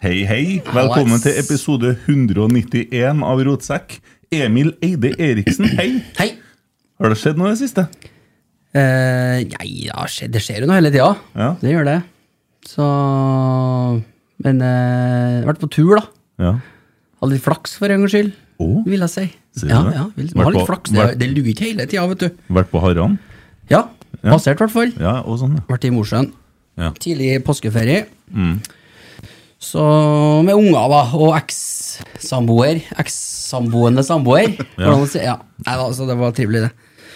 Hei, hei. Velkommen til episode 191 av Rotsekk. Emil Eide Eriksen, hei. Hei. Har det skjedd noe i det siste? Eh, nei, ja, skje- det skjer jo noe hele tida. Ja. Det gjør det. Så Men eh, vært på tur, da. Ja. Hadde litt flaks for en gangs skyld, Å, vil jeg si. Du Ja, det? ja, vil, Vært ha litt på- flaks. Det, vært- det lurer ikke hele tida, vet du. Vært på Haran? Ja, Passert, i hvert fall. Ja, og sånn, ja. Vært i Mosjøen. Ja. Tidlig påskeferie. Mm. Så med unger, da, og ekssamboer. Ekssamboende samboer. Ja. Ja. Nei, altså, det var trivelig, det.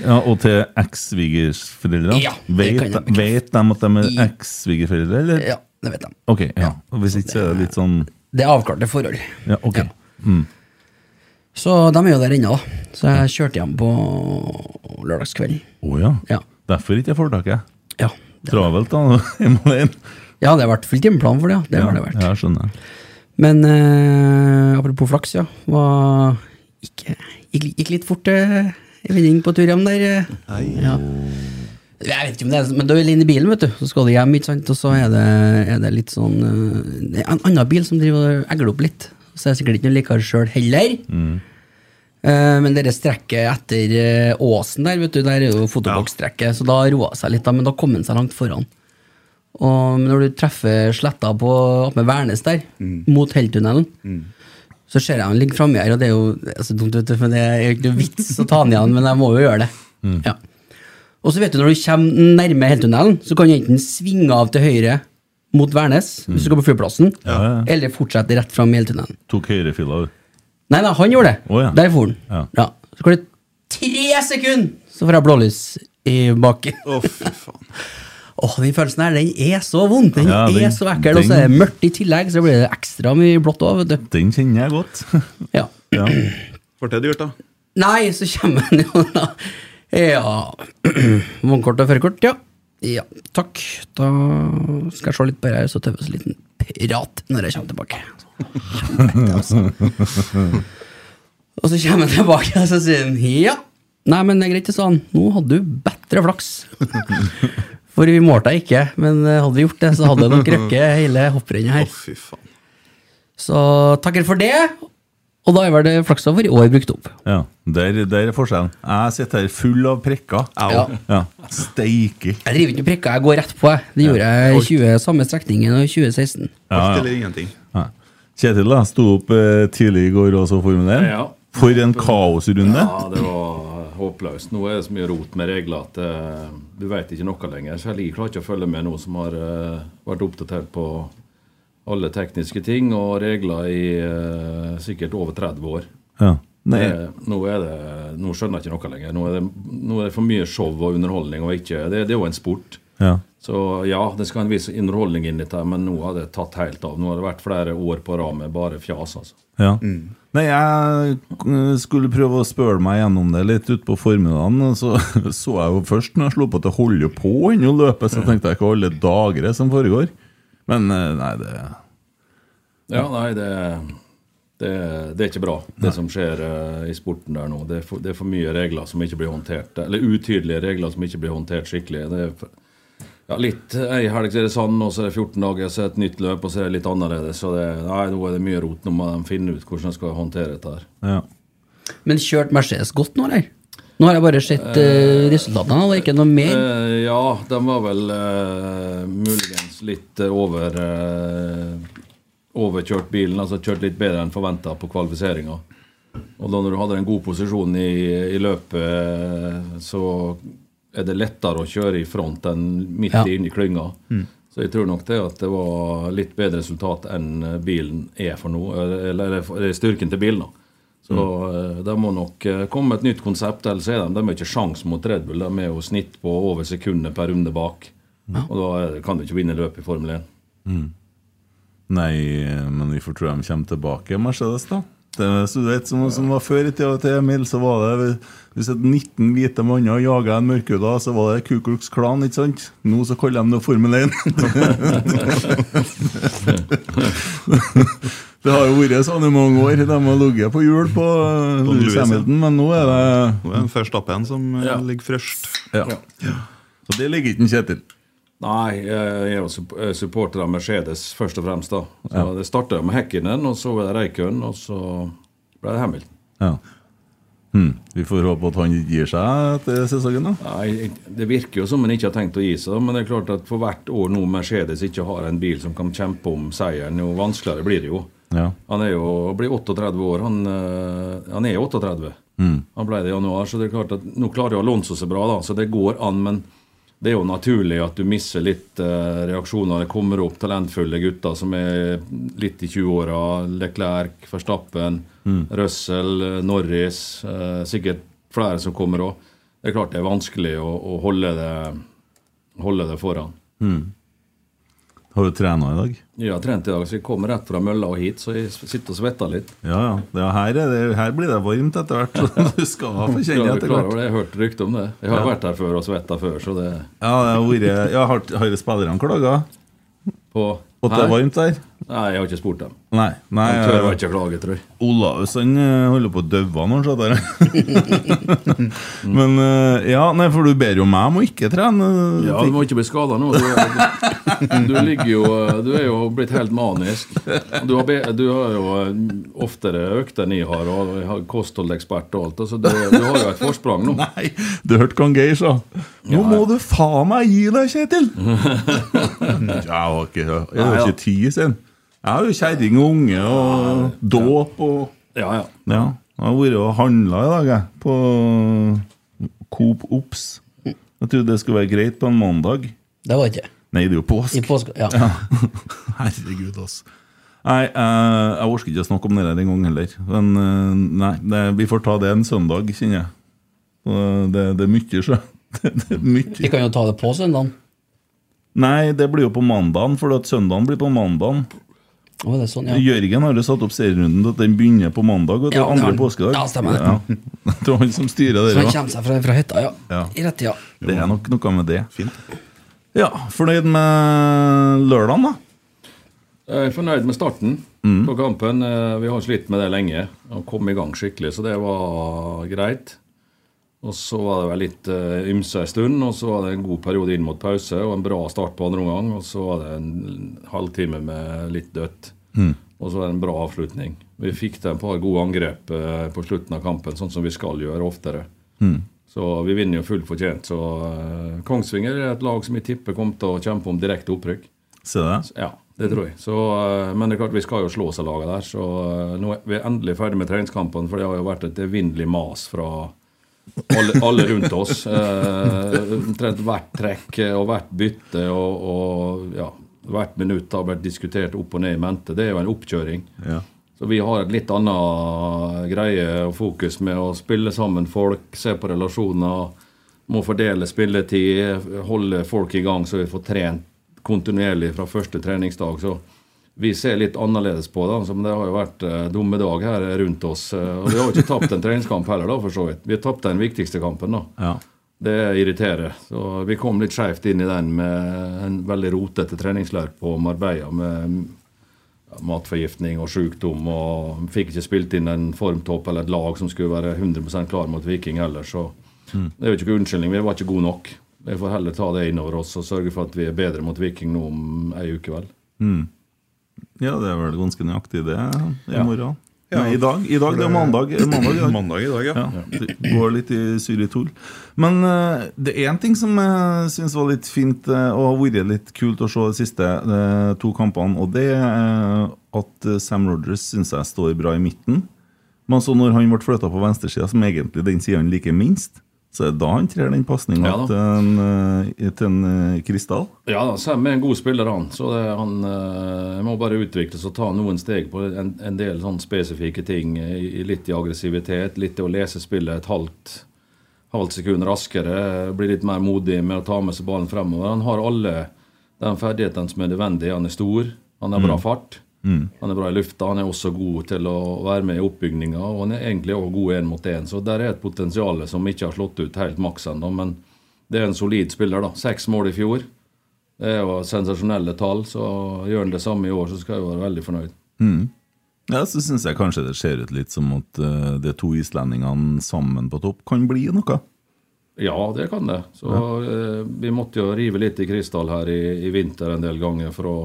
ja. Og til eks-svigersforeldre? Ja, vet, vet de at de er eks-svigerforeldre, eller? Ja, det vet de. Ok, ja. Og Hvis ikke så er det litt sånn Det er avklarte forhold. Ja, ok. Ja. Så de er jo der ennå, da. Så jeg kjørte hjem på lørdagskvelden. Å ja. Ja. Derfor ikke jeg får tak i. Ja, Travelt, da. hjemme alene. Ja, det har vært full timeplan for det, ja. Det ja, har det vært. Ja, skjønner. Men eh, apropos flaks, ja. Var ikke, gikk, gikk litt fort eh, en vending på tur hjem der. eh. Ja. Jeg vet ikke om det er Men du er inne i bilen, vet du. Så skal du hjem, ikke sant. Og så er det, er det litt sånn eh, Det er en annen bil som driver og egler opp litt. Så er det sikkert ikke noe likere sjøl heller. Eh, men det strekket etter eh, Åsen der, vet du, der er jo fotoboksstrekket, så da roa det seg litt, da, men da kom han seg langt foran. Og når du treffer sletta på med Værnes der, mot Helltunnelen, så ser jeg han ligger framme her, og det er jo er dumt, vet du, for det er jo ikke noe vits å ta han igjen, men jeg må jo gjøre det. Ja. Og så vet du, når du kommer nærme Helltunnelen, så kan du enten svinge av til høyre mot Værnes, hvis du går på flyplassen, Ja, ja. eller fortsette rett fram i Helltunnelen. Tok høyrefila, du. Nei, nei, han gjorde det. Oh, ja. Der for han. Ja. Så går det tre sekunder, så får jeg blålys i baken. Å, fy faen. Åh, den følelsen her, den er så vond. Den Ja, den- er så ekkel, og så er det mørkt i tillegg, så blir det ekstra mye blått òg. Den kjenner jeg godt. Ja. ja. Fortell det gjort, da? Nei, så kommer han jo da. Ja Vognkort og førerkort, ja. Ja, takk. Da skal jeg se litt på det her, så tar vi oss en liten prat når jeg kommer tilbake. Helvete, altså. Og så kommer han tilbake, og så sier han ja. Nei, men det er greit, sa han. Nå hadde du bedre flaks. For vi målte deg ikke, men eh, hadde vi gjort det, så hadde det nok røkket hele hopprennet Å, Oh, fy faen. Så takker for det. Og da er vel det flaksa for i år brukt opp. Ja, der, der er forskjellen. Jeg sitter her full av prikker. Ja. Ja. Steike. Jeg driver ikke med prikker, jeg går rett på. Det gjorde jeg i 20, samme strekningen i 2016. Ja, Alt eller ingenting. Ja. Kjetil da, sto opp eh, tidlig i går og så Formel 1. Ja. For en kaosrunde. Ja, det var håpløst. Nå er det så mye rot med regler at uh, du vet ikke noe lenger. Så jeg klarer ikke å følge med nå som har uh, vært oppdatert på alle tekniske ting og regler i uh, sikkert over 30 år. Ja. Det, nå, det, nå skjønner jeg ikke noe lenger. Nå er, det, nå er det for mye show og underholdning. og ikke, Det, det er jo en sport. Ja. Så ja, det skal en viss underholdning inn i dette, men nå har det tatt helt av. Nå har det vært flere år på rad med bare fjas. altså. Ja. Nei, jeg eh, skulle prøve å spørre meg gjennom det litt utpå formiddagen, så så jeg jo først når jeg slo på at det holder på ennå å løpe, så tenkte jeg ikke alle dager som foregår. Men eh, nei, det Ja, nei, det, det, det er ikke bra, det som skjer uh, i sporten der nå. Det er, for, det er for mye regler som ikke blir håndtert, eller utydelige regler som ikke blir håndtert skikkelig. Det er for, ja, litt Ei helg er det sand, og så er det 14 dager, så er det et nytt løp, og så er det litt annerledes. Så det, nei, nå er det mye rot. Nå må de finne ut hvordan de skal håndtere dette her. Ja. Men kjørt Mercedes godt nå, eller? Nå har jeg bare sett eh, resultatene, og ikke noe mer. Eh, ja, de var vel eh, muligens litt eh, over eh, overkjørt bilen, altså kjørt litt bedre enn forventa på kvalifiseringa. Og da når du hadde en god posisjon i, i løpet, eh, så er det lettere å kjøre i front enn midt Ja. inne i klynga. Mm. Så jeg tror nok det at det var litt bedre resultat enn eh, bilen er for nå, eller, eller, eller styrken til bilen. da. Så mm. de må nok eh, komme med et nytt konsept, ellers er de, de er ikke sjans mot Red Bull. De er jo snitt på over sekundet per runde bak. Og da er kan du ikke vinne løpet i Formel 1. Mm. Nei, men vi får tro de kommer tilbake, Mercedes, da. Det, så du vet, som, som var Før i tida til Emil, så var det Hvis et 19 hvite manner jaga en mørkhuda, så var det Ku Klux Klan, ikke sant? Nå så kaller de det Formel 1. det har jo vært sånn i mange år. De har ligget på hjul på På Lewis. Hamilton, men nå er det Nå er det Verstappen som eh, Ja. ligger først. ja. Så det ligger ikke en Kjetil. Nei, jeg er jo eh, supporter av Mercedes først og fremst. da. Så Ja. Det starta med Hekkinen, og så var det Reikøen, og så ble det Hamilton. Ja. Hmm. Vi får håpe at han gir seg etter sesongen, da. Nei, Det virker jo som han ikke har tenkt å gi seg, men det er klart at for hvert år nå Mercedes ikke har en bil som kan kjempe om seieren, jo vanskeligere blir det jo. Ja. Han er jo blir 38 år. Han, eh, han er 38. Mm. Han ble det i januar, så det er klart at nå klarer jo Alonso seg bra, da, så det går an. Men det er jo naturlig at du mister litt eh, reaksjoner. Det kommer opp talentfulle gutter som er litt i 20-åra. Leclerc, Verstappen, Mm. Russell, eh, Norris. Eh, sikkert flere som kommer òg. Det er klart det er vanskelig å, å holde, det, holde det foran. Mm. Har du trena i dag? Jeg har trent i dag, så jeg kommer rett fra mølla og hit, så jeg sitter og svetter litt. Ja, ja. ja her, er det, her blir det varmt etter hvert, så du skal få kjenne etter hvert. Jeg har hørt rykte om det. Jeg har Ja. vært her før og svetta før, så det Ja, det har vært ja, Har, har spillerne klaga? På At det er varmt der? Nei, jeg har ikke spurt dem. Nei. nei Han tør eh, ikke klage, tror jeg. Olaus eh, holder på å daue nå, satt der. Men eh, ja, nei, for du ber jo meg om å ikke trene. Ja, Du må ikke bli skada nå. Du, er- du, ligger jo, du er jo blitt helt manisk. Du har, be, du har jo oftere økt enn jeg har, og jeg har kostholdekspert og alt. Altså, du, du har jo et forsprang nå. Nei, du hørte hva Geir sa. Nå må du faen meg gi deg, Kjetil! jeg har ikke, jeg har ikke tid, sin. Jeg har jo kjerring og unge og dåp og Ja, ja. Ja, jeg har vært og handla i dag, jeg. På Coop Ops. Jeg trodde det skulle være greit på en mandag. Det var ikke. Nei, det er jo påske. I påske, ja. Herregud, altså. Nei, eh, jeg orker ikke å snakke om det der en gang heller. Men eh, nei, det, vi får ta det en søndag, kjenner jeg. Og Det, det er mye, sjø. Det, det er Vi kan jo ta det på søndagen. Nei, det blir jo på mandagen, for at søndagen blir på mandagen. Er sånn, ja. Jørgen har jo satt opp serierunden til at den begynner på mandag. Og det Ja, er andre han. påskedag. Ja, stemmer det. Ja. Det var han som styrer det. Så han kommer seg fra, fra hytta, ja. Ja. I rett tida. Det er nok noe med det. Fint. Ja, fornøyd med lørdagen, da? Jeg er fornøyd med starten Mm. på kampen. Eh, Vi har slitt med det lenge. Å komme i gang skikkelig, så det var greit. Og så var det vel litt uh, ymse en stund, og så var det en god periode inn mot pause og en bra start på andre omgang. Og så var det en halvtime med litt dødt. Mm. Og så var det en bra avslutning. Vi fikk til et par gode angrep uh, på slutten av kampen, sånn som vi skal gjøre oftere. Mm. Så vi vinner jo fullt fortjent. Så uh, Kongsvinger er et lag som jeg tipper kommer til å kjempe om direkte opprykk. Se det. Ja, det tror jeg. Så, men det er klart vi skal jo slå seg laget der. Så nå er vi endelig ferdig med treningskampene, for det har jo vært et evinnelig mas fra alle, alle rundt oss. Eh, hvert trekk eh, og hvert bytte og, og ja, hvert minutt har vært diskutert opp og ned i mente. Det er jo en oppkjøring. Ja. Så vi har et litt annet greie og fokus med å spille sammen folk, se på relasjoner. må fordele spilletid, holde folk i gang så vi får trent kontinuerlig fra første treningsdag. Så vi ser litt annerledes på det. Som det har jo vært eh, dumme dag her rundt oss. eh, og vi har jo ikke tapt en treningskamp heller, da, for så vidt. Vi har tapt den viktigste kampen, da. Ja. Det irriterer. Så vi kom litt skjevt inn i den med en veldig rotete treningsleir på Marbella med matforgiftning og sykdom. Og fikk ikke spilt inn en formtopp eller et lag som skulle være 100% klar mot Viking heller. Så Mm. det er jo ikke unnskyldning. Vi var ikke gode nok. Vi får heller ta det innover oss og sørge for at vi er bedre mot Viking nå om ei uke, vel. Mm. Ja, det er vel ganske nøyaktig det i morgen. Ja. Nei, i dag. I dag, det er mandag. Mandag i dag. Mandag i dag, ja. Ja, det går litt i syr i tull. Men uh, det er én ting som jeg syns var litt fint, uh, og har vært litt kult å se de siste uh, to kampene, og det er at Sam Rogers syns jeg står bra i midten. Men så når han ble flytta på venstresida, som egentlig den sida han liker minst, så er det da han trer den pasninga Ja til en, eh, en eh, Ja, da, Sam er en god spiller, han. Så det, han eh, må bare utvikles og ta noen steg på en, en del sånn spesifikke ting. I litt i aggressivitet, litt i å lese spillet et halvt, halvt sekund raskere. Bli litt mer modig med å ta med seg ballen fremover. Han har alle de ferdighetene som er nødvendige. Han er stor, han har bra Mm. fart. Mm. Han er bra i lufta, han er også god til å være med i oppbygninga. Og han er egentlig også god én mot én, så der er et potensial som ikke har slått ut helt maks ennå. Men det er en solid spiller, da. Seks mål i fjor. Det er jo sensasjonelle tall, så gjør han det samme i år, så skal jeg være veldig fornøyd. Mm. Ja, så syns jeg kanskje det ser ut litt som at eh, de to islendingene sammen på topp kan bli noe. Ja, det kan det. Så eh, vi måtte jo rive litt i krystall her i, i vinter en del ganger for å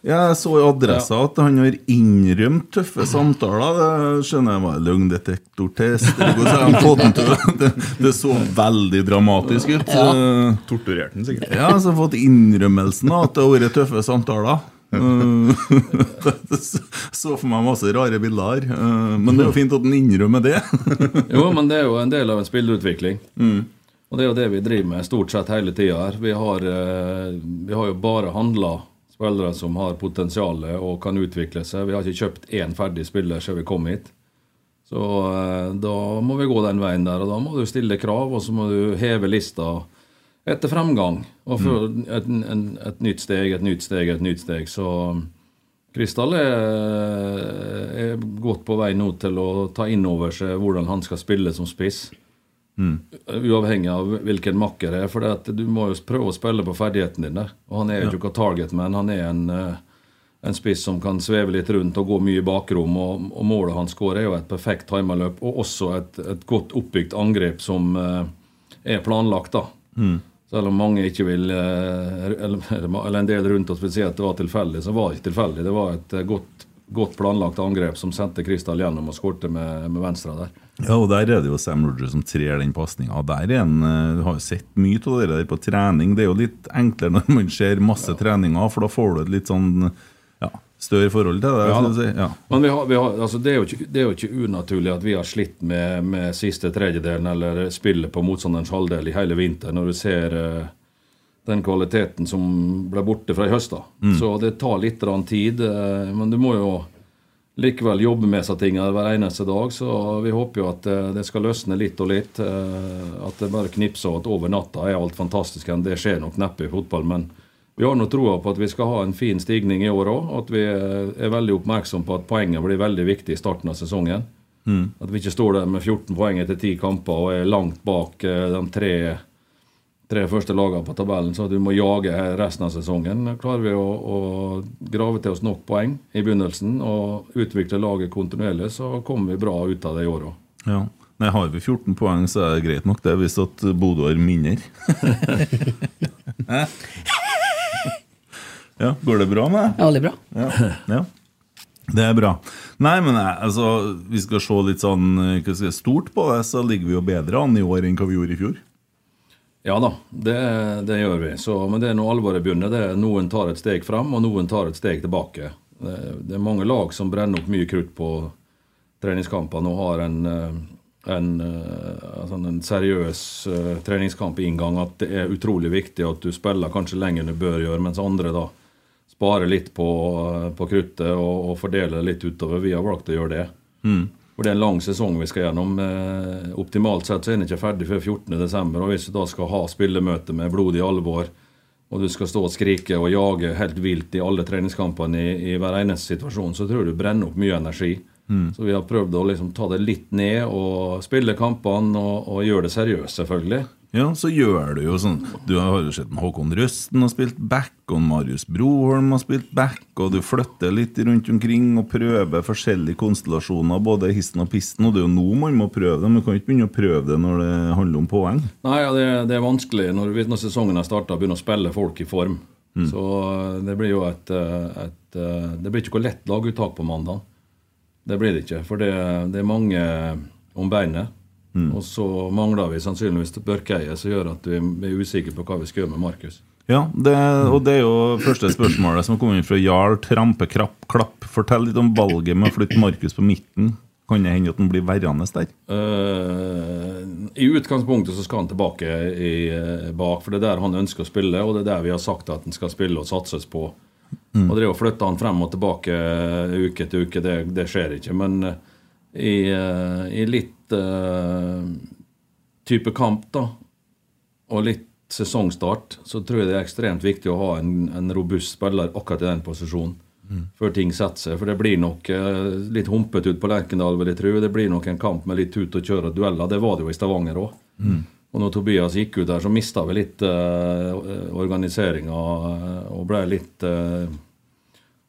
Jeg så i adressa at han har innrømt tøffe samtaler. Det skjønner jeg var løgndetektortest. Det, det så veldig dramatisk ut. Ja. Torturerte han sikkert. Ja, så har fått innrømmelsen av at det har vært tøffe samtaler. Eh, så for meg masse rare bilder her. Eh, Men det er jo fint at han innrømmer det. Jo, men det er jo en del av en spillerutvikling. Mm. Og det er jo det vi driver med stort sett hele tida her. Vi har, eh, vi har jo bare handla spillere som har potensial og kan utvikle seg. Vi har ikke kjøpt én ferdig spiller siden vi kom hit. Så eh, da må vi gå den veien der, og da må du stille krav, og så må du heve lista etter fremgang. Og for et, en, et nytt steg, et nytt steg, et nytt steg. Så Kristall er, er godt på vei nå til å ta inn over seg hvordan han skal spille som spiss. Uavhengig av hvilken makker det er. For du må jo prøve å spille på ferdighetene dine. Og han er jo Ja. ikke noe target, men han er en, eh, en spiss som kan sveve litt rundt og gå mye i bakrom. Og, og målet han skårer, er jo et perfekt timerløp, og også et, et godt oppbygd angrep som uh, er planlagt. da. Mm. Selv om mange ikke vil uh, eller, eller en del rundt oss vil si at det var tilfeldig, så var det ikke tilfeldig. Det var et eh, godt, godt planlagt angrep som sendte Kristall gjennom og skårte med, med venstre der. Ja, og der er det jo Sam Rogers som trer den pasninga. Der er en, eh, Du har jo sett mye av det der på trening. Det er jo litt enklere når man ser masse treninger, for da får du et litt sånn ja, større forhold til det. Ja, si. ja. Men vi har, vi har, altså det, er jo ikke, det er jo ikke unaturlig at vi har slitt med, med siste tredjedelen eller spillet på motstanderens halvdel i hele vinter, når du ser eh, den kvaliteten som ble borte fra i høst. da. Mm. Så det tar litt tid, eh, men du må jo likevel jobbe med seg tingene hver eneste dag. Så vi håper jo at eh, det skal løsne litt og litt. eh, At det bare knipser og at over natta er alt fantastisk. Det skjer nok neppe i fotball, men vi har nå troa på at vi skal ha en fin stigning i år òg. At vi er veldig oppmerksom på at poenget blir veldig viktig i starten av sesongen. Mm. At vi ikke står der med 14 poeng etter 10 kamper og er langt bak de tre, tre første lagene på tabellen, så at vi må jage resten av sesongen. Klarer vi å, å grave til oss nok poeng i begynnelsen og utvikle laget kontinuerlig, så kommer vi bra ut av det i år òg. Ja. Nei, Har vi 14 poeng, så er det greit nok det, hvis at Bodø har mindre. Ja, Går det bra med deg? Ja, veldig bra. Ja. ja. Det er bra. Nei, men nei, altså, vi skal se litt sånn eh, hva skal jeg si, stort på det, så ligger vi jo bedre an i år enn hva vi gjorde i fjor. Ja da, det, det gjør vi. Så, men det er når alvoret begynner. Det er Noen tar et steg fram, og noen tar et steg tilbake. Det, det er mange lag som brenner opp mye krutt på treningskampene og har en, en, en, eh, altså en seriøs eh, treningskamp i inngang. At det er utrolig viktig at du spiller kanskje lenger enn du bør gjøre, mens andre da sparer litt på, på kruttet og, og fordeler litt utover. Vi har valgt å gjøre det. Mm. For det er en lang sesong vi skal gjennom. Eh, optimalt sett så er den ikke ferdig før 14.12. Og hvis du da skal ha spillemøte med blodig alvor, og du skal stå og skrike og jage helt vilt i alle treningskampene i, i hver eneste situasjon, så tror jeg du brenner opp mye energi. Mm. Så vi har prøvd å liksom ta det litt ned og spille kampene og, og gjøre det seriøst, selvfølgelig. Ja, så gjør du jo sånn Du har jo sett Håkon Røsten har spilt back, og Marius Broholm har spilt back, og du flytter litt rundt omkring og prøver forskjellige konstellasjoner, både histen og pisten, og det er jo nå man må prøve det. Man kan ikke begynne å prøve det når det handler om poeng. Nei, ja, det, det er vanskelig når, når sesongen har starta, begynne å spille folk i form. Så eh, det blir jo et, eh, et eh, Det blir ikke noe lett laguttak på mandag. Det blir det ikke, for det, det er mange om beinet. Og så mangler vi sannsynligvis Børkeie, som gjør at vi er usikre på hva vi skal gjøre med Markus. Ja, det, og det er jo første spørsmålet som kom inn fra Jarl Trampekrapp Klapp. Fortell litt om valget med å flytte Markus på midten. Kan det hende at han blir værende der? Uh, I utgangspunktet så skal han tilbake i, eh, bak, for det er der han ønsker å spille, og det er der vi har sagt at han skal spille og satses på. Og det å flytte han frem og tilbake eh, uke til uke, det, det skjer ikke. Men i, i litt type kamp, da, og litt sesongstart, så tror jeg det er ekstremt viktig å ha en, en robust spiller akkurat i den posisjonen. Før ting setter seg. For det blir nok eh, litt humpete ut på Lerkendal, vil jeg tro. Det blir nok en kamp med litt tut og kjør og dueller. Det var det jo i Stavanger òg. Og når Tobias gikk ut der, så mista vi litt uh, organiseringa og ble litt eh,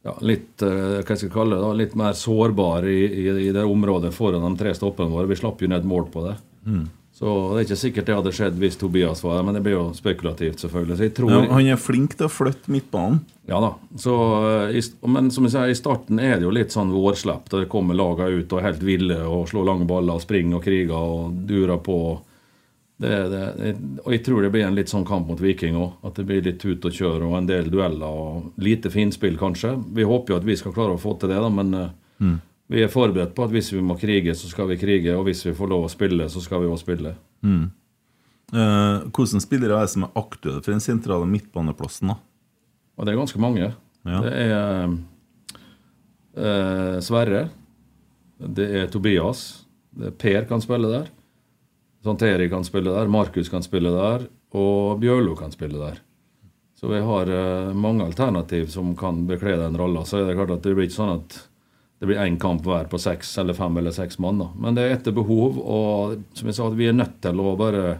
ja, litt eh, hva skal jeg kalle det da, litt mer sårbar i, i, i det området foran de tre stoppene våre. Vi slapp jo ned mål på det. Mm. Så det er ikke sikkert det hadde skjedd hvis Tobias var der, men det blir jo spekulativt, selvfølgelig. Tror, Ja, han er flink til å flytte midtbanen. ja da. Så, eh, i, men som jeg sier, i starten er det jo litt sånn vårslepp. Det kommer lagene ut og er helt ville og slår lange baller og springer og kriger og durer på. Det, det, og jeg tror det blir en litt sånn kamp mot Viking òg. At det blir litt tut og kjør og en del dueller og lite finspill, kanskje. Vi håper jo at vi skal klare å få til det, da, men eh, Mm. vi er forberedt på at hvis vi må krige, så skal vi krige. Og hvis vi får lov å spille, så skal vi også spille. Mm. Eh, hvordan spillere er det som er aktuelle for den sentrale midtbaneplassen? da? Og det er ganske mange. Ja. Det er eh, Sverre. Det er Tobias. Det er Per kan spille der. Santeri kan spille der. Markus kan spille der. Og Bjørlo kan spille der. Så vi har eh, mange alternativ som kan bekle den rolla. Så er det klart at det blir ikke sånn at det blir én kamp hver på seks eller fem eller seks mann. da. Men det er etter behov, og som jeg sa, vi er nødt til å bare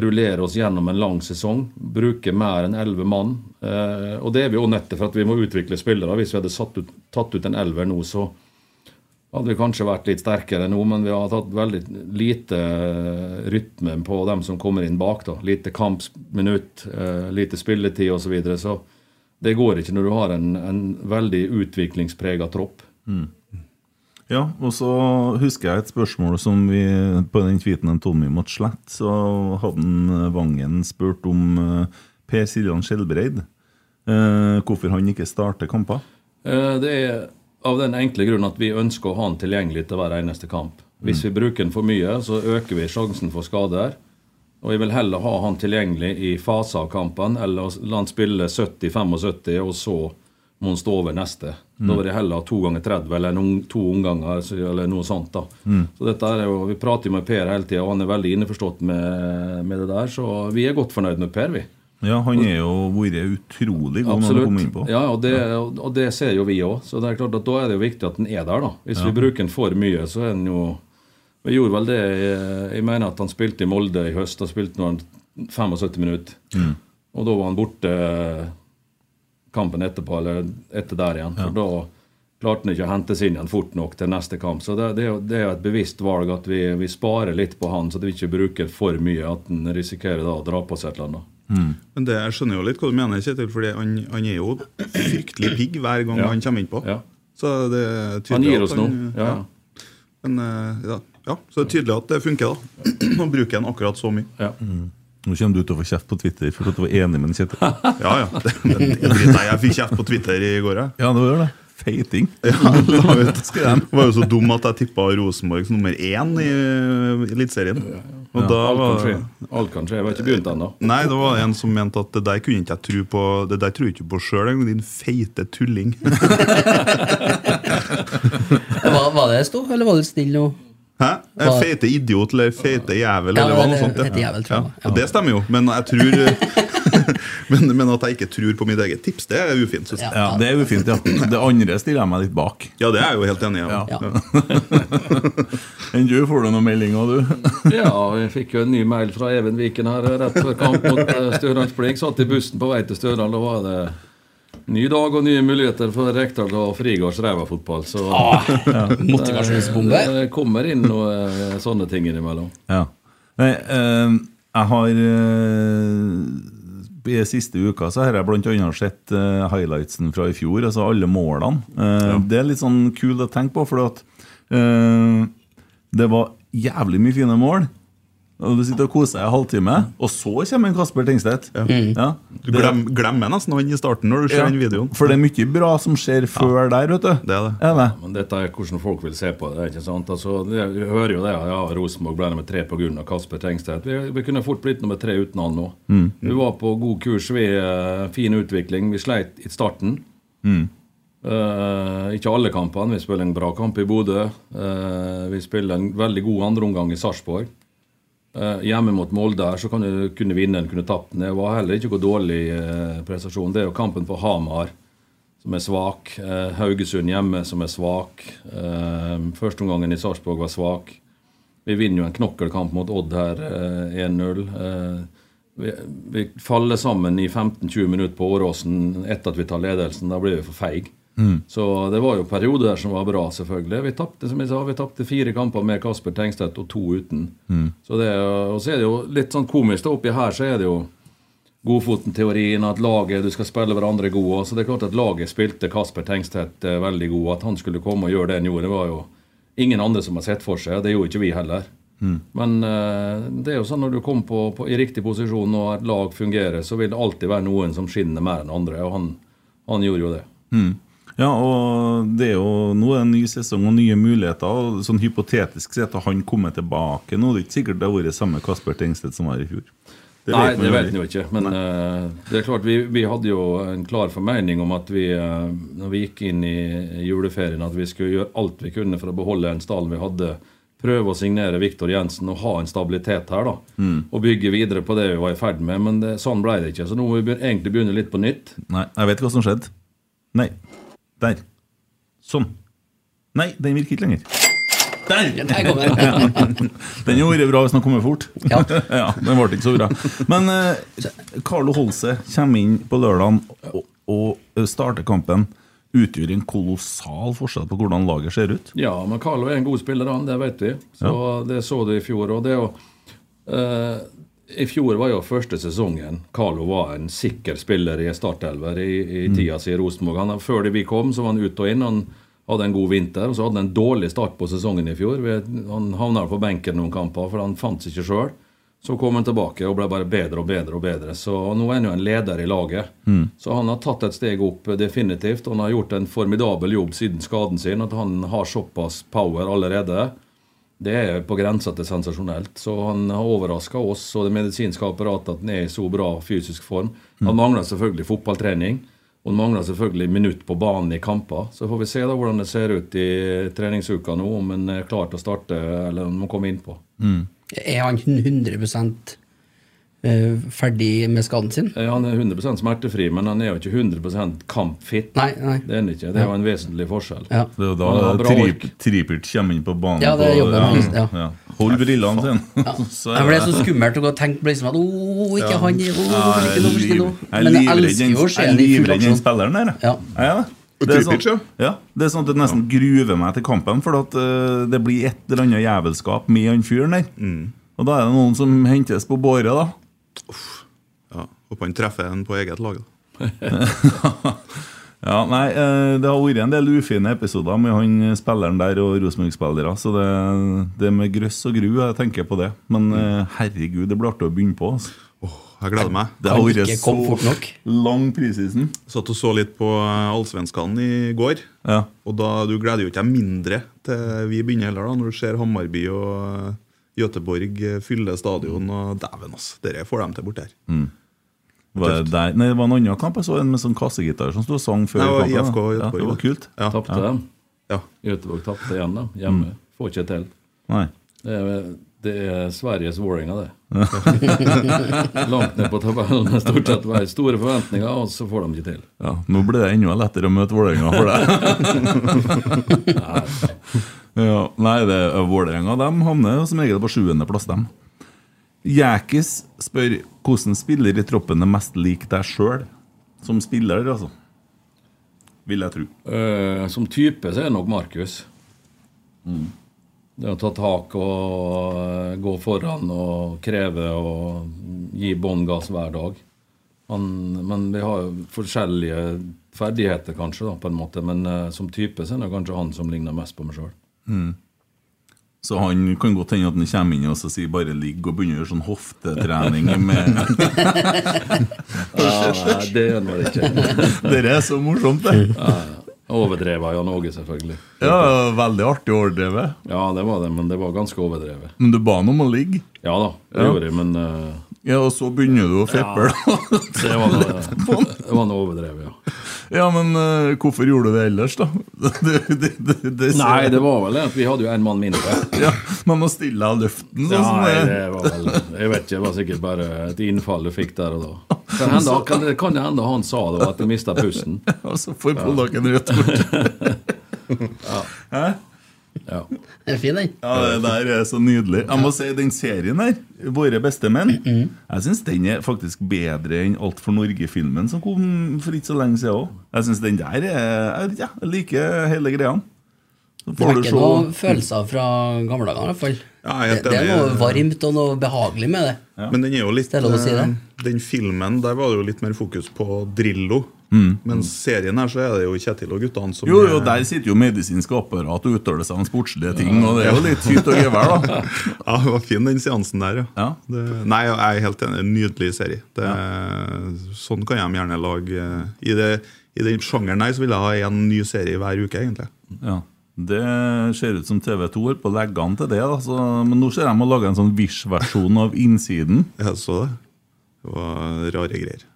rullere oss gjennom en lang sesong. Bruke mer enn elleve mann. Eh, og det er vi òg nødt til, for at vi må utvikle spillere. Hvis vi hadde ut, tatt ut en elver nå, så hadde vi kanskje vært litt sterkere nå, men vi har tatt veldig lite eh, rytme på dem som kommer inn bak. da. Lite kampminutt, eh, lite spilletid osv. Så, videre. så det går ikke når du har en, en veldig utviklingsprega tropp. Mm. Ja, og så husker jeg et spørsmål som vi På den tweeten en Tommy måtte slette, så hadde en, eh, Vangen spurt om Per Siljan Skjelbreid. Eh, hvorfor han ikke starter kamper. Det er av den enkle grunn at vi ønsker å ha den tilgjengelig til hver eneste kamp. Hvis vi bruker den for mye, så øker vi sjansen for skader. Og jeg vil heller ha han tilgjengelig i faser av kampen, eller la han spille 70-75, og så må han stå over neste. Da vil jeg heller ha to ganger 30, eller noen, to omganger, eller noe sånt. da. Mm. Så dette er jo, Vi prater jo med Per hele tida, og han er veldig innforstått med, med det der. Så vi er godt fornøyd med Per, vi. Ja, Han er jo vært utrolig god når han kommer inn på. Ja, og det, og det ser jo vi òg. Så det er klart at da er det jo viktig at den er der. da. Hvis Ja. vi bruker den for mye, så er den jo Vi gjorde vel det Jeg mener at han spilte i Molde i høst. Da spilte han 75 minutter. Mm. Og da var han borte kampen etterpå, eller etter der igjen. For da klarte han ikke å hentes inn igjen fort nok til neste kamp. Så det, det, er, jo, det er jo et bevisst valg at vi, vi sparer litt på han, så vi ikke bruker for mye. At han risikerer da å dra på seg et eller annet. Men det, jeg skjønner jo litt hva du mener, Kjetil, fordi han, han er jo fryktelig pigg hver gang Ja. han kommer innpå. Så det er tydelig Han gir oss noe. Ja. Men, eh, ja. ja, så det er tydelig at det funker, da. Nå bruker han akkurat så mye. Mm. Nå kommer du til å få kjeft på Twitter for at du var enig med Kjetil. Ja, ja. Det, det, det jeg fikk kjeft på Twitter i går, jeg. Ja, det var det. Feiting. Ja, la ut. Jeg var jo så dum at jeg tippa Rosenborg som nummer én i Eliteserien. Og Ja, da var. Alt kan skje. Jeg har ikke begynt ennå. Nei, det var en som mente at det der kunne ikke jeg tro på Det der tror jeg ikke på sjøl engang, din feite tulling. Var, var det det eller var det stille nå? Hæ? En feite idiot eller feite jævel Ja, eller hva det- noe sånt. Ja. jævel. Ja. Og det stemmer jo, men jeg tror men, men at jeg ikke tror på mitt eget tips, det er ufint, Synes jeg. Ja, det er ufint, ja. Det andre stiller jeg meg litt bak. Ja, det er jeg jo helt enig i. Ja. Ja. Enn du, får du noen meldinger, du? Ja, vi fikk jo en ny mail fra Even Viken her rett før kamp mot eh, Stjørdalsblink. Satt i bussen på vei til Stjørdal. Da var det ny dag og nye muligheter for Rekdal og Frigårds ræva-fotball. Så Ah, motivasjonsbombe. det kommer inn noe eh, sånne ting innimellom. Ja. Nei, uh, jeg har eh, I siste uka så har jeg annet sett uh, highlightsen fra i fjor, altså alle målene. Eh, Det er litt sånn kult å tenke på, for at uh, det var jævlig mye fine mål. Og Du sitter og koser deg en halvtime, og så kommer en Kasper Tengstedt. Ja. Du glem, glemmer nesten han i starten når du ser Ja, den videoen. For det er mye bra som skjer før der, vet du. Det er det. Er det? Men dette er hvordan folk vil se på det. ikke sant? Altså, det, Vi hører jo det. Ja, Rosenborg ble nummer tre pga. Kasper Tengstedt. Vi, vi kunne fort blitt nummer tre uten han nå. Mm. Vi var på god kurs. Vi eh, Fin utvikling. Vi sleit i starten. Mm. Uh, ikke alle kampene. Vi spiller en bra kamp i Bodø. Uh, vi spiller en veldig god andreomgang i Sarpsborg. Eh, hjemme mot Molde så kan du kunne vinne den, kunne tapt den. Det var heller ikke noe dårlig eh, prestasjon. Det er jo kampen på Hamar som er svak. Eh, Haugesund hjemme som er svak. Førsteomgangen i Sarpsborg var svak. Vi vinner jo en knokkelkamp mot Odd her, eh, 1-0. Eh, vi, vi faller sammen i 15-20 minutter på Åråsen etter at vi tar ledelsen. Da blir vi for feige. Mm. Så det var jo perioder der som var bra, selvfølgelig. Vi tapte som jeg sa, vi tapte fire kamper med Kasper Tengstedt og to uten. Mm. Så det, og så er det jo litt sånn komisk. da, Oppi her så er det jo Godfoten-teorien, at laget du skal spille hverandre gode. Så det er klart at laget spilte Kasper Tengstedt eh, veldig god. At han skulle komme og gjøre det han gjorde, det var jo ingen andre som har sett for seg. Det gjorde ikke vi heller. Mm. Men eh, det er jo sånn når du kommer på, på, i riktig posisjon og et lag fungerer, så vil det alltid være noen som skinner mer enn andre. Og han, han gjorde jo det. Mm. Ja, og det er jo nå er det en ny sesong og nye muligheter. og Sånn Hypotetisk sett har han kommet tilbake nå. Det er ikke sikkert det har vært samme Kasper Tengstedt som var i fjor. Nei, det vet en jo ikke. Men uh, det er klart, vi, vi hadde jo en klar formening om at vi, uh, når vi gikk inn i juleferien, at vi skulle gjøre alt vi kunne for å beholde en stallen vi hadde. Prøve å signere Viktor Jensen og ha en stabilitet her. da. Mm. Og bygge videre på det vi var i ferd med. Men det, sånn ble det ikke. Så nå må vi egentlig begynne litt på nytt. Nei, jeg vet hva som skjedde. Nei. Der. Sånn. Nei, den virker ikke lenger. Der! den. hadde vært bra hvis den kommer fort. Ja. Den ble ikke så bra. Men eh, Carlo Holse kommer inn på lørdagen og, og starter kampen. Utgjør en kolossal forskjell på hvordan laget ser ut. Ja, men Carlo er en god spiller, han. Det vet vi. Så Det så du i fjor. Og det er jo eh, I fjor var jo første sesongen Carlo var en sikker spiller i startelver i, i tida si i Rosenborg. Før det vi kom, så var han ut og inn. Han hadde en god vinter, og så hadde han en dårlig start på sesongen i fjor. Han havna på benken noen kamper, for han fant seg ikke sjøl. Så kom han tilbake og ble bare bedre og bedre og bedre. Så nå er han jo en leder i laget. Mm. Så han har tatt et steg opp eh, definitivt. Og han har gjort en formidabel jobb siden skaden sin. At han har såpass power allerede. Det er på grensa til sensasjonelt. Så han har overraska oss og det medisinske apparatet at han er i så bra fysisk form. Han mangler selvfølgelig fotballtrening. Og han mangler selvfølgelig minutt på banen i kamper. Så får vi se da hvordan det ser ut i treningsuka nå, om han er klar til å starte eller om han må komme innpå. Er han 100 eh, ferdig med skaden sin? Eh, Han er 100% smertefri, men han er jo ikke 100% kampfit. Nei, nei. Det er han ikke. Det er jo en vesentlig forskjell. Ja. Det er jo da trip, har bra tri, ork. Tripert kommer inn på banen. Ja, det jobber han ja. ja. Hold brillene sine. Så Ja, det ble så skummelt å tenke på liksom at Åh, ikke Ja. han Åh, ikke nå, ikke nå? Er Men jeg elsker jo å se jeg er han i full livredd den spilleren der. Ja. Ja. Er det. Er sånn, ja, det er sånn at det nesten gruver meg til kampen, for at uh, det blir et eller annet jævelskap med han fyren der. Og da er det noen som hentes på båre, da. Ja, Håper han treffer en på eget lag. da. Ja, nei, eh, Det har vært en del ufine episoder med han spilleren der og Rosenborg-spillere. Så det, det med grøss og gru, jeg tenker på det. Men eh, herregud, det blir artig å begynne på. Altså. Jeg gleder meg. Det har vært så lang prisisen. Satt og så litt på eh, Allsvenskan i går. Ja. Og da, Du gleder jo ikke deg mindre til vi begynner heller, da, når du ser Hammarby og Göteborg eh, fyller stadion, og dæven, altså. Dere får dem til borti her. Mm. Var det, der? Nei, det var en annen kamp jeg så en med sånn kassegitar som sto og sang før Nei, det var kampen. IFK ja, Göteborg, det var kult. Ja. Tapte Ja. dem. Ja. Göteborg tapte igjen, da. Hjemme. Mm. Får ikke til. Nei. Det er, det er Sveriges Vålerenga, det. Langt ned på tabellen. Stort sett bare store forventninger, og så får de ikke til. Ja, nå blir det enda lettere å møte Vålerenga for deg. ja, nei, det er Vålerenga de havner som regel på sjuendeplass, dem. Jækis spør hvordan spiller i troppen er mest lik deg sjøl? Som spiller, altså. Vil jeg tro. Uh, som type så er det nok Markus. Det å ta tak og eh, gå foran og kreve og gi bånn gass hver dag. Men, men vi har jo forskjellige ferdigheter, kanskje, da, på en måte. Men uh, som type så er det kanskje han som ligner mest på meg sjøl. Mm. Så han kan godt hende at han kommer inn og så sier bare ligg og begynner å gjøre sånn hoftetrening med Ja, det gjør han vel ikke. Dere er så morsomt, det. Ja, overdrevet Jan Åge, selvfølgelig. Ja, veldig artig overdrevet. Ja, det var det, men det var ganske overdrevet. Men du ba han om å ligge? Ja da, det Ja. gjorde jeg, men eh, Ja, og så begynner du å feppe? det var noe, det var noe overdrevet, ja. Ja, men uh, hvorfor gjorde du det ellers, da? Det, det, det, Nei, det var vel det at vi hadde jo en mann mindre. Ja, Men å stille av luften sånn nei, det var vel Jeg vet ikke, det var sikkert bare et innfall du fikk der og da. Kan hende, kan, kan det hende han sa da at du mista pusten. Og så får Pollaken rødt kort. Hæ? Ja. Det er fin, den. Ja, det der er så nydelig. Jeg må si den serien her, Våre beste menn, jeg syns den er faktisk bedre enn Alt for Norge-filmen som kom for ikke så lenge siden òg. Jeg syns den der er ja, Jeg liker hele greia. Det er ikke vekker noen følelser fra gamle dager, i hvert fall. Ja, det, det er noe varmt og noe behagelig med det. Men den er jo litt er si eh, Den filmen, der var det jo litt mer fokus på Drillo. Mm. Men serien her så er det jo Kjetil og guttene som Jo, jo, er- der sitter jo medisinsk apparat og uttaler seg om sportslige ting, og det er jo litt hytt og gevær, da. Ja, det var fin den seansen der, ja. Ja. Det, nei, jeg er helt enig. En Nydelig serie. Det, Sånn kan de gjerne lage. eh, I, det, I den sjangeren her så vil jeg ha en ny serie hver uke, egentlig. Ja. Det ser ut som TV2 holder på å legge an til det. Så, men nå ser de å lage en sånn Vish-versjon av innsiden. Jeg så det. Det var rare greier.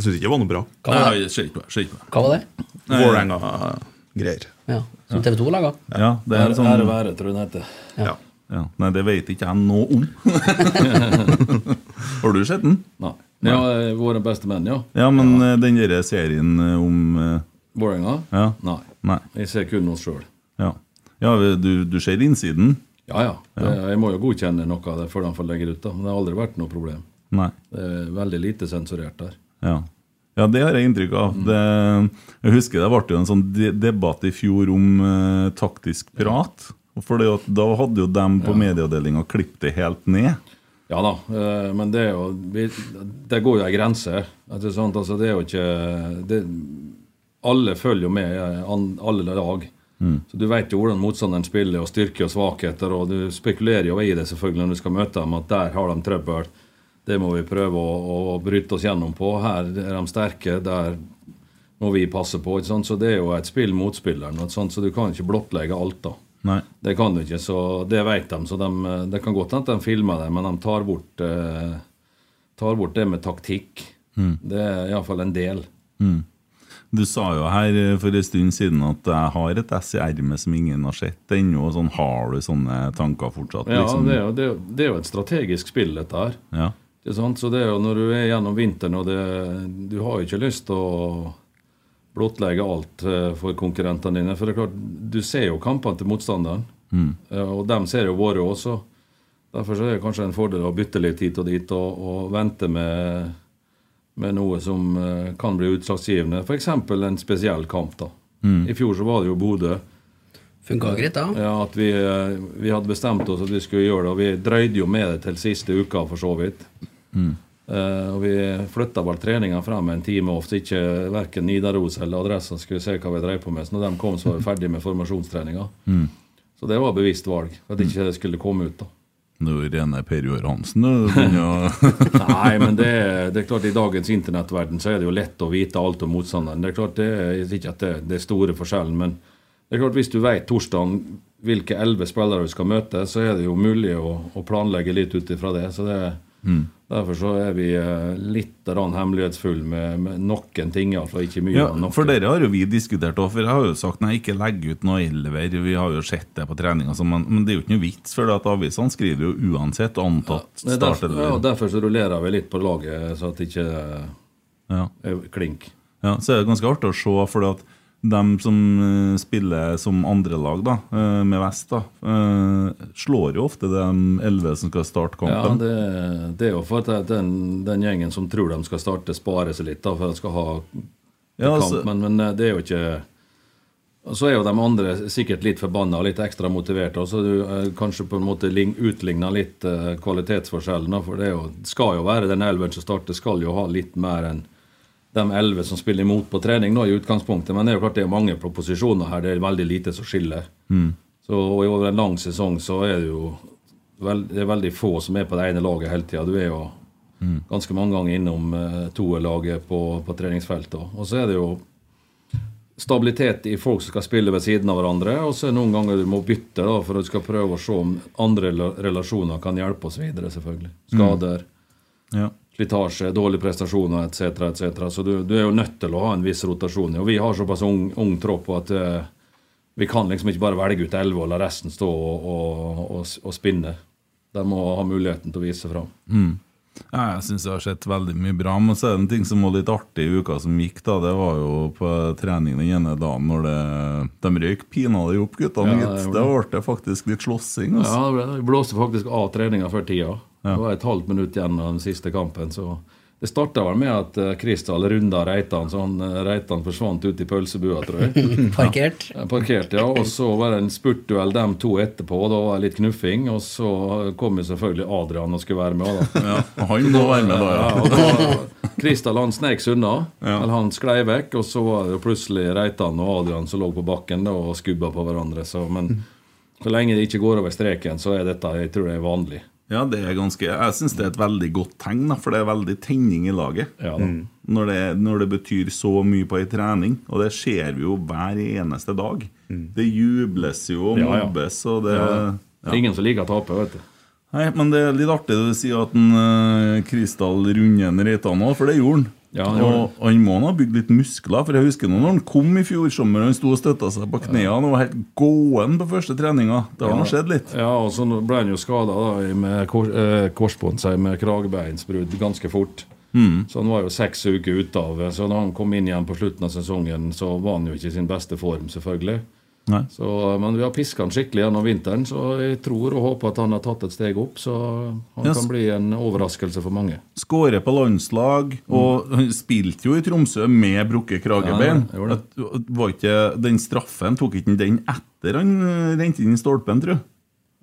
Jeg syns ikke det var noe bra. Hva var det? Nei, ser ikke på det, ser ikke på det. Hva var det? Vålerenga-greier. Ja, Som TV 2 laga? Ja, det er sånn ære være, tror jeg den heter. Ja. ja. Nei, det vet ikke jeg noe om. Har du sett den? Nei. Ja, eh, Våre beste menn, ja. Ja, men ja. den derre serien eh, om uh... Vålerenga? Ja. Nei. Nei. Jeg ser kun oss sjøl. Ja, ja du, du ser innsiden? Ja, ja. Jeg, jeg må jo godkjenne noe av det før de får legge det ut. da Men det har aldri vært noe problem. Nei. Det er veldig lite sensurert der. Ja. ja, det har jeg inntrykk av. Det, jeg husker det ble en sånn debatt i fjor om uh, taktisk prat. For da hadde jo dem på medieavdelinga klippet det helt ned. Ja da, eh, men det er jo Det går jo ei grense. Det, er altså, det er jo ikke det, Alle følger jo med, eh, alle lag. Så Du vet jo hvordan motstanderen spiller, og styrke og svakheter. Og du spekulerer jo i det selvfølgelig når du skal møte dem, at der har de trøbbel. Det må vi prøve å, å bryte oss gjennom på. Her er de sterke, der må vi passe på. Ikke sant? Så det er jo et spill mot spilleren. Så du kan ikke blottlegge alt. da. Nei. Det kan du ikke, så det vet de. Så de, det kan godt hende de filmer det, men de tar bort, eh, tar bort det med taktikk. Det er iallfall en del. Mm. Du sa jo her eh, for en stund siden at jeg har et ess i ermet som ingen har sett ennå. Sånn, har du sånne tanker fortsatt? Ja, liksom? det er, jo, det, er jo- det er jo et strategisk spill, dette her. Ja. Det er sant? Så det er jo når du er gjennom vinteren, og det, du har jo ikke lyst til å blottlegge alt eh, for konkurrentene dine. For det er klart, du ser jo kampene til motstanderen, Mm. eh, og dem ser jo våre også. Derfor så er det kanskje en fordel å bytte litt hit og dit, og, og vente med, med noe som eh, kan bli utslagsgivende. F.eks. en spesiell kamp. da. Mm. I fjor så var det jo Bodø. Funka greit, da. Ja, at vi, vi hadde bestemt oss at vi skulle gjøre det, og vi drøyde jo med det til siste uka, for så vidt. Mm. Eh, og vi flytta vel treninga frem en time ofte, ikke verken Nidaros eller Adressa skulle se hva vi drev på med. Så når de kom, så var vi ferdig med formasjonstreninga. Mm. Så det var bevisst valg, for at ikke det skulle komme ut. da. Det er jo rene Per Joar Hansen. du Nei, men det, er- det er klart i dagens internettverden så er det jo lett å vite alt om motstanderen. Det er klart det er ikke at det, det er store forskjellen, men det er klart hvis du vet torsdagen hvilke elleve spillere vi skal møte, så er det jo mulig å, å planlegge litt ut ifra det. Så det Mm. Derfor så er vi eh, litt hemmelighetsfulle med, med noen ting, iallfall. Ikke mye. Ja, noen. for dere har jo vi diskutert også, for jeg har jo sagt nei, ikke legg ut noe elver. Vi har jo sett det på trening, sånn, men, men det er jo ikke noe vits, for at avisene skriver jo uansett antatt ja, er derfor, startelver. ja, derfor så rullerer vi litt på laget, så at det ikke Ja. er klink. Ja, så er det ganske artig å se, for at de som eh, spiller som andrelag eh, med vest, da, eh, slår jo ofte de elleve som skal starte Ja, kampen. det, det er jo for at den, den gjengen som tror de skal starte, sparer seg litt da, for de skal ha Ja, kamp. altså- men, men eh, det er jo ikke Så er jo de andre sikkert litt forbanna og litt ekstra motiverte. Så du eh, kanskje på en måte utligner litt eh, kvalitetsforskjellen. For det jo, skal jo være den elven som starter, skal jo ha litt mer enn de elleve som spiller imot på trening nå i utgangspunktet. Men det er jo klart det er mange proposisjoner her. Det er veldig lite som skiller. Mm. Så og over en lang sesong så er det jo veld, det er veldig få som er på det ene laget hele tida. Du er jo Mm. ganske mange ganger innom uh, toerlaget på, på treningsfeltet. Og så er det jo stabilitet i folk som skal spille ved siden av hverandre. Og så er det noen ganger du må bytte da, for at du skal prøve å se om andre relasjoner kan hjelpe oss videre. selvfølgelig. Skader, Ja. Slitasje, dårlige prestasjoner etc. etc. Så du, du er jo nødt til å ha en viss rotasjon. Og vi har såpass ung, ung tropp at uh, vi kan liksom ikke bare velge ut elleve og la resten stå og, og, og, og spinne. De må ha muligheten til å vise fram. Mm. Ja, jeg syns jeg har sett veldig mye bra. Men så er det en ting som var litt artig i uka som gikk. da Det var jo på trening den ene dagen når det, de røyk pinadø opp, guttene. Ja, det det ble faktisk litt slåssing. Altså. Ja, det blåste faktisk av treninga før tida. Ja. Det var et halvt minutt igjen av den siste kampen. så Det starta vel med at eh, Kristal runda Reitan, så han, eh, Reitan forsvant ut i pølsebua, tror jeg. Parkert. Ja, Parkert, ja. Og så var det en spurtduell dem to etterpå, og da var det litt knuffing. Og så kom jo selvfølgelig Adrian og skulle være med. da. Ja, han må være med, da. Ja, Ja. Kristal han snek seg unna. Ja. Eller han sklei vekk, og så var det plutselig Reitan og Adrian som lå på bakken da, og skubba på hverandre. Så, men så lenge det ikke går over streken, så er dette jeg tror det er vanlig. Ja, det er ganske Jeg syns det er et veldig godt tegn, da, for det er veldig tenning i laget. Ja, mm. Når, det, når det betyr så mye på ei trening, og det ser vi jo hver eneste dag. Det jubles jo og Ja, ja. mobbes, og det Ja. ja. Ingen som liker å tape, vet du. Nei, men det er litt artig å si at en, uh, Kristal runder en Reitan òg, for det gjorde han. Ja, og han må ha bygd litt muskler, for jeg husker nå når han kom i fjor sommer og han sto og støtta seg på knærne og var helt gåen på første treninga. Det har nå skjedd litt. Ja, og så ble han jo skada med kor, eh, korsbånd, seg med kragebeinsbrudd ganske fort. Mm. Så han var jo seks uker ute av Så da han kom inn igjen på slutten av sesongen, så var han jo ikke i sin beste form, selvfølgelig. Så, men vi har piska han skikkelig gjennom vinteren, så jeg tror og håper at han har tatt et steg opp. Så han Yes. kan bli en overraskelse for mange. Skåre på landslag, og han spilte jo i Tromsø med brukket kragebein. Ja, Var ikke den straffen Tok ikke den etter han eh, rente inn i stolpen, tror jeg?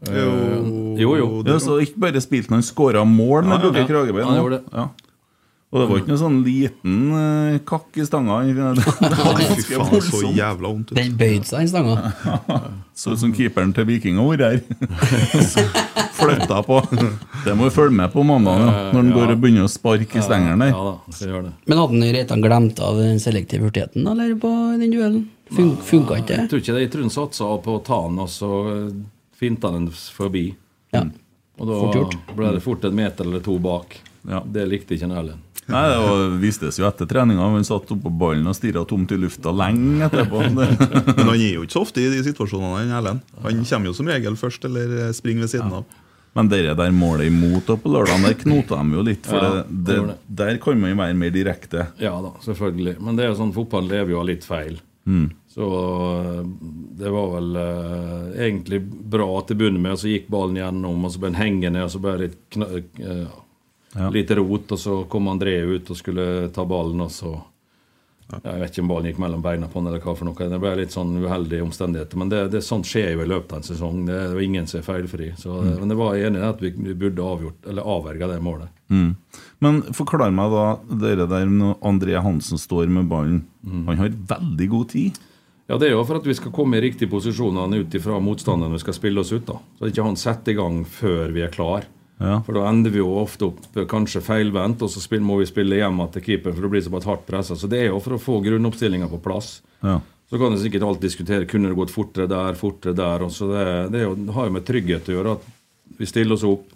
Jo, jo, jo. Ja, så ikke bare spilte han, han skåra mål med Ja, ja, brukket ja. kragebein. Han gjorde det. Ja. Og det var ikke noe sånn liten uh, kakk i stanga. Det var Fy så jævla vondt ut. Den bøyde seg, den stanga. Så ut som keeperen til Viking har vært her. Flytta på. Det må vi følge med på mandag, ja, når han Ja. går og begynner å sparke i stengeren der. Ja. Men hadde han Reitan glemt av den selektive hurtigheten eller på den duellen? Fun funka ikke Jeg det? tror ikke det. Jeg tror han satsa på å ta han, og så eh, finta han forbi. Ja. Og da ble det fort en meter eller to bak. Ja. Det likte ikke han Erlend. Nei, Det var, vistes jo etter treninga. Han satt oppå ballen og stirra tomt i lufta lenge etterpå. Men han er jo ikke så ofte i de situasjonene, han Erlend. Han kommer jo som regel først, eller eh, springer ved siden av. men det der målet imot og på lørdagen, der knota de jo litt. For Ja, det, det. der kan man jo være mer direkte. Ja da, selvfølgelig. Men det er jo sånn, fotball lever jo av litt feil. Mm. Så eh, det var vel eh, egentlig bra til å begynne med, og så gikk ballen gjennom, og så ble den hengende, og så ble det litt, kna eh, Ja. litt rot, og så kom André ut og skulle ta ballen, og så Jeg vet ikke om ballen gikk mellom beina på han eller hva for noe. Det ble litt sånn uheldige omstendigheter. Men det, det sånt skjer jo i løpet av en sesong. Det er jo ingen som er feilfri. Så, Men det var enig i at vi, vi burde avgjort, eller avverga det målet. Mm. Men forklar meg da, dere der når André Hansen står med ballen. Mm. Han har veldig god tid. Ja, Det er jo for at vi skal komme i riktige posisjoner ut ifra motstanderen vi skal spille oss ut. da. Så ikke han setter i gang før vi er klar. Ja. For da ender vi jo ofte opp kanskje feilvendt, og så må vi spille hjem til keeper for det blir såpass hardt pressa. Så det er jo for å få grunnoppstillinga på plass. Ja. Så kan du sikkert alt diskutere kunne det gått fortere der, fortere der. og så det, det, er jo, det har jo med trygghet å gjøre at vi stiller oss opp.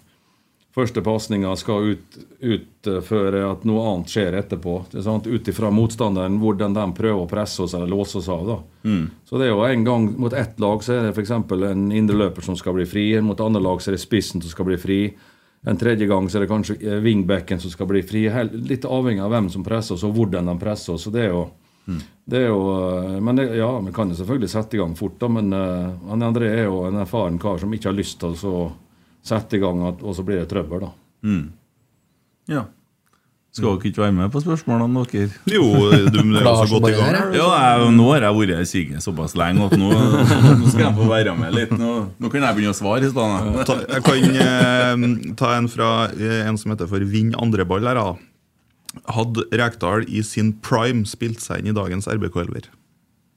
Første pasninga skal ut, utføre at noe annet skjer etterpå. Det er? Ut ifra motstanderen, hvordan de prøver å presse oss eller låse oss av. da. Så det er jo en gang mot ett lag så er det f.eks. en indreløper som skal bli fri. Mot andre lag så er det spissen som skal bli fri. En tredje gang så er det kanskje eh, wingbacken som skal bli fri. Litt avhengig av hvem som presser oss, og hvordan de presser oss. Så det er jo, det er jo eh, Men det, ja, vi kan jo selvfølgelig sette i gang fort, da, men uh, André er jo en erfaren kar som ikke har lyst til å sette i gang, og så blir det trøbbel, da. Ja. Skal dere ikke være med på spørsmålene, dere? Jo, du det er jo så godt i gang. Ja, jeg, nå har jeg vært i siget såpass lenge at nå, nå skal jeg få være med litt. Nå, nå kan jeg begynne å svare i stedet. Jeg kan eh, ta en fra eh, en som heter for Vinn andreball her. da. Hadde Rekdal i sin prime spilt seg inn i dagens RBK-elver?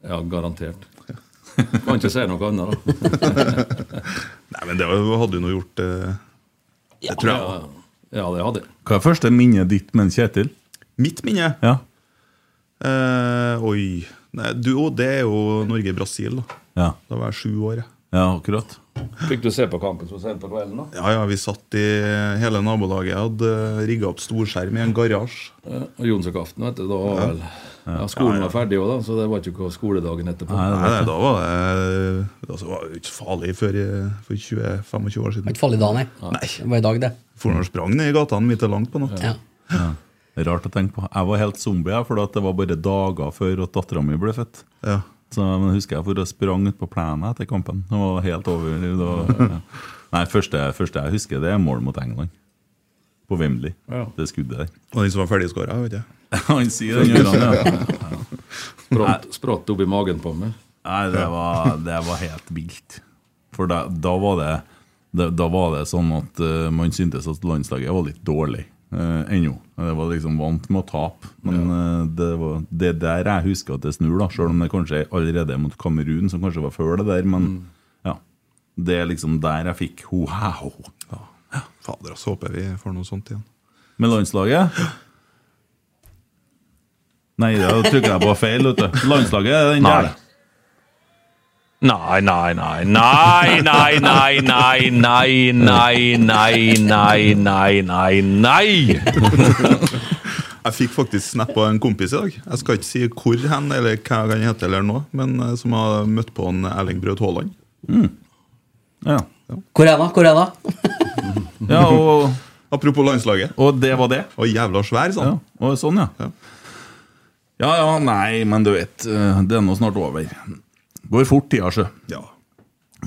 Ja, garantert. Kan ikke si noe annet, da. Nei, men det hadde du nå gjort. eh, det tror jeg. Ja, ja, det hadde jeg. Hva er første minnet ditt med Kjetil? Mitt minne? Ja. Eh, oi Nei, du, Det er jo Norge-Brasil. Da Ja, Da var jeg sju år. ja akkurat. Fikk du se på kampen så sent på kvelden, da? Ja, ja, Vi satt i hele nabolaget. Jeg hadde rigga opp storskjerm i en garasje. Ja, og Jonsøkaften, vet du. Da var vel ja, Skolen var ferdig òg, da, så det var ikke skoledagen etterpå. Nei, nei, da var det altså, var ikke farlig før for 20-25 år siden. ikke farlig da, nei. Nei. Det var i dag, det. For når sprang ned i gatene midt langt på natt. Ja. Er Rart å tenke på. Jeg var helt zombie, for det var bare dager før at dattera mi ble født. Ja. Så men husker jeg for jeg sprang ut på plenen etter kampen. Det var helt over. Det var, ja. Nei, første, første jeg husker, det er mål mot England. På Wembley. Ja. Det skuddet der. Og den som var ferdigskåra, vet du. Han sier den gjør han, ja. Spratt, spratt opp i magen på meg. Nei, det var, det var helt vilt. For da, da, var det, da, da var det sånn at uh, man syntes at landslaget var litt dårlig uh, ennå. Det var liksom vant med å tape. Men eh, det var det der jeg husker at det snur, da selv om det kanskje er allerede mot Kamerun, som kanskje var før det der. Men ja, det er liksom der jeg fikk ho-ha-ho. Fader, så håper vi får noe sånt igjen. Med landslaget Nei, da trykker jeg på feil. vet du Landslaget er den der. Nei, nei, nei, nei, nei, nei, nei, nei, nei, nei, nei, nei, nei, nei. Jeg fikk faktisk snap av en kompis i dag. Jeg skal ikke si hvor hen eller hva han heter, eller noe, men eh, som har møtt på en Erling Braut Haaland. Ja. Hvor er da? Hvor er da? ja, og, Apropos landslaget. og det var det. Og jævla svær, Ja, sånn. og sånn, ja. Ja. Ja ja, nei, men du vet, eh, det er nå snart over. Går fort, tida, sjø. Ja.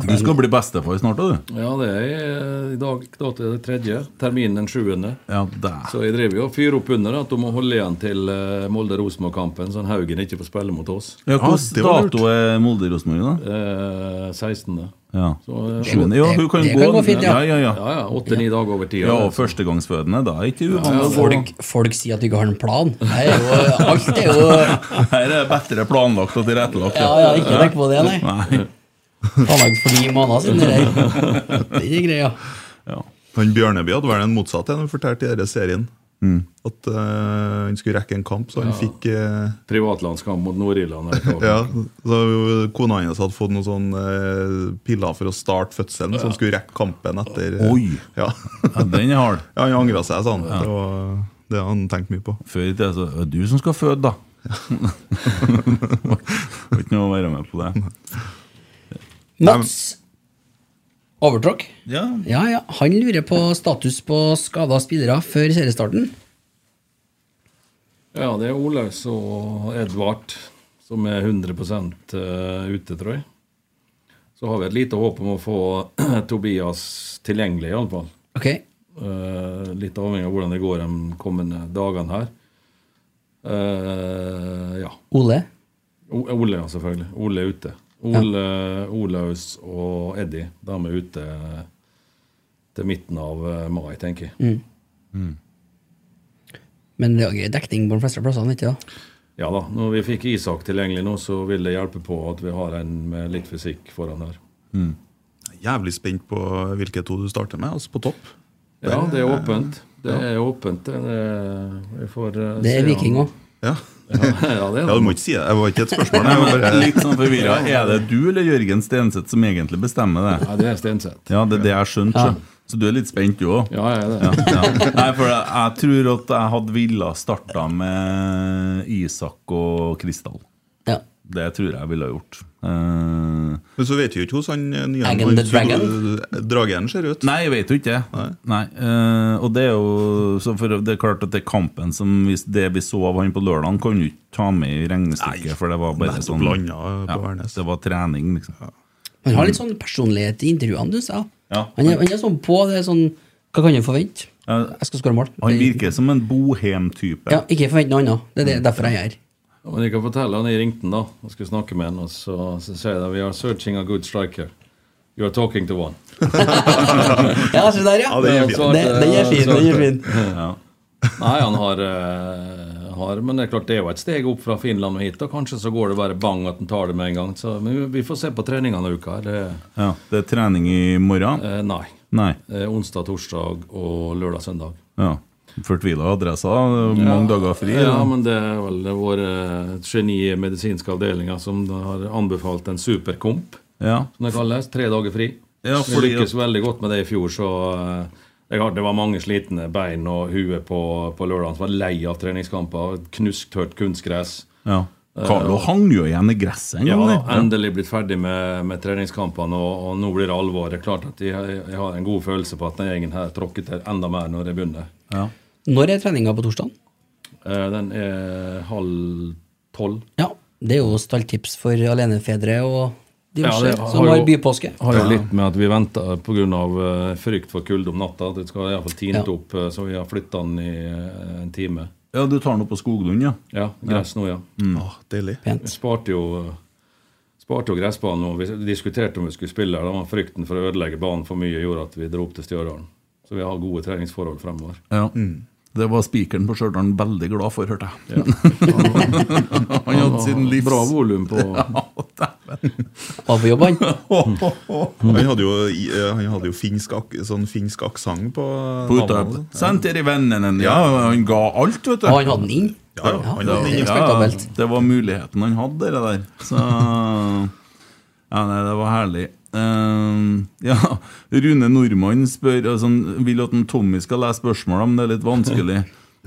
Du skal bli bestefar snart, da, du. Ja, det er eh, i dag da til det tredje. Terminen den sjuende. Ja. Så jeg driver jo og fyrer opp under at du må holde igjen til eh, Molde-Rosenborg-kampen, sånn Haugen ikke får spille mot oss. Ja, Hvilken dato er Molde-Rosenborg, da? Eh, 16. Ja. Så, eh, Sjuende. Ja, hun kan det gå. kan gå fint, ja. ja, ja, ja, ja, Åtte-ni dager over tida. Ja, og førstegangsfødende, da er ikke uvanlig. Folk, folk sier at du ikke har en plan. Nei, er jo, alt er jo Her er det bedre planlagt og tilrettelagt. Ja, ja, ikke tenk på det, nei. Nei. Planlagt for ni måneder siden. Det er ikke greia. Ja. Han Bjørneby hadde vel en motsatt en, han fortalte i denne serien. Mm. At uh, han skulle rekke en kamp, så han fikk uh, Privatlandskamp mot Nord-Irland. Ja, så Kona hans hadde fått noen sånne uh, piller for å starte fødselen, så han skulle rekke kampen etter Oi. Ja. Ja, den er hard. ja, Han angra seg, sa han. Det var det han tenkte mye på. Før i tida så er det du som skal føde, da. Var ikke noe å være med på det. Mats overtråkk. Ja. Ja, ja. Han lurer på status på skada spillere før seriestarten. Ja, det er Olaus og Edvard som er 100 eh, ute, tror jeg. Så har vi et lite håp om å få Tobias tilgjengelig, iallfall. Okay. Uh, litt avhengig av hvordan det går de kommende dagene her. Uh, ja. Ole. O Ole, ja, selvfølgelig. Ole er ute. Ole, Olaus og Eddie de er ute til midten av eh, mai, tenker jeg. Men det er dekning på de fleste plassene, ikke da? Ja da, Når vi fikk Isak tilgjengelig nå, så vil det hjelpe på at vi har en med litt fysikk foran her. Jævlig spent på hvilke to du starter med, altså på topp. Ja, det er åpent. Det er åpent. Det, er, vi får eh, Det er Viking òg. Ja. Ja, ja, det Ja, Du må ikke si det. Det var ikke et spørsmål. Jeg var bare... Litt sånn forvirra. Er det du eller Jørgen Stenseth som egentlig bestemmer det? Ja, det er Stenseth. Ja, det er det jeg skjønte. Ja. så. Så du er litt spent, du òg? Ja, jeg er det. Ja, ja. Nei, for jeg, jeg tror at jeg hadde ville starta med Isak og Kristall. Ja. Det tror jeg jeg ville ha gjort. Uh, Men så vet vi jo ikke hvordan han nye Dragon? Dragen ser ut. Nei, jeg vet jo ikke det. Nei. Nei. eh, og det er jo så for Det er klart at det kampen som vi, Det vi så av han på lørdag, kan du ikke ta med i regnestykket, Nei, for det var bare nettopp sånn blanda på Værnes. Det var trening, liksom. Han har litt sånn personlighet i intervjuene, du sa. Ja. Han, er, han er sånn på det er sånn Hva kan du forvente? Ja. Jeg skal skåre mål. Han virker som en bohem-type. Ja, ikke forvent noe annet. Det er det, derfor jeg er her. Ja, Men jeg kan fortelle han Jeg ringte han da og skulle snakke med han, og så, så sier jeg We are searching a good striker. You are talking to one. Ja, se der, ja. Ja, det fint. Det, den er fin. Den er fin. Ja. Nei, han har, uh, har Men det er klart det er jo et steg opp fra Finland og hit. Og kanskje så går det bare bang at han tar det med en gang. Så, men vi- vi får se på treningene i uka. Det, Ja, det er trening i morgen? Uh, nei. Nei. Uh, onsdag, torsdag og lørdag, søndag. Ja. Fortvila adresse, Mange dager fri. Ja, ja, men det er vel vår eh, geni i medisinske avdelinger som har anbefalt en superkomp, ja. som det kalles. Tre dager fri. Ja, Vi fordi lykkes veldig godt med det i fjor, så eh, det var mange slitne bein og hue på, på lørdag som var lei av treningskamper. Knusktørt kunstgress. ja. Carlo hang jo igjen i gresset en gang. Ja, endelig blitt ferdig med, med treningskampene, og, og nå blir det alvor. Det er klart at jeg, jeg har en god følelse på at den gjengen her tråkket enda mer når jeg begynner. Ja. Når er treninga på torsdag? Eh, Den er halv tolv. Ja, det er jo stalltips for alenefedre og diverse Ja, det har som har jo- bypåske. har jo litt med at vi venter pga. Uh, frykt for kulde om natta. At det skal iallfall tint Ja. opp, eh, så vi har flytta den i eh, en time. ja, du tar den opp på Skoglund, ja? Ja, gress nå, ja. Åh, deilig. Vi Pent. sparte jo Sparte jo gressbanen, og vi diskuterte om vi skulle spille her. Da var frykten for å ødelegge banen for mye gjorde at vi dro opp til Stjørdal. Så vi har gode treningsforhold fremover. Ja. Det var spikeren på Stjørdal veldig glad for, hørte jeg. Ja. Han hadde sin livs Bra volum på Var på jobb, han. Han hadde jo, eh, han hadde jo finsk, ak sånn finsk aksent på På Utøya. Senter i vennene Ja, han ga alt, vet du. Og han hadde den inn. Ja, ja, han Ja, hadde det den inn. respektabelt. det var muligheten han hadde, det der. Så Ja, nei, det var herlig. Eh, ja, Rune Nordmann spør altså, vil at en Tommy skal lese spørsmålene, men det er litt vanskelig.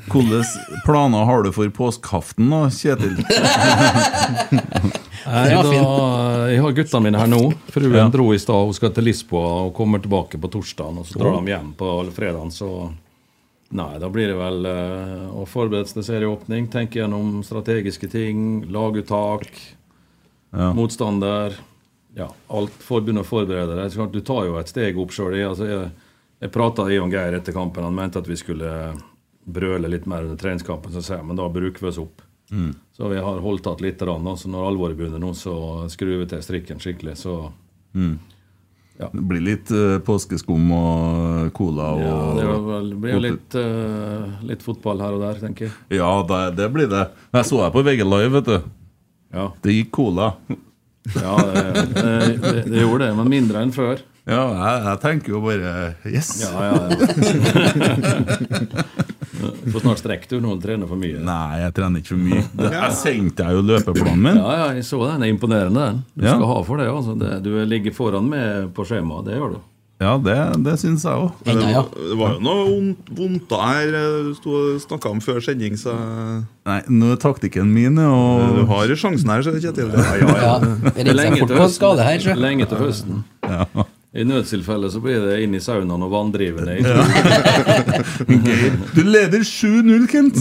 Hvilke planer har du for påskeaften, da, Kjetil? Nei, da, jeg har guttene mine her nå. Fruen Ja. dro i stad. Hun skal til Lisboa og kommer tilbake på torsdag. Og så drar de hjem på fredag. Så nei, da blir det vel eh, å forberede seg til serieåpning. Tenke gjennom strategiske ting. Laguttak. Ja. Motstander. Ja, alt forbundet å forberede deg. Du tar jo et steg opp sjøl. Altså, jeg, jeg prata med Geir etter kampen. Han mente at vi skulle brøle litt mer under treningskampen. Så sier jeg men da bruker vi oss opp. Så vi har holdt igjen litt. Rann, Så når alvoret begynner nå, så skrur vi til strikken skikkelig. Så Det blir litt uh, påskeskum og cola og ja, det blir vel- blir litt, uh, litt fotball her og der, tenker jeg. Ja, det, det blir det. Jeg så deg på VG Live, vet du. Ja, Det gikk cola. Ja det, det, det, gjorde det, men mindre enn før. Ja, jeg, jeg tenker jo bare Yes! Ja, ja, ja. Du får snart strekk du når du trener for mye. Nei, jeg trener ikke for mye. Det, jeg sendte jo løpeplanen min. Ja, ja, jeg så den. Det er imponerende, den. Du Ja. skal ha for det. altså. det du ligger foran med på skjemaet. Det gjør du. Ja, det, det syns jeg òg. Det, ja. Det var jo noe vondt- vondt her eh, du snakka om før sending, så Nei, nå er taktikken min du og har sjansen her, så Kjetil. Ja, ja, Ja, det lenge, seg fort på en skade her. Lenge til høsten. I nødstilfelle så blir det inn i saunaen og vanndrivende. Du leder 7-0, Kent!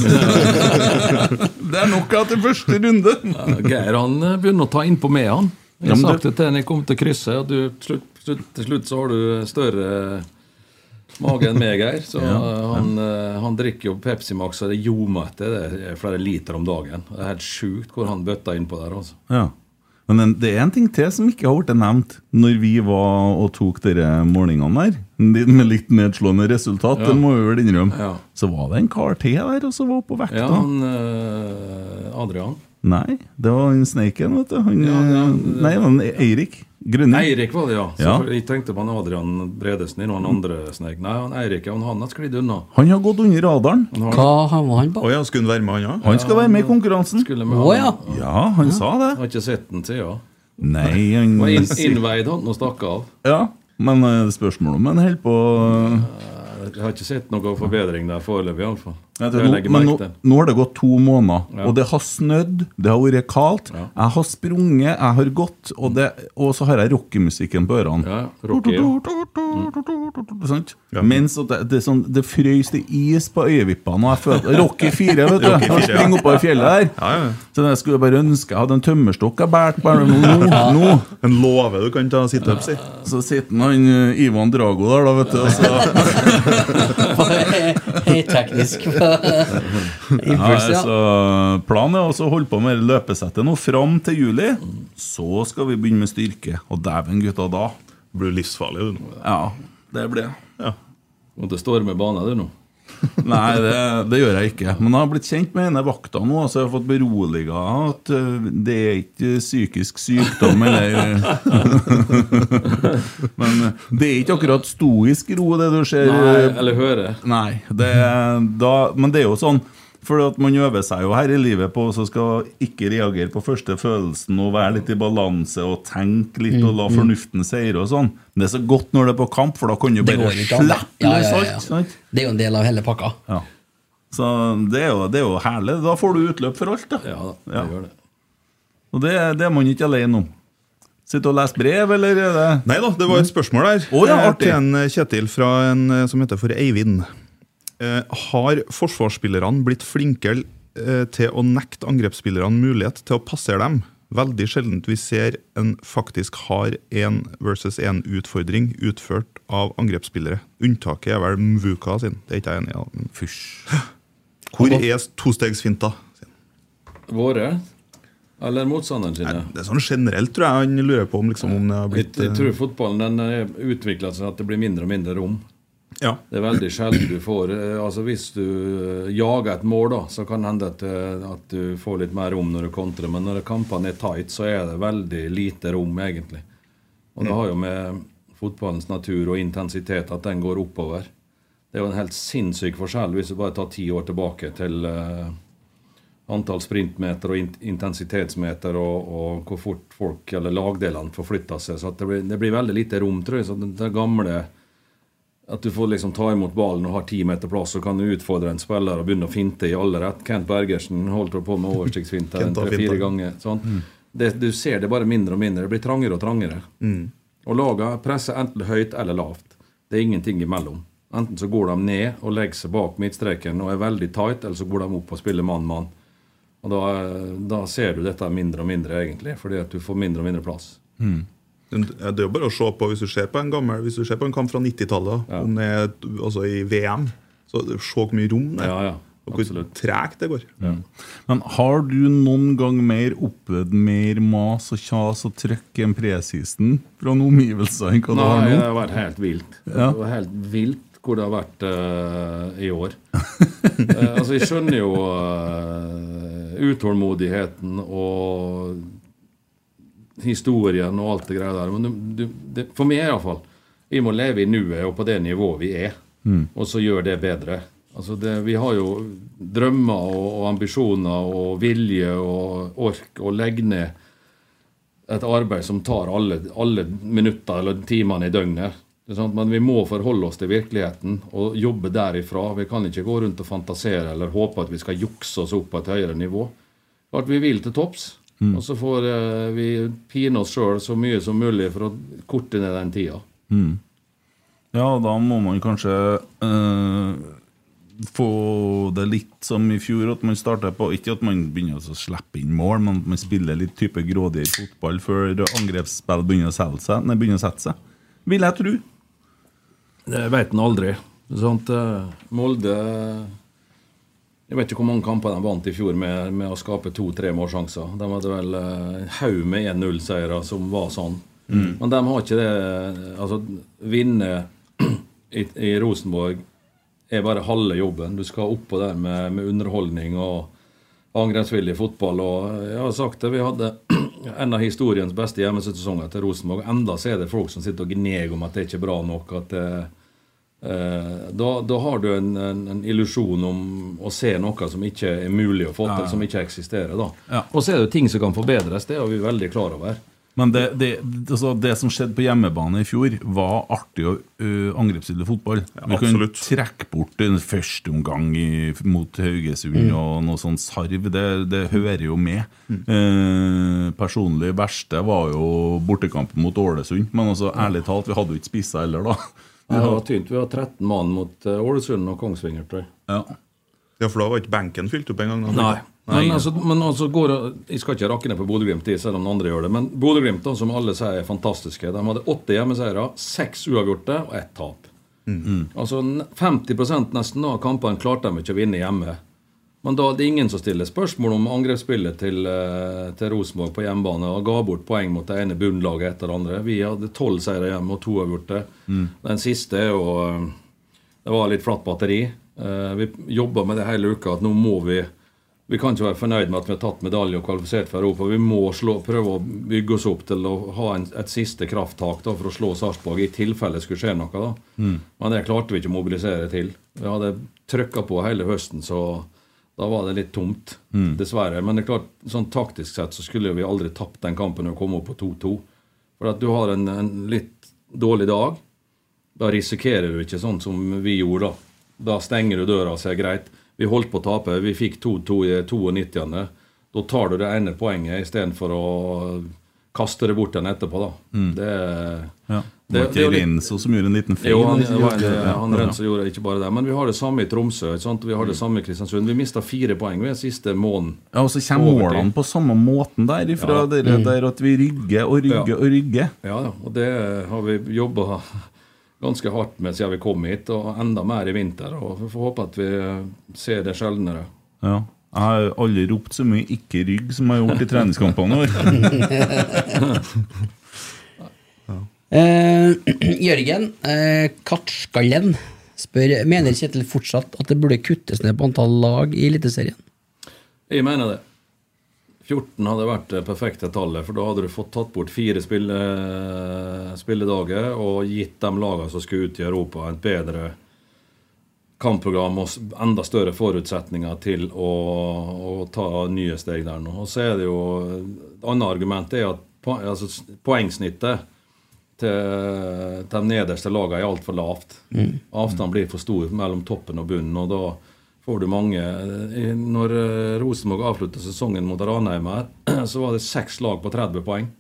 det er nok etter første runde. Ja, Geir han eh, begynner å ta innpå med han. Jeg sa har sagt det til han jeg kom til krysset, at du, slutt, slutt, til slutt så har du større mage enn meg, Geir. Så ja, han, eh, han drikker jo Pepsi Max, og det ljomer etter. Det er flere liter om dagen. Det er helt sjukt hvor han bøtta innpå der. altså. Ja. Men en- det er en ting til som ikke har blitt nevnt når vi var og tok dere målingene der. Med litt nedslående resultat, Ja. det må vi vel innrømme. Ja. Så var det en kar til der og så var på vekta. Ja, han eh, Adrian. Nei, det var han Sneiken, vet du. Han, Ja, ja, eh, det- nei, han Eirik. Grønning. Eirik var det, ja. Så Ja. Jeg tenkte på han Adrian Bredesen og noen andre snek. Nei, han Eirik han, han har sklidd unna. Han har gått under radaren. Han har- Hva havna han på? Oh, ja, skulle han være med, han òg? Han skal være med i konkurransen. Skulle med han. ja. Ja, han sa det. Har ikke sett den siden. Nei, han Var inn, innveid han og stakk av. Ja, men eh, spørsmålet om han holder på Jeg har ikke sett noe forbedring der foreløpig, iallfall. Jeg nå, men nå, nå har det gått to måneder, Ja. og det har snødd, det har vært kaldt. Ja. Jeg har sprunget, jeg har gått, og, det, og så har jeg rockemusikken på ørene. Ja, Rocky, Mens det, det, sånn, det frøys det is på øyevippene. Og jeg føler Rocky 4, vet du. Rocky Han 4, ja. springer oppover fjellet der. Ja, ja. Så jeg skulle bare ønske jeg hadde en tømmerstokk jeg bærte bare nå. nå. En låve du kan ta situps i. Så sitter han eh, Ivan Drago der, da, vet du. Og så. Ja, Impuls, ja. så Planen er å holde på med løpesettet nå fram til juli. Så skal vi begynne med styrke. Og dæven, gutta, da Det du livsfarlig. du. Ja, det blir det. Ja. ståre med bane, du nå. Nei, det, det gjør jeg ikke. Men jeg har blitt kjent med ene vakta nå, så jeg har fått beroliga at uh, det er ikke psykisk sykdom eller Men uh, det er ikke akkurat stoisk ro, det du ser. Nei, eller hører. Nei, det, da, men det er jo sånn For at man øver seg jo her i livet på å skal ikke reagere på første følelsen og være litt i balanse og tenke litt og la fornuften seire og sånn. Men det er så godt når det er på kamp, for da kan du bare slippe Ja, løs ja, ja, alt. sant? Det er jo en del av hele pakka. Ja. Så det er, jo, det er jo herlig. Da får du utløp for alt, da. Ja det Ja. gjør det. Og det, det er man ikke alene om. Sitte og lese brev, eller er det Nei da, det var et spørsmål der. Oh, ja, Eh, artig. til en eh, Kjetil fra en eh, som heter for Eivind. Eh, har forsvarsspillerne blitt flinkere eh, til å nekte angrepsspillerne mulighet til å passere dem? Veldig sjeldent vi ser en faktisk har én versus én-utfordring utført av angrepsspillere. Unntaket er vel Mvuka sin. Det er ikke jeg enig i. men Fysj. Hvor er tostegsfinta? Våre? Eller motstanderen Nei, det er sånn generelt, tror jeg han lurer på om, liksom, om det har blitt jeg eh, tror fotballen den er utvikla seg at det blir mindre og mindre rom. Ja. Det er veldig sjelden du får eh, Altså Hvis du eh, jager et mål, da, så kan det hende at, eh, at du får litt mer rom når du kontrer. Men når kampene er tight, så er det veldig lite rom, egentlig. Og det har jo med fotballens natur og intensitet at den går oppover. Det er jo en helt sinnssyk forskjell hvis du bare tar ti år tilbake til uh, antall sprintmeter og int- intensitetsmeter og, og hvor fort folk eller lagdelene forflytter seg. Så det, blir, det blir veldig lite rom, tror jeg. Så det, det gamle at du får liksom ta imot ballen og har ti meter plass, så kan du utfordre en spiller og begynne å finte i alle rett. Kent Bergersen holdt på med har tre-fire ganger. Sånn. Det, du ser det bare mindre og mindre. Det blir trangere og trangere. Og lagene presser enten høyt eller lavt. Det er ingenting imellom. Enten så går de ned og legger seg bak midtstreken og er veldig tight, eller så går de opp og spiller mann-mann. Og da, da ser du dette mindre og mindre, egentlig, fordi at du får mindre og mindre plass. Men Det er jo bare å se på hvis du ser på en gammel Hvis du ser på en kamp fra 90-tallet, Ja. er altså i VM, så se hvor mye rom det er. Ja, ja, og hvor tregt det går. Men har du noen gang mer opplevd mer mas og kjas og trøkk enn presisen fra noen omgivelser enn hva du har Nei, det har vært helt vilt. Ja. Det var helt vilt hvor det har vært uh, i år. uh, altså, jeg skjønner jo uh, utålmodigheten og historien og alt det greia der. Men du, du, det, for meg iallfall. Vi må leve i nuet og på det nivået vi er, og så gjøre det bedre. Altså det, vi har jo drømmer og, og ambisjoner og vilje og ork å legge ned et arbeid som tar alle, alle minutter eller timene i døgnet. Men vi må forholde oss til virkeligheten og jobbe derifra. Vi kan ikke gå rundt og fantasere eller håpe at vi skal jukse oss opp på et høyere nivå. At vi vil til topps. Og så får uh, vi pine oss sjøl så mye som mulig for å korte ned den tida. Ja, da må man kanskje uh, få det litt som i fjor, at man starter på Ikke at man begynner å slippe inn mål, men at man spiller litt type grådig fotball før angrepsspill begynner å selge seg, nei, begynner å sette seg. Vil jeg tro. Det vet en aldri. Sånt, uh, Molde Jeg vet ikke hvor mange kamper de vant i fjor med, med å skape to-tre målsjanser. De hadde vel eh, en haug med 1-0-seiere som var sånn. Men de har ikke det Altså, vinne i, i Rosenborg er bare halve jobben. Du skal oppå der med, med underholdning og angrepsvillig fotball. Og jeg har sagt det, vi hadde en av historiens beste hjemmesesonger til Rosenborg. Enda så er det folk som sitter og gneger om at det ikke er bra nok. at det, eh, da, da har du en, en, en illusjon om å se noe som ikke er mulig å få til, Ja. som ikke eksisterer. da. Ja. Og så er det jo ting som kan forbedres, det er vi veldig klar over. Men det, det, altså det som skjedde på hjemmebane i fjor, var artig og uh, fotball fotball. Vi kan trekke bort en første omgang mot Haugesund Mm. og noe sånn sarv. Det, det hører jo med. Eh, personlig verste var jo bortekampen mot Ålesund. Men altså, ærlig talt, vi hadde jo ikke spissa heller, da. Det var tynt. Vi var 13 mann mot eh, Ålesund og Kongsvinger, tror jeg. Ja. Ja, for da var ikke benken fylt opp engang? Nei. Nei. Men, altså, men altså går, Jeg skal ikke rakke ned på Bodø-Glimt, selv om de andre gjør det. Men Bodø-Glimt, som alle sier er fantastiske, de hadde åtte hjemmeseiere, seks uavgjorte og ett tap. Altså n- 50 nesten av kampene klarte de ikke å vinne hjemme. Men da er det ingen som stiller spørsmål om angrepsspillet til, eh, til Rosenborg på hjemmebane og ga bort poeng mot det ene bunnlaget etter det andre. Vi hadde tolv seire hjemme og to uavgjorte. Den siste er jo eh, Det var litt flatt batteri. Eh, Vi jobba med det hele uka at nå må vi vi kan ikke være fornøyd med at vi har tatt medalje og kvalifisert for Europa. Vi må slå, prøve å bygge oss opp til å ha en, et siste krafttak da, for å slå Sarpsborg, i tilfelle det skulle skje noe. da. Men det klarte vi ikke å mobilisere til. Vi hadde trykka på hele høsten, så da var det litt tomt. Dessverre. Men det er klart, sånn taktisk sett så skulle vi aldri tapt den kampen og komme opp på 2-2. For at du har en, en litt dårlig dag. Da risikerer du ikke sånn som vi gjorde. Da Da stenger du døra og sier greit. Vi holdt på å tape. Vi fikk 2-2 i 92. Da tar du det ene poenget istedenfor å kaste det bort den etterpå. da. Det, Ja. Det- Det var det ikke Renzo som gjorde en liten feil? jo, han, han, han. Renzo gjorde ikke bare det. Men vi har det samme i Tromsø. Ikke sant? Vi har det samme i Kristiansund. Vi mista fire poeng ved siste måneden. Ja, og så kommer Overtid. målene på samme måten der, ifra Ja. dere der at vi rygger og rygger Ja. og rygger. Ja, ja, og det har vi jobba ganske hardt med siden vi kom hit, og enda mer i vinter. og Vi får håpe at vi ser det sjeldnere. Ja. Jeg har aldri ropt så mye 'ikke rygg' som jeg har gjort i treningskampene våre. Eh, Jørgen eh, Kartskallen spør Mener Kjetil fortsatt at det burde kuttes ned på antall lag i Eliteserien. Jeg mener det. 14 hadde vært det perfekte tallet, for da hadde du fått tatt bort fire spille, spilledager og gitt de lagene som skulle ut i Europa, et bedre kampprogram og enda større forutsetninger til å, å ta nye steg der nå. Og så er det jo Et annet argument er at altså, poengsnittet til de nederste lagene er altfor lavt. Avstanden blir for stor mellom toppen og bunnen, og da får du mange Når eh, Rosenborg avslutta sesongen mot Ranheim her, så var det seks lag på 30 poeng.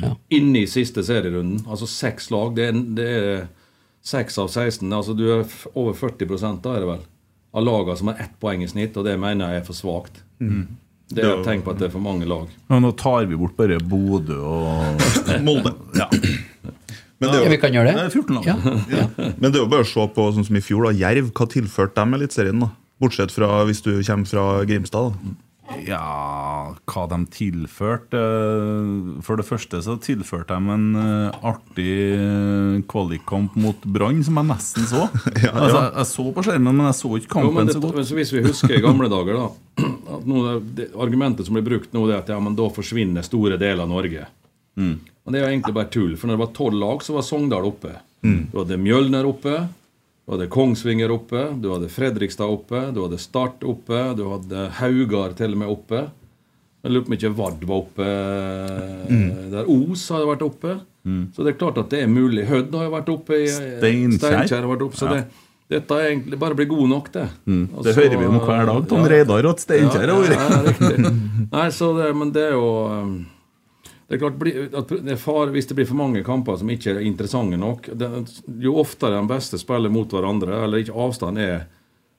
Ja. Inne i siste serierunden. Altså seks lag. Det er, det er seks av 16. Altså du er over 40 da, er det vel, av lagene som har ett poeng i snitt, og det mener jeg er for svakt. Det er Tenk på at det er for mange lag. Ja, nå tar vi bort bare Bodø og Molde. Ja. Men det, Ja, er vi kan gjøre Det det. er 14 lag. Ja. men det er jo bare å se på sånn som i fjor, da. Jerv. Hva tilførte de Eliteserien? Bortsett fra hvis du kommer fra Grimstad. da. Ja, hva de tilførte eh, For det første så tilførte de en eh, artig eh, kvalikkamp mot Brann, som jeg nesten så. Ja, Altså, jeg så på skjermen, men jeg så ikke Jo, kampen det, så godt. men så hvis vi husker i gamle dager, da at noe, det, Argumentet som blir brukt nå, det er at ja, men da forsvinner store deler av Norge. Men det er jo egentlig bare tull. For når det var tolv lag, så var Sogndal oppe. Du hadde Mjølner oppe. Du hadde Kongsvinger oppe. Du hadde Fredrikstad oppe. Du hadde Start oppe. Du hadde Haugar til og med oppe. Jeg lurer på om ikke Vard var oppe. Der Os hadde vært oppe. Så det er klart at det er mulig. Hødd har vært oppe. i- Steinkjer. Har vært oppe. Så Ja. det, dette er egentlig bare bli god nok, det. Mm. Det så- hører vi om hver dag. Tom ja. Reidar og Steinkjer har Ja, vært. Nei, så det, men det er jo um, Det er klart, at det far, Hvis det blir for mange kamper som ikke er interessante nok Jo oftere de beste spiller mot hverandre, eller ikke avstand er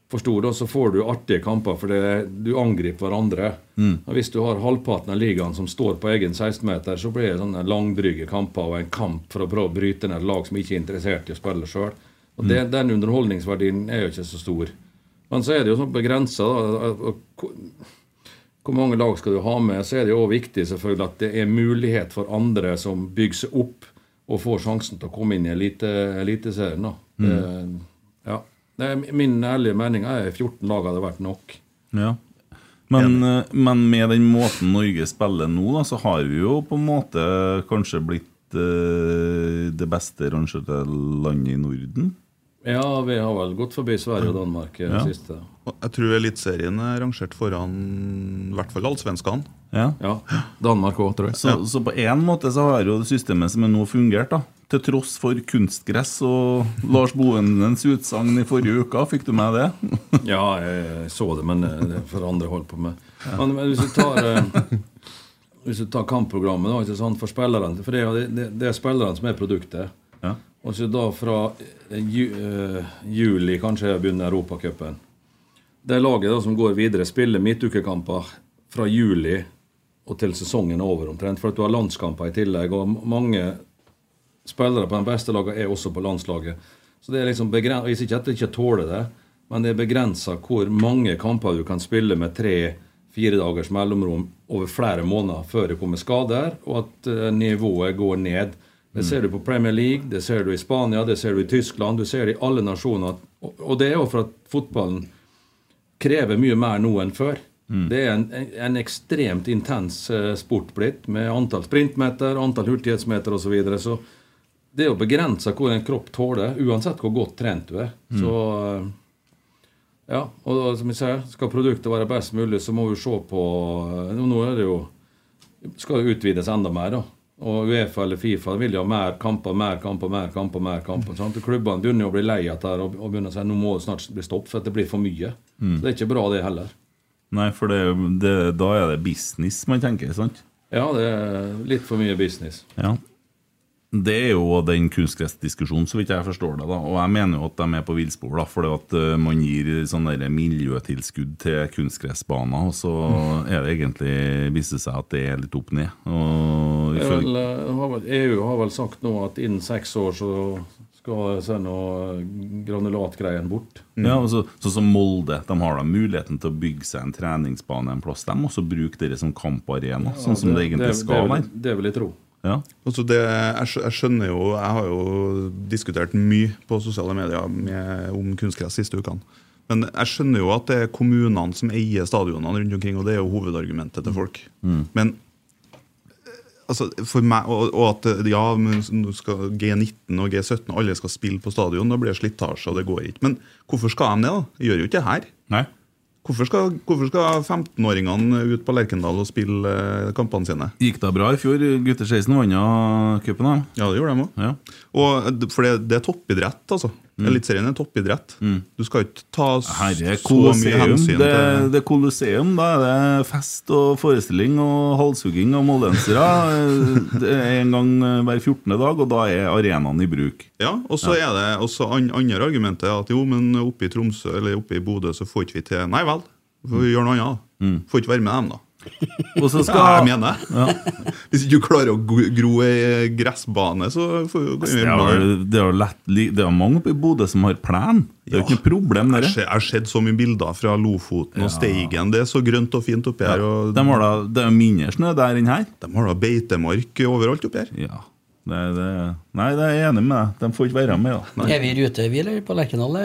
for stor, da, så får du artige kamper fordi du angriper hverandre. Og Hvis du har halvparten av ligaen som står på egen 16-meter, så blir det sånne langdryge kamper og en kamp for å prøve å bryte ned lag som ikke er interessert i å spille sjøl. Den underholdningsverdien er jo ikke så stor. Men så er det jo sånn begrensa. Hvor mange lag skal du ha med? Så er det også viktig selvfølgelig at det er mulighet for andre som bygger seg opp og får sjansen til å komme inn i elite- Eliteserien. da. Det, ja. Det er min ærlige mening er 14 lag hadde vært nok. Ja. Men, eh, men med den måten Norge spiller nå, da, så har vi jo på en måte kanskje blitt eh, det beste rangerte landet i Norden. Ja, vi har vel gått forbi Sverige og Danmark i det Ja. siste. Jeg tror Eliteserien er rangert foran i hvert fall allsvenskene. Ja. Ja. Danmark òg, tror jeg. Så, så på en måte så har jo det systemet som er nå fungert, da. Til tross for kunstgress og Lars Boenens utsagn i forrige uke. Fikk du med det? Ja, jeg så det, men det det får andre holde på med. Men, men hvis du tar eh, Hvis du tar kampprogrammet da, ikke sant, for spillerne For det er, det, det er spillerne som er produktet. Ja. Og så da fra eh, ju, uh, juli kanskje begynner Europacupen. Det laget da som går videre, spiller midtukekamper fra juli og til sesongen er over omtrent. For at du har landskamper i tillegg, og mange spillere på de beste lagene er også på landslaget. Så det er liksom begren- Jeg sier ikke at de ikke tåler det, men det er begrensa hvor mange kamper du kan spille med tre-fire dagers mellomrom over flere måneder før det kommer skader, og at eh, nivået går ned. Det ser du på Premier League, det ser du i Spania, det ser du i Tyskland, du ser det i alle nasjoner. Og det er jo for at fotballen krever mye mer nå enn før. Det er en, en ekstremt intens eh, sport blitt, med antall sprintmeter, antall hurtighetsmeter osv. Så, videre. så det er jo begrensa hvor en kropp tåler, uansett hvor godt trent du er. Så eh, ja, og da, som jeg sier, skal produktet være best mulig, så må vi se på eh, Nå er det jo skal utvides enda mer, da. Og Uefa eller Fifa vil jo ha mer kamper, mer kamper, mer kamper. mer kamper, sant? Og Klubbene begynner jo å bli lei av dette og, begynner å si nå må det snart bli stopp, for det blir for mye. Så Det er ikke bra, det heller. Nei, for det, det, da er det business man tenker, sant? Ja, det er litt for mye business. Ja. Det er jo den kunstgressdiskusjonen, så vidt jeg forstår det. da Og jeg mener jo at de er på villspor, fordi at eh, man gir sånne miljøtilskudd til kunstgressbaner, og så er det egentlig viser seg at det er litt opp ned. Og Det vel, eh, har vel, EU har vel sagt nå at innen seks år så skal sende granulatgreien bort. Ja, og så, Sånn som Molde, de har da muligheten til å bygge seg en treningsbane en plass. De må også bruke det som kamparena, sånn som det, egentlig det, skal være. Det vil jeg tro. Ja. Altså det, jeg, skjønner jo Jeg har jo diskutert mye på sosiale medier med, om kunstgress siste ukene. Men jeg skjønner jo at det er kommunene som eier stadionene rundt omkring, og det er jo hovedargumentet til folk. Men eh, altså, for meg, og, og at eh, ja, men skal G19 og G17 alle skal spille på stadion, da blir det slitasje, og det går ikke. Men hvorfor skal de det? da? Gjør jo ikke det her. Nei. Hvorfor skal, skal 15-åringene ut på Lerkendal og spille eh, kampene sine? Gikk det bra i fjor? Gutter 16 vant cupen. Ja, det gjorde de òg. Ja. Og For det, det er toppidrett, altså. Eliteserien er toppidrett. Du skal ikke ta Herre så mye hensyn Det, til det er Colosseum. Da er det fest og forestilling og halshugging av moldensere. Er en gang hver 14. dag, og da er arenaen i bruk. Ja, og så er det også an, andre argumentet at jo, men oppe i Tromsø eller oppe i Bodø så får ikke vi til Nei vel, vi gjør noe annet. Mm. Får ikke være med dem, da. Og så Ja, jeg mener det. Hvis ikke du klarer å gro ei gressbane, så får du gå inn i jo- det er jo lett, det er mange oppe i Bodø som har plen. Det er jo ikke noe problem. Dere. jeg har sett så mye bilder fra Lofoten og Steigen. Det er så grønt og fint oppi her. Og De har da, det er mindre snø der enn her. de har da beitemark overalt oppi her. Ja. Det, det, nei, det er jeg enig med deg. De får ikke være med. da. Er vi i rute, vi, eller? På Lerkendal?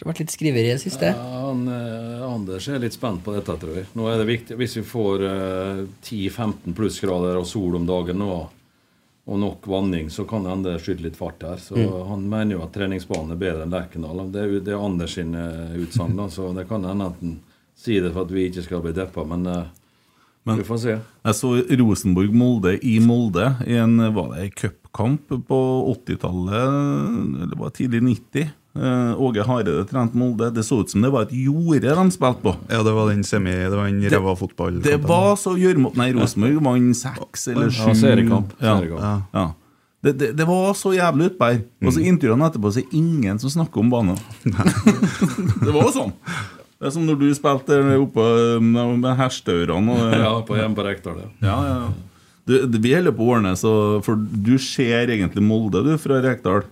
Det har vært litt skriveri i det siste. Ja, han, eh, Anders er litt spent på dette, tror jeg. Nå er det viktig, Hvis vi får eh, 10-15 plussgrader og sol om dagen nå, og nok vanning, så kan det hende skyte litt fart her. Så Han mener jo at treningsbanen er bedre enn Lerkendal. Det er, det er Anders sin eh, utsagn, så det kan hende at han sier det for at vi ikke skal bli deppa, men, eh, Men- vi får se. Jeg så Rosenborg-Molde i Molde i en var det en cupkamp på 80-tallet, eller var det tidlig 90. Eh, Åge Hareide trente Molde. Det så ut som det var et jorde de spilte på. Ja, det var den semi, det var den ræva fotball. Det var så gjørmete Nei, Rosenborg vant seks eller sju. Ja, seriekamp. Ja. Ja. Ja. Det, det, det var så jævlig utpå her. Og så intervjuene etterpå, så er ingen som snakker om banen. det var jo sånn. Det er som når du spilte oppe med hersteørene herstaurene. og- Ja, på hjemme på Rekdal. Ja. Ja, du, vi holder på å ordne, så, for du ser egentlig Molde, du, fra Rekdal.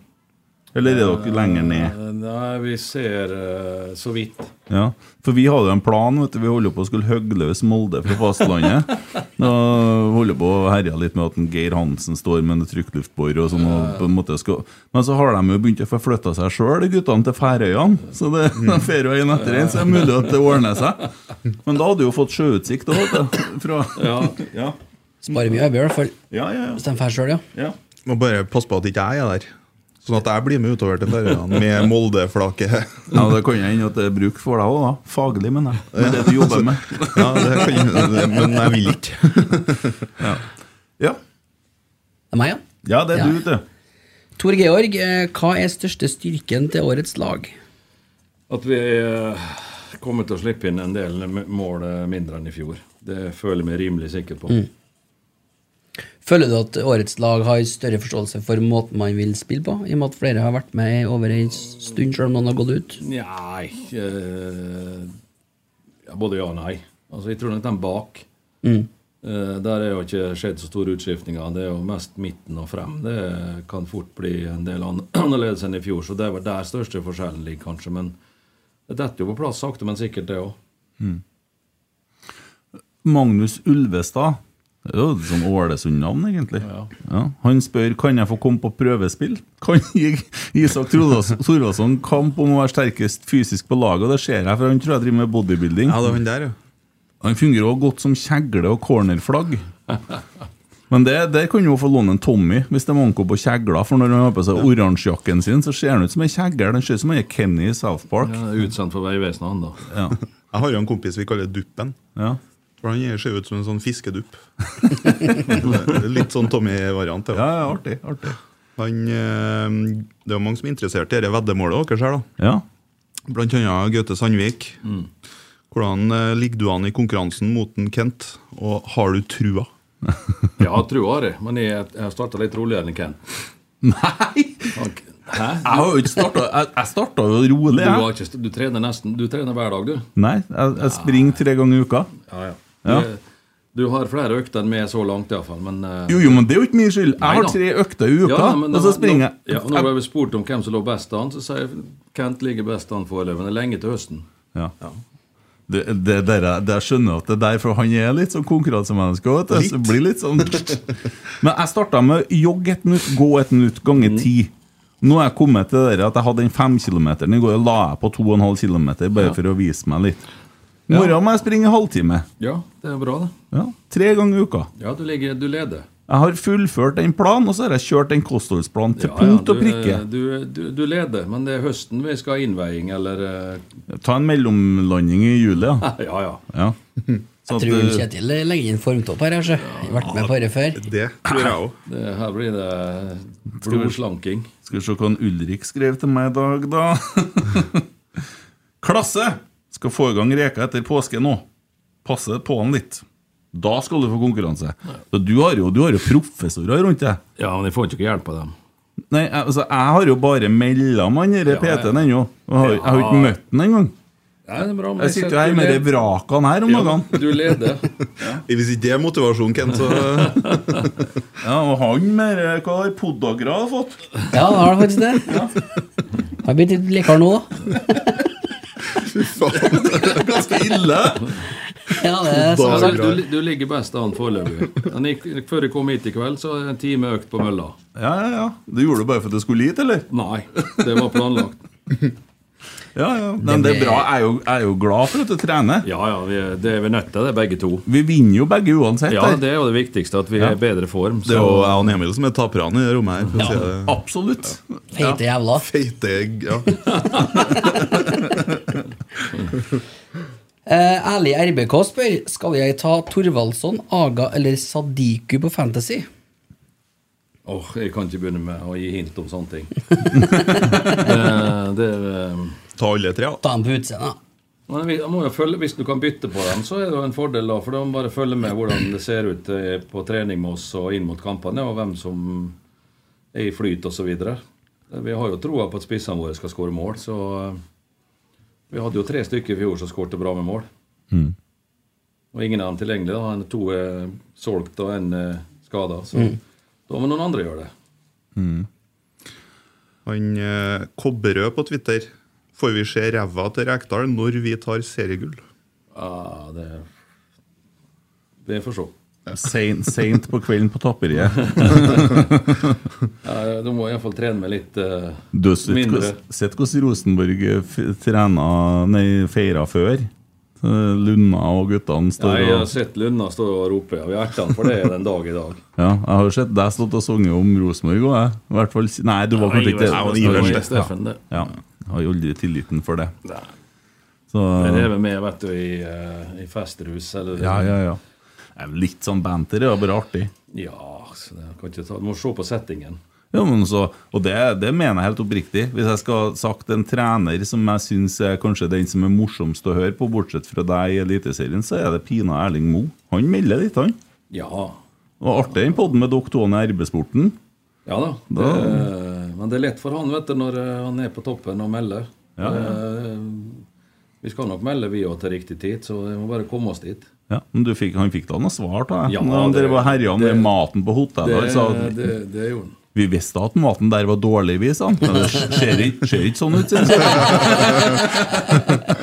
Eller er dere lenger ned? Nei, vi ser uh, så vidt. Ja, For vi hadde jo en plan. vet du, Vi holder på å skulle hogge løs Molde fra fastlandet. Da holder på å herje litt med at en Geir Hansen står med en trykkluftbor og sånn. Og på en måte skal... Men så har de jo begynt å forflytte flytta seg sjøl, guttene til Færøyene. Så det er de fer jo etter en, så det er mulig at det ordner seg. Men da hadde du jo fått sjøutsikt. Fra... Ja. Ja. Sparer mye arbeid, i hvert fall. Ja, ja, Hvis de drar sjøl, ja. ja. Må bare passe på at ikke jeg er der. Sånn at jeg blir med utover til Færøyene med Molde-flaket. Ja, Det kan hende at det er bruk for deg òg, da. Faglig, men jeg. Med det du jobber med. Ja, det kan, jeg- men jeg vil ikke. Ja, Det er meg, ja. ja det er Ja. du, vet du. Tor Georg, eh, hva er største styrken til årets lag? At vi eh, kommer til å slippe inn en del mål eh, mindre enn i fjor. Det føler jeg meg rimelig sikker på. Mm. Føler du at årets lag har større forståelse for måten man vil spille på, i og med at flere har vært med over en stund, selv om noen har gått ut? Nei eh, ja, Både ja og nei. Altså, jeg tror nok den bak Mm. eh, Der er jo ikke skjedd så store utskiftninger. Det er jo mest midten og frem. Det kan fort bli en del an annerledes enn i fjor. Så det var der største forskjellen ligger, kanskje. Men det detter jo på plass sakte, men sikkert, det òg. Magnus Ulvestad. Det er jo et sånn Ålesund-navn, egentlig. Ja. Han spør kan jeg få komme på prøvespill. Kan Isak Thorvalds- Thorvaldsson kamp om å være sterkest fysisk på laget, og det ser jeg, for han tror jeg driver med bodybuilding. Ja, det er han der, jo. Han fungerer også godt som kjegle og cornerflagg. Men det, der kan jo få låne en Tommy hvis det er manko på kjegler. For når han har på seg oransjejakken sin, så ser han ut som en kjegler. Den ser ut som han er Kenny i South Park. Ja, utsendt for Vegvesenet, han, da. Ja. Jeg har jo en kompis vi kaller Duppen. Ja. For Han ser ut som en sånn fiskedupp. Litt sånn Tommy-variant. ja, ja, artig. artig. Han, eh, det er mange som er interessert i dette veddemålet deres her. da. Ja. Blant annet Gaute Sandvik. Hvordan eh, ligger du an i konkurransen mot en Kent, og har du trua? Ja, trua har jeg, men jeg, jeg har starta litt roligere enn Kent. Nei! Hæ? Jeg har jo ikke starta Jeg, jeg starta jo rolig, Du, ikke, du trener nesten Du trener hver dag, du. Nei, jeg, jeg springer tre ganger i uka. Ja, ja. Ja. Du, har flere økter enn meg så langt, iallfall. Men eh, Jo, jo, men det er jo ikke min skyld. Jeg har tre økter i uka, Ja, men og så springer jeg. Ja, og Nå ble vi spurt om hvem som lå best an, så sier jeg Kent ligger best an er lenge til høsten. Ja. Det, det, der, er- det jeg skjønner at det er derfor han er litt sånn konkurransemenneske. vet du, så blir litt sånn Men jeg starta med jogg et minutt, gå et minutt, ganger Mm. ti. Nå er jeg kommet til det at jeg hadde den femkilometeren i går, la jeg på to og en halv kilometer bare Ja. for å vise meg litt. I morgen må jeg springe en halvtime. Ja, det er bra, det. Ja, Tre ganger i uka. Ja, du, ligger, du leder. Jeg har fullført den planen, og så har jeg kjørt den kostholdsplanen til Ja, ja, punkt og prikke. eh, Du, du, du leder, men det er høsten vi skal ha innveiing, eller eh, Ta en mellomlanding i juli, ja. Ja, ja. ja. Så Jeg tror Kjetil legger inn formtopp her. Jeg har vært med på det før. Det tror jeg òg. Her blir det blodslanking. Skal vi se hva Ulrik skrev til meg i dag, da. Klasse! Skal få i gang reka etter påske nå. Passe på han litt. Da skal du få konkurranse. Du har jo, du har jo professorer rundt deg. Ja, men jeg får ikke hjelp av dem. Nei, altså, jeg har jo bare mellom han denne Ja, PT-en ennå. Jeg har, jo ikke møtt han engang. Ja, er bra, Jeg sitter jo her med de vrakene her om Ja, dagene. du leder. Hvis ikke det er motivasjon, Ken, så Ja, og han med hva har podagra fått? Ja, han har faktisk det. Har blitt litt likere nå, da. Ganske ille. Ja, det er sånn. sagt, du, du ligger best an foreløpig. Før jeg kom hit i kveld, så er en time økt på mølla. Ja, ja, ja. Det gjorde du bare for at du skulle hit, eller? Nei, det var planlagt. Ja, ja. Men det er bra. Jeg er jo, jeg er jo glad for at du trener. Ja, ja, vi, det er vi nødt til, det er begge to. Vi vinner jo begge uansett. Ja, det er jo det viktigste, at vi Ja. er i bedre form. Det er jo jeg og Emil som er taperne i det rommet her. For å si det. Absolutt. Feite jævla. Feite egg, ja. Eh, Ærlig RBK spør Skal jeg ta Thorvaldsson, Aga eller Sadiku på Fantasy. Åh, jeg kan ikke begynne med å gi hint om sånne ting. det, det eh, Ta alle tre, da. Ta dem på utseendet. Men vi, må jo følge, Hvis du kan bytte på dem, så er det jo en fordel. da For da må man bare følge med hvordan det ser ut eh, på trening med oss og inn mot kampene, og hvem som er i flyt osv. Vi har jo troa på at spissene våre skal skåre mål, så eh, Vi hadde jo tre stykker i fjor som skårte bra med mål. Mm. Og ingen av dem tilgjengelig. da. En- To er solgt og en er skada. Så Mm. da må noen andre gjøre det. Han eh, Kobberød på Twitter. Får vi se ræva til Rekdal når vi tar seriegull? Ja, det Vi får se. Seint, seint på kvelden på tapperiet. Ja, du må iallfall trene med litt uh, Du sett mindre. sett hvordan Rosenborg eh, trena Nei, feira før. Eh, Lunna og guttene Ja, står jeg har sett Lunna stå og rope. av han for det den dag i dag. Ja, jeg har sett deg stått og sunget om Rosenborg òg, jeg. I hvert fall Nei, du var kanskje ikke det. Jeg var Steffen, det. Ja. Jeg har aldri tilliten for det. Nei. Så Det er vel med vet du, i, eh, i festrus. Eller, Ja, ja, ja. Litt sånn banter er bare artig. Ja, Du må se på settingen. Ja, men så, og det, det mener jeg helt oppriktig. Hvis jeg skal ha sagt en trener som jeg syns er kanskje den som er morsomst å høre på, bortsett fra deg i Eliteserien, så er det Pina Erling Moe. Han melder litt, han. Ja. Og artig den podden med dere to i RB-sporten. Ja da. Det, men det er lett for han vet du, når eh, han er på toppen og melder. Ja, ja. Eh, Vi skal nok melde vi òg til riktig tid, så vi må bare komme oss dit. Ja, men du fikk, Han fikk da noe svar da. Ja, Når det- dere var herja med maten på hotellet? Det, det, det gjorde han. Vi visste at maten der var dårlig, vi, sa han. Men det ser ikke, ser ikke sånn ut, syns jeg.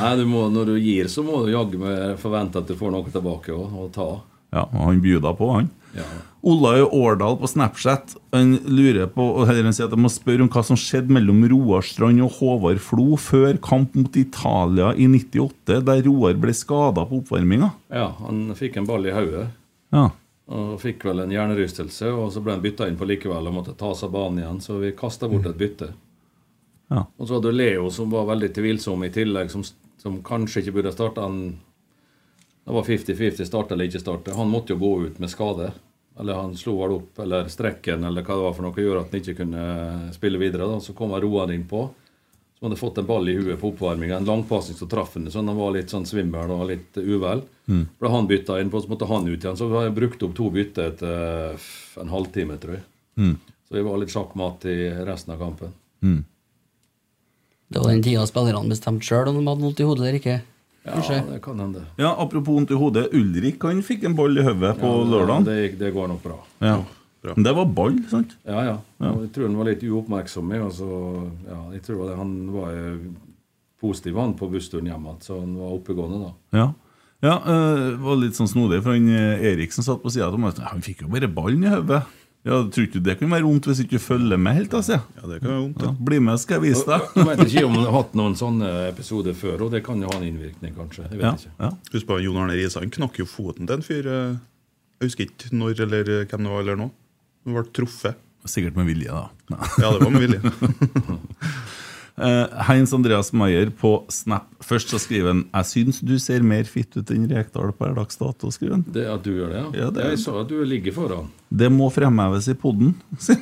Nei, du må, Når du gir, så må du jaggu meg forvente at du får noe tilbake òg, og ta. Ja, og han bjuda på, han. Ja. Olai Årdal på Snapchat Han lurer på og han sier at jeg må spørre om hva som skjedde mellom Roar Strand og Håvard Flo før kamp mot Italia i 98, der Roar ble skada på oppvarminga. ja, han fikk en ball i hodet. Ja. Og fikk vel en hjernerystelse, og så ble han bytta inn på likevel og måtte ta seg banen igjen, så vi kasta bort et bytte. Ja. Og så hadde Leo, som var veldig tvilsom i tillegg, som, som kanskje ikke burde starta. Han Det var 50-50 starte eller ikke starte. Han måtte jo gå ut med skade. Eller han slo vel opp, eller strekken, eller hva det var for noe, gjorde at han ikke kunne spille videre. da. Så kom Roan inn på, som hadde fått en ball i huet på oppvarminga. En langpasning som traff han, så han var litt sånn svimmel og litt uvel. Mm. Ble han bytta inn på, så måtte han ut igjen. Så har brukt opp to bytter etter eh, en halvtime, tror jeg. Mm. Så vi var litt sjakkmatt i resten av kampen. Mm. Det var den tida spillerne bestemte sjøl om de hadde vondt i hodet eller ikke. Ja, det kan hende. Ja, Apropos vondt i hodet. Ulrik han fikk en ball i hodet på Ja, det- lørdag. Det, det går nok bra. Ja. Men det var ball, sant? Ja, ja. Ja. Jeg tror han var litt uoppmerksom. I, og så, ja, jeg tror det, Han var eh, positiv han på bussturen hjem igjen, så han var oppegående da. Ja. Ja, øh, var litt sånn snodig, for han eh, Eriksen satt på sida av meg. Han fikk jo bare ballen i hodet. Ja, Tror ikke det kan være vondt hvis ikke du følger med helt? Altså. Ja, det kan være vondt. Ja, bli med, skal jeg vise deg. Jeg vet ikke om han har hatt noen sånne episoder før, og det kan jo ha en innvirkning, kanskje. Jeg vet Ja, ikke. ja. Husk på Jon Arne Risan knakk jo foten til en fyr. eh, Jeg husker ikke når eller eh, hvem det var, eller nå. Han ble truffet. Sikkert med vilje, da. Nei. Ja, det var med vilje. Eh, Heinz Andreas Maier på Snap. Først så skriver han Jeg syns du ser mer fitt ut enn Rekdal på dags dato. skriver han Det at du gjør det, ja? Ja, det er- Jeg sa at du ligger foran. Det må fremheves i podden.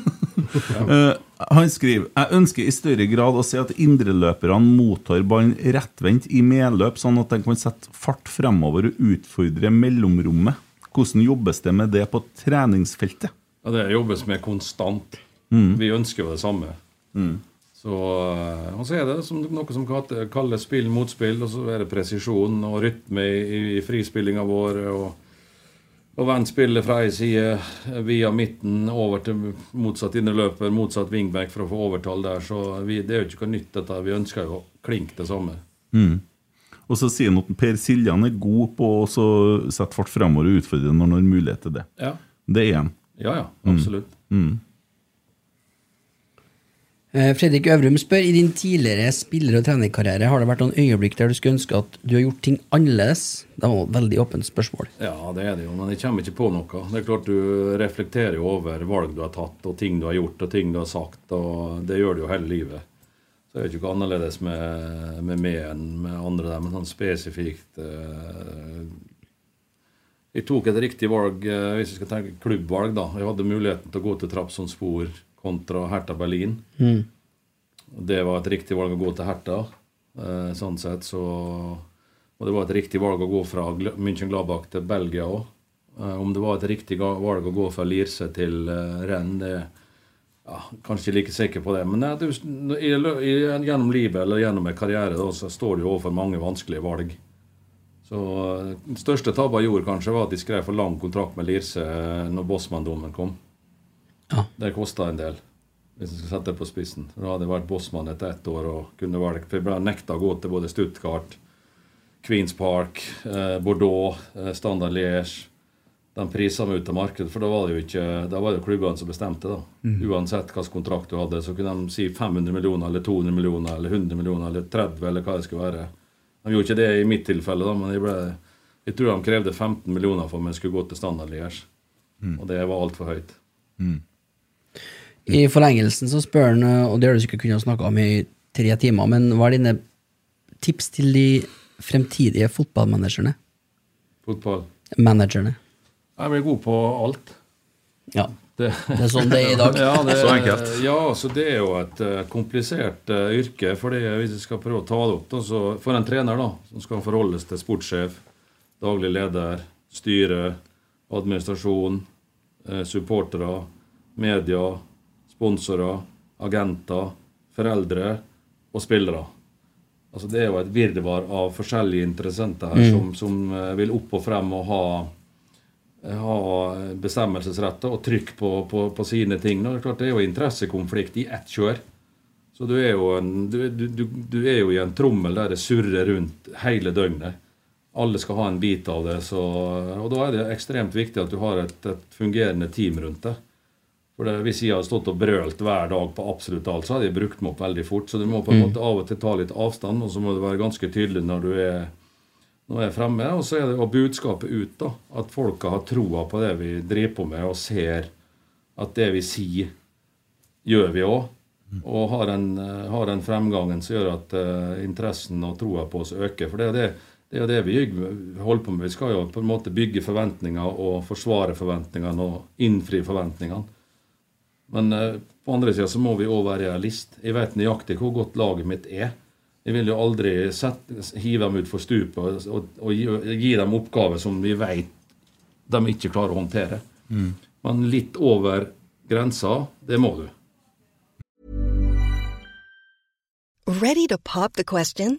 Eh, han skriver Jeg ønsker i større grad å se at indreløperne mottar ballen rettvendt i medløp, sånn at de kan sette fart fremover og utfordre mellomrommet. Hvordan jobbes det med det på treningsfeltet? Ja, Det jobbes med konstant. Mm. Vi ønsker jo det samme. Så, eh, og så er det som, noe som kalles spill mot spill, og så er det presisjon og rytme i, i frispillinga vår. Og, og vendt spillet fra ei side via midten over til motsatt innerløper, motsatt wingback for å få overtall der. Så vi, det er jo ikke noe nytt, dette. Vi ønsker jo klink det samme. Mm. Og så sier han at Per Siljan er god på å sette fart fremover og utfordre når han har mulighet til det. Ja, Det er han. ja, ja absolutt. Mm. Eh, Fredrik Øvrum spør i din tidligere spiller- og trenerkarriere har det vært noen øyeblikk der du skulle ønske at du har gjort ting annerledes? Det var et veldig åpent spørsmål. Ja, det er det jo, men jeg kommer ikke på noe. Det er klart Du reflekterer jo over valg du har tatt, og ting du har gjort, og ting du har sagt. og Det gjør du jo hele livet. Så det er jo ikke annerledes med, med meg enn med andre der, men sånn spesifikt eh, Jeg tok et riktig valg, eh, hvis jeg skal tenke klubbvalg, da. Jeg hadde muligheten til å gå til Trabzonspor kontra Hertha Berlin. Mm. Det var et riktig valg å gå til Hertha. Eh, sånn sett så Og det var et riktig valg å gå fra München Gladbach til Belgia òg. om det var et riktig valg å gå fra Lirse til uh, Rennes, det ja, Kanskje ikke like sikker på det. Men nei, du, i, i, gjennom livet eller gjennom en karriere da, så står du overfor mange vanskelige valg. Så eh, Den største tabben jeg gjorde, kanskje, var at de skrev for lang kontrakt med Lierse eh, når Bossmann-dommen kom. Ja. Det kosta en del. Hvis jeg skal sette det på spissen. Da hadde jeg vært bossmann etter ett år og kunne valgt For jeg ble nekta å gå til både Stuttgart, Queens Park, eh, Bordeaux, eh, Standard Liège. De prisa meg ut av markedet, for da var det jo ikke Da var det klubbene som bestemte. da. Mm. Uansett hvilken kontrakt du hadde, så kunne de si 500 millioner eller 200 millioner eller 100 millioner eller 30 eller hva det skulle være. De gjorde ikke det i mitt tilfelle, da, men jeg, ble, jeg tror de krevde 15 millioner for om jeg skulle gå til Standard Liège. Og det var altfor høyt. I forlengelsen så spør han, eh, og det har du sikkert kunnet snakke om i tre timer, men hva er dine tips til de fremtidige fotballmanagerne? Fotball. Managerne. Jeg blir god på alt. Ja. Det, Det er sånn det er i dag. ja, det, Så enkelt. Ja, så det er jo et eh, komplisert uh, yrke. fordi Hvis jeg skal prøve å ta det opp, da, så for en trener da, som skal forholdes til sportssjef, daglig leder, styre, administrasjon, uh, supportere, media, sponsorer, agenter, foreldre og spillere. Altså Det er jo et virvar av forskjellige interessenter her som, som eh, vil opp og frem og ha ha bestemmelsesretter og trykk på, på, på sine ting. Nå, det, er klart, det er jo interessekonflikt i ett kjør. Så du er, en, du, du, du, er jo i en trommel der det surrer rundt hele døgnet. Alle skal ha en bit av det. Så, og da er det ekstremt viktig at du har et, et fungerende team rundt det. For det, Hvis jeg hadde stått og brølt hver dag på absolutt alt, så hadde jeg brukt meg opp veldig fort. Så du må på en måte av og til ta litt avstand, og så må du være ganske tydelig når du er nå er fremme, og så er det og budskapet ut. da, At folka har troa på det vi driver på med, og ser at det vi sier, gjør vi òg. Og har en, eh, har en fremgangen som gjør at uh, interessen og troa på oss øker. For det er det, det, er det vi holder på med. Vi skal jo på en måte bygge forventninger og forsvare forventningene og innfri forventningene. Men eh, på andre sida så må vi òg være realist. Jeg vet nøyaktig hvor godt laget mitt er. Jeg vil jo aldri sette, hive dem utfor stupet og, og, og gi, gi dem oppgaver som vi vet de ikke klarer å håndtere. Men litt over grensa, det må du. Ready to pop the question?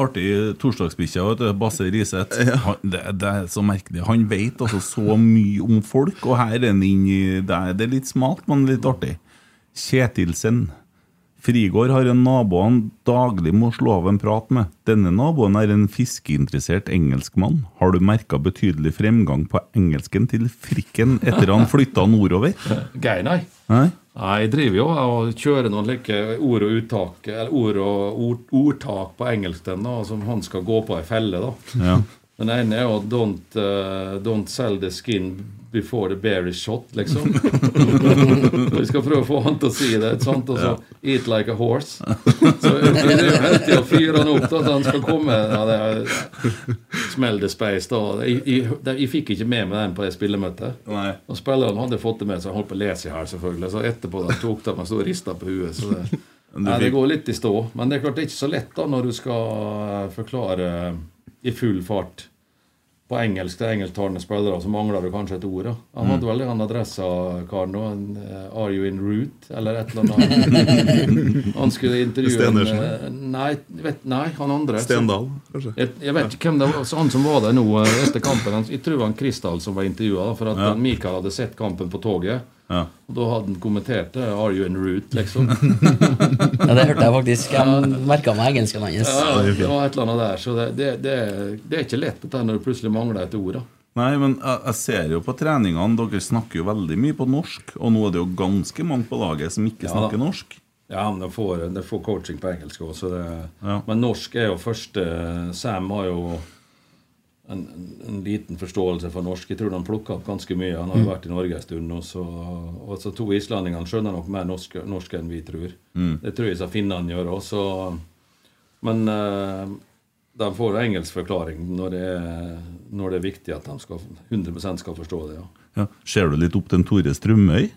Artig torsdagsbikkja. Basse Riseth. Ja. det, det er så merkelig. Han vet altså så mye om folk, og her er han inni der. Det er, det er litt smalt, men litt artig. Kjetilsen. Frigård har en nabo han daglig må slå av en prat med. Denne naboen er en fiskeinteressert engelskmann. Har du merka betydelig fremgang på engelsken til frikken etter han flytta nordover? Geir, nei. Nei? Nei, jeg driver jo og kjører noen like ord og uttak, eller ord og ord, ordtak på engelsk den da, som han skal gå på ei felle. da. Ja. Den ene er jo don't, uh, 'don't sell the skin before the bear is shot', liksom. Vi skal prøve å få han til å si det. sant? Og så 'eat like a horse'. Så det er jo helt til å fyre han opp, til at han skal komme ja, det er, Smell the space, da. Jeg, jeg, jeg fikk ikke med meg den på det spillemøtet. Nei. Og spilleren hadde fått det med seg, han holdt på å lese her, selvfølgelig. Så etterpå da tok det, man sto og rista på huet. Så det, nei, det går litt i stå. Men det er klart det er ikke så lett da når du skal eh, forklare i full fart på engelsk til engelsktalende spillere, så mangler du kanskje et ord. da. Han Mm. hadde vel den adressa-karen nå. en, eh, Are you in route? Eller et eller annet. Han skulle intervjue en, Stenersen? eh, nei, vet, nei, han andre. Stendal, kanskje? Jeg, jeg vet ikke hvem det var, så han som var der nå eh, etter kampen. Han, jeg tror var Kristal som var intervjua. For at Ja. Mikael hadde sett kampen på toget. Ja. Og da hadde han kommentert det. 'Are you in route?' liksom. Ja, det hørte jeg faktisk. Jeg merka meg engelsken hans. Ja, det var et eller annet der. Så det, det, det, det er ikke lett dette når du plutselig mangler et ord. da. Nei, men jeg, jeg ser jo på treningene Dere snakker jo veldig mye på norsk, og nå er det jo ganske mange på laget som ikke Ja, snakker da. norsk. Ja, men de får, de får coaching på engelsk òg, Ja. Men norsk er jo første Sam har jo en, en, en liten forståelse for norsk. Jeg tror han plukka opp ganske mye. Han har jo Mm. vært i Norge en stund. Og så, og så to islendingene skjønner nok mer norsk, norsk enn vi tror. Mm. Det tror jeg så finnene gjør også. Men uh, de får engelsk forklaring når det, er, når det er viktig at de skal, 100% skal forstå det. ja. Ja. Ser du litt opp til Tore Strømøy?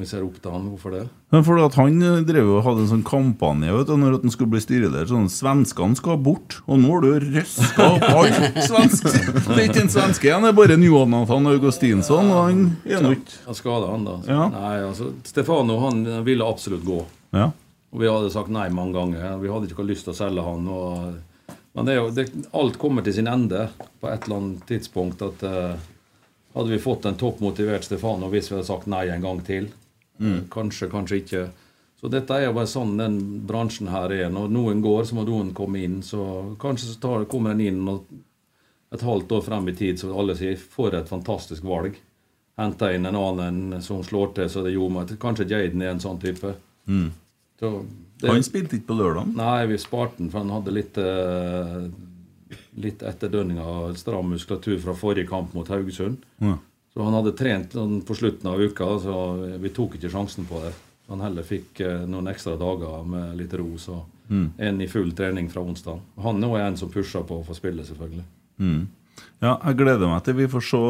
Vi ser opp til han. Hvorfor det? Men fordi at Han eh, drev jo hadde en sånn kampanje vet du, når at han skulle bli styreleder. Sånn, Svenskene skal bort, og nå har du røska opp alt svensk. Det er ikke en svenske igjen, det er bare Jonathan Augustinsson. Og han er nå ikke Han skada han, da. Ja. Nei, altså, Stefano han ville absolutt gå. Ja. Og vi hadde sagt nei mange ganger. Vi hadde ikke lyst til å selge han. Og, men det er jo, det, alt kommer til sin ende på et eller annet tidspunkt. at eh, Hadde vi fått en toppmotivert Stefano hvis vi hadde sagt nei en gang til? Mm. Kanskje, kanskje ikke. Så dette er jo bare sånn den bransjen her er. Når noen går, så må noen komme inn. Så kanskje så tar, kommer en inn og et halvt år frem i tid, så alle sier for et fantastisk valg. Hente inn en annen som slår til, så det gjorde meg Kanskje Jaden er en sånn type. Mm. Så det- Han spilte ikke på lørdag. Nei, vi sparte den, for han hadde litt eh, Litt etterdønninger av stram muskulatur fra forrige kamp mot Haugesund. Ja. Så han hadde trent sånn på slutten av uka, så vi tok ikke sjansen på det. Han heller fikk eh, noen ekstra dager med litt ro, så Mm. en i full trening fra onsdag. Han er en som pusher på å få spille, selvfølgelig. Mm. Ja, jeg gleder meg til vi får se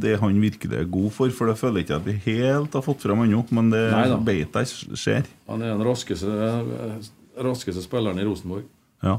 det han virkelig er god for, for det føler jeg ikke at vi helt har fått fram ennå, men det beit jeg skjer. Han er den raskeste, raskeste spilleren i Rosenborg. Ja,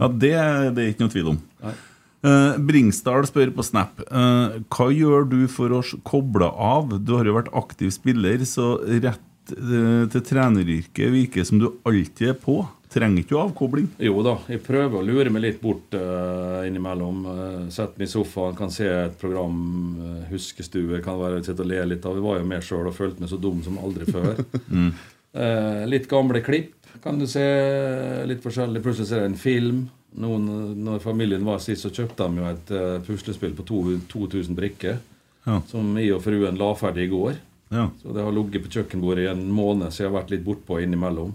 ja det, det er ikke noe tvil om. Nei. Eh, Bringsdal spør på Snap uh, Hva gjør du for å koble av? Du har jo vært aktiv spiller, så rett eh, til treneryrket virker som du alltid er på. Trenger ikke avkobling? Jo da, jeg prøver å lure meg litt bort innimellom. Uh, Sette meg i sofaen, kan se et program, uh, huskestue, kan være sitte og le litt av. Jeg var jo med sjøl og følte meg så dum som aldri før. Mm. Litt gamle klipp kan du se. Litt forskjellig. Plutselig ser jeg en film. Noen, når familien var sist, så kjøpte de jo et uh, puslespill på to, 2000 brikker. Ja. Som jeg og fruen la ferdig i går. Ja. Så det har ligget på kjøkkenbordet i en måned, så jeg har vært litt bortpå innimellom.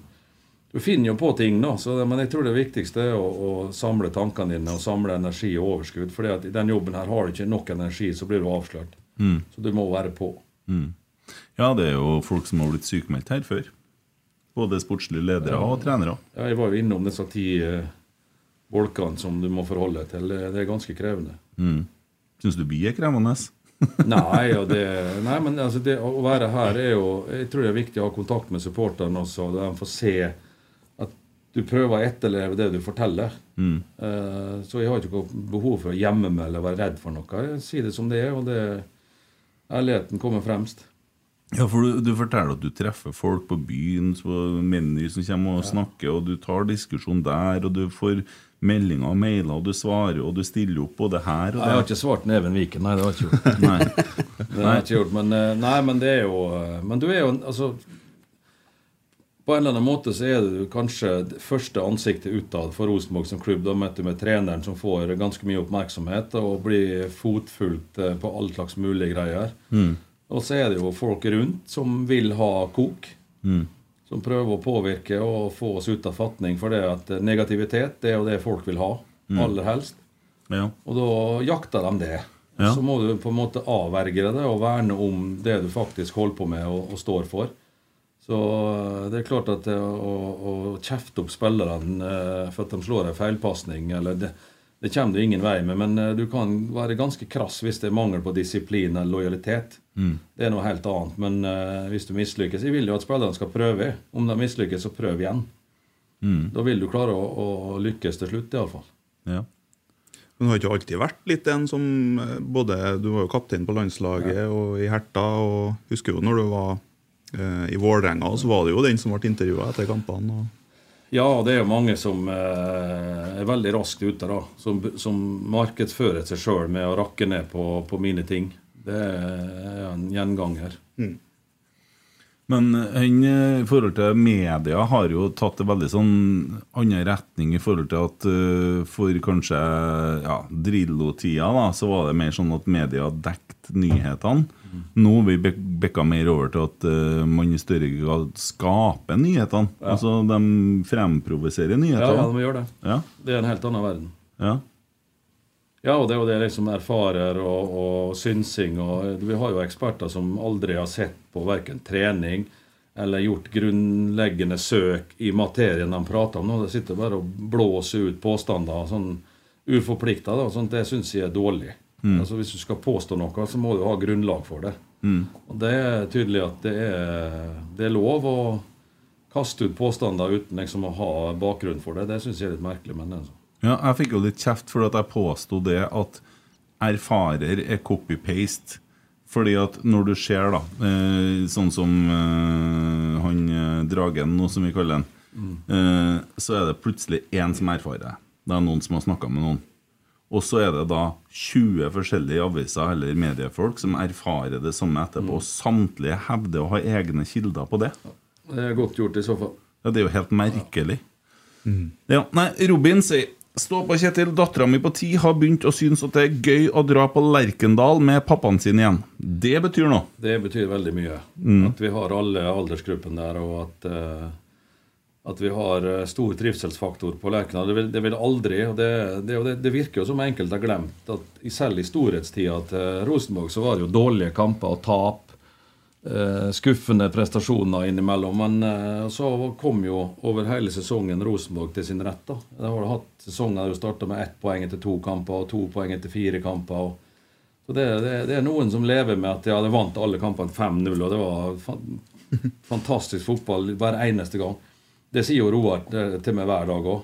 Du finner jo på ting, da, så men jeg tror det viktigste er å, å samle tankene dine og samle energi og overskudd. at i den jobben her har du ikke nok energi, så blir du avslørt. Mm. Så du må være på. Mm. Ja, det er jo folk som har blitt sykemeldt her før. Både sportslige ledere og trenere. Ja, jeg var jo innom disse ti eh, bolkene som du må forholde deg til. Det, er ganske krevende. Mm. Syns du vi er krevende? nei, det, nei, men altså det, å være her er jo Jeg tror det er viktig å ha kontakt med supporterne også. De får se at du prøver å etterleve det du forteller. Mm. Eh, så jeg har ikke behov for å gjemme meg eller være redd for noe. Jeg sier det som det er, og det, ærligheten kommer fremst. Ja, for du, du forteller at du treffer folk på byen, på Meny som kommer og snakker, og du tar diskusjon der, og du får meldinger og mailer, og du svarer, og du stiller opp både her og Nei, jeg har ikke svart Neven Viken, nei, det har jeg ikke gjort. Nei. det har jeg ikke gjort, men, eh, nei, men det er jo eh, Men du er jo altså På en eller annen måte så er du kanskje det første ansiktet utad for Rosenborg som klubb. Da møter du med treneren som får ganske mye oppmerksomhet og blir fotfulgt eh, på all slags mulige greier. Mm. Og så er det jo folk rundt som vil ha kok. Mm. Som prøver å påvirke og få oss ut av fatning. For det at negativitet det er jo det folk vil ha. Mm. Aller helst. Ja. Og da jakter de det. Ja. Så må du på en måte avverge det og verne om det du faktisk holder på med og, og står for. Så eh, det er klart at det å, å kjefte opp spillerne eh, for at de slår en feilpasning eller det, det kommer du ingen vei med, men eh, du kan være ganske krass hvis det er mangel på disiplin eller lojalitet. Mm. Det er noe helt annet. Men uh, hvis du mislykkes Jeg vil jo at spillerne skal prøve. Om de mislykkes, så prøv igjen. Mm. Da vil du klare å, å lykkes til slutt, iallfall. Ja. Men du har ikke alltid vært litt en som eh, både Du var jo kaptein på landslaget og i Herta, og husker jo når du var eh, i Vålerenga, så var det jo den som ble intervjua etter kampene. Og Ja, det er jo mange som eh, er veldig raskt ute, da. Som, som markedsfører seg sjøl med å rakke ned på, på mine ting. Det er en gjenganger. Men han eh, i forhold til media har jo tatt det veldig sånn annen retning i forhold til at uh, for kanskje ja, Drillo-tida da, så var det mer sånn at media dekket nyhetene. Nå har vi bikka mer over til at uh, man i større grad skaper nyhetene. Ja. Altså de fremprovoserer Ja, ja, de gjør det. Ja. Det er en helt annen verden. Ja. Ja, og det er jo det liksom erfarer og, og synsing. og Vi har jo eksperter som aldri har sett på verken trening eller gjort grunnleggende søk i materien de prater om. nå. De sitter bare og blåser ut påstander sånn uforplikta. sånn, Det syns jeg er dårlig. Mm. Altså Hvis du skal påstå noe, så må du ha grunnlag for det. Mm. Og Det er tydelig at det er, det er lov å kaste ut påstander uten liksom å ha bakgrunn for det. Det syns jeg er litt merkelig. men altså. Ja, jeg fikk jo litt kjeft for at jeg påsto det at erfarer er copy-paste. Fordi at når du ser, da, eh, sånn som eh, han eh, Dragen, nå som vi kaller han, Mm. eh, så er det plutselig én som erfarer det. Det er noen som har snakka med noen. Og så er det da 20 forskjellige aviser eller mediefolk som erfarer det samme etterpå. Og samtlige hevder å ha egne kilder på det. Det er godt gjort i så fall. Ja, Det er jo helt merkelig. Ja, nei, Robin sier Stå på, Kjetil. Dattera mi på ti har begynt å synes at det er gøy å dra på Lerkendal med pappaen sin igjen. Det betyr noe. Det betyr veldig mye. Mm. At vi har alle aldersgruppen der, og at, uh, at vi har eh, stor trivselsfaktor på Lerkendal. Det, vil- det vil aldri og det, det, det, det virker jo som enkelte har glemt at selv i storhetstida til Rosenborg så var det jo dårlige kamper og tap. Eh, skuffende prestasjoner innimellom. Men eh, så kom jo over hele sesongen Rosenborg til sin rett. da. De har hatt sesonger der du starta med ett poeng etter to kamper og to poeng etter fire kamper. så det, det, det er noen som lever med at ja, de vant alle kampene 5-0, og det var fan, fantastisk fotball hver eneste gang. Det sier jo Roar til meg hver dag òg.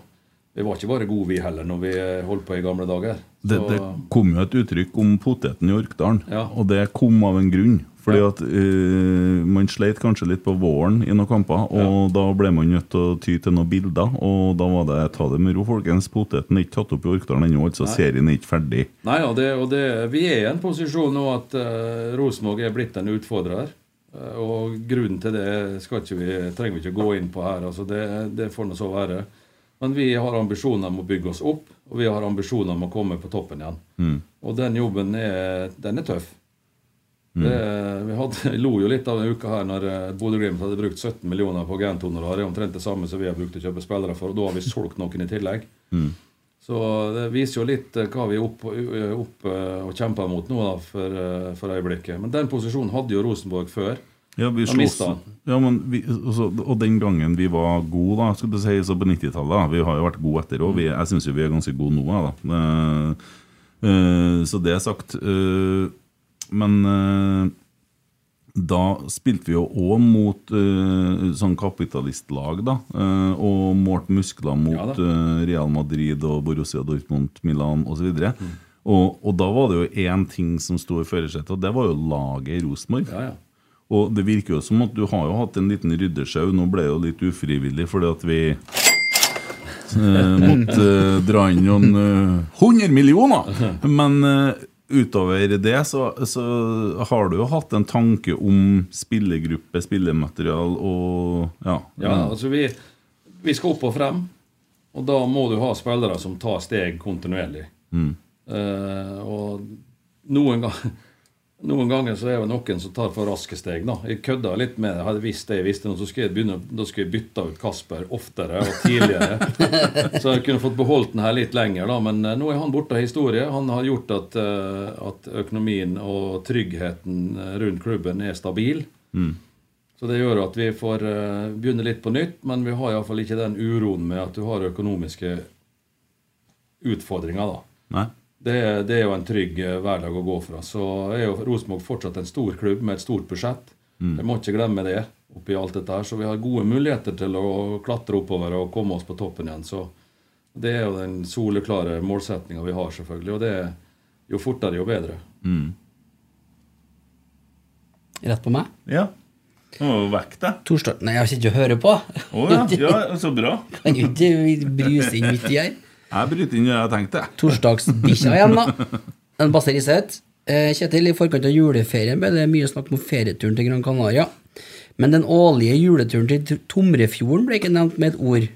Vi var ikke bare gode, vi heller, når vi eh, holdt på i gamle dager. Det, det kom jo et uttrykk om poteten i Orkdalen, Ja. og det kom av en grunn. Fordi at uh, man sleit kanskje litt på våren i noen kamper, og da ble man nødt til å ty til noen bilder. Og da var det ta det med ro, folkens. Poteten er ikke tatt opp i Orkdalen ennå, altså Nei. serien er ikke ferdig. Nei, og det, og det, Vi er i en posisjon nå at uh, Rosenborg er blitt en utfordrer. Uh, og grunnen til det vi, trenger vi ikke gå inn på her. altså Det, det får nå så være. Men vi har ambisjoner om å bygge oss opp, og vi har ambisjoner om å komme på toppen igjen. Mm. Og den jobben er, den er tøff. Mm. Det, vi hadde, lo jo litt av denne uka her når eh, Bodø-Glimt hadde brukt 17 millioner på gentonorar. Det er omtrent det samme som vi har brukt å kjøpe spillere for, og da har vi solgt noen i tillegg. Mm. Så det viser jo litt eh, hva vi er opp, eh, opp og kjemper mot nå da, for, for øyeblikket. Men den posisjonen hadde jo Rosenborg før. Ja, vi han. ja, men vi, også, og den gangen vi var gode, da, skal du si, så på 90-tallet Vi har jo vært gode etter òg. Jeg syns jo vi er ganske gode nå. Da. Eh, eh, så det er sagt. eh, men uh, da spilte vi jo òg mot uh, sånn kapitalistlag, da. Uh, og målte muskler mot Ja Real Madrid og Borussia Dortmund, Milan osv. Mm. Og, og da var det jo én ting som sto i førersetet, og det var jo laget i Rosenborg. Ja, ja. Og det virker jo som at du har jo hatt en liten ryddesjau. Nå ble det jo litt ufrivillig fordi at vi måtte dra inn noen eh, 100 millioner! Men utover det så, så har du jo hatt en tanke om spillergruppe, spillematerial og ja. Ja, altså vi, vi skal opp og frem, og da må du ha spillere som tar steg kontinuerlig. Mm. Uh, og noen, gang, noen ganger så er det noen som tar for raske steg. da. Jeg kødda litt med det. Hadde visst det jeg visste, så skulle jeg, begynne, da skulle jeg bytte ut Kasper oftere og tidligere. så jeg kunne fått beholdt den her litt lenger. da, Men eh, nå er han borte av historie. Han har gjort at, eh, at økonomien og tryggheten eh, rundt klubben er stabil. Mm. Så det gjør at vi får begynne litt på nytt, men vi har iallfall ikke den uroen med at du har økonomiske utfordringer. da. Nei. Det, det er jo en trygg eh, hverdag å gå fra. Så er jo Rosenborg fortsatt en stor klubb med et stort budsjett. Mm. Jeg må ikke glemme det oppi alt dette her. Så vi har gode muligheter til å klatre oppover og komme oss på toppen igjen. Så Det er jo den soleklare målsettinga vi har, selvfølgelig. Og det er jo fortere, jo bedre. Mm. Rett på meg? Ja. Nå må du vekke deg. Torsdag Nei, jeg sitter og hører på. Å ja. ja, så bra. Kan jo ikke bruse inn midt i her. Jeg bryter inn det jeg tenkte. Torsdagsbikkja igjen, da. En baseriset. Eh, Kjetil, i forkant av juleferien ble det mye snakk om ferieturen til Gran Canaria. Men den årlige juleturen til Tomrefjorden ble ikke nevnt med et ord.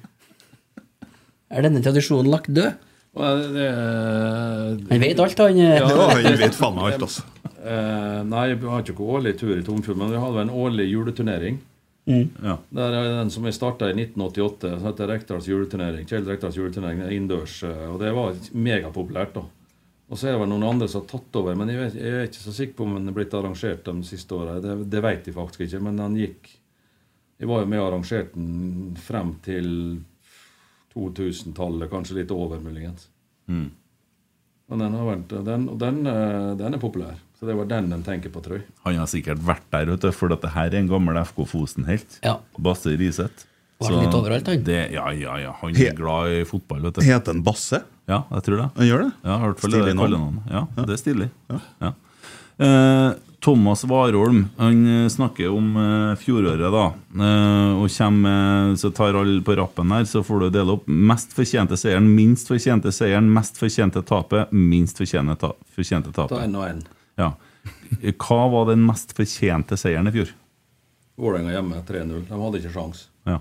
Er denne tradisjonen lagt død? Det, Han vet alt, han. eh. Ja, han vet faen meg alt, altså. Eh, nei, vi har ikke noen årlig tur i Tomfjorden, men vi hadde en årlig juleturnering. Mm. Ja. Der er den som jeg starta i 1988, som heter Rekdals juleturnering. Kjell Rekdals juleturnering er innendørs, eh, og det var megapopulært. da. Og så er det vel noen andre som har tatt over, men jeg, vet, jeg er ikke så sikker på om den er blitt arrangert de siste åra. Det, det vet jeg faktisk ikke, men den gikk Jeg var jo med og arrangerte den frem til 2000-tallet, kanskje litt over, muligens. Mm. Men den, har vært, den, den, eh, den er populær. Så det var den de tenker på, tror jeg. Han har sikkert vært der, vet du, for dette her er en gammel FK Fosen-helt. Ja. Basse Riseth. Var han litt overalt, han. Det, ja, ja, ja. Han er glad i fotball, vet du. Heter han Basse? Ja, jeg tror det. Han gjør det? Ja, i hvert fall Stilig det navn. Ja, det er stilig. Ja. Eh, Thomas Warholm han eh, snakker om eh, fjoråret, da. Eh, og kommer eh, Så tar alle på rappen her, så får du dele opp. Mest fortjente seieren, minst fortjente seieren, mest fortjente tapet, minst fortjente, ta fortjente Ta tapet. én og én. Ja. Hva var den mest fortjente seieren i fjor? Vålerenga hjemme 3-0. De hadde ikke sjans. Ja.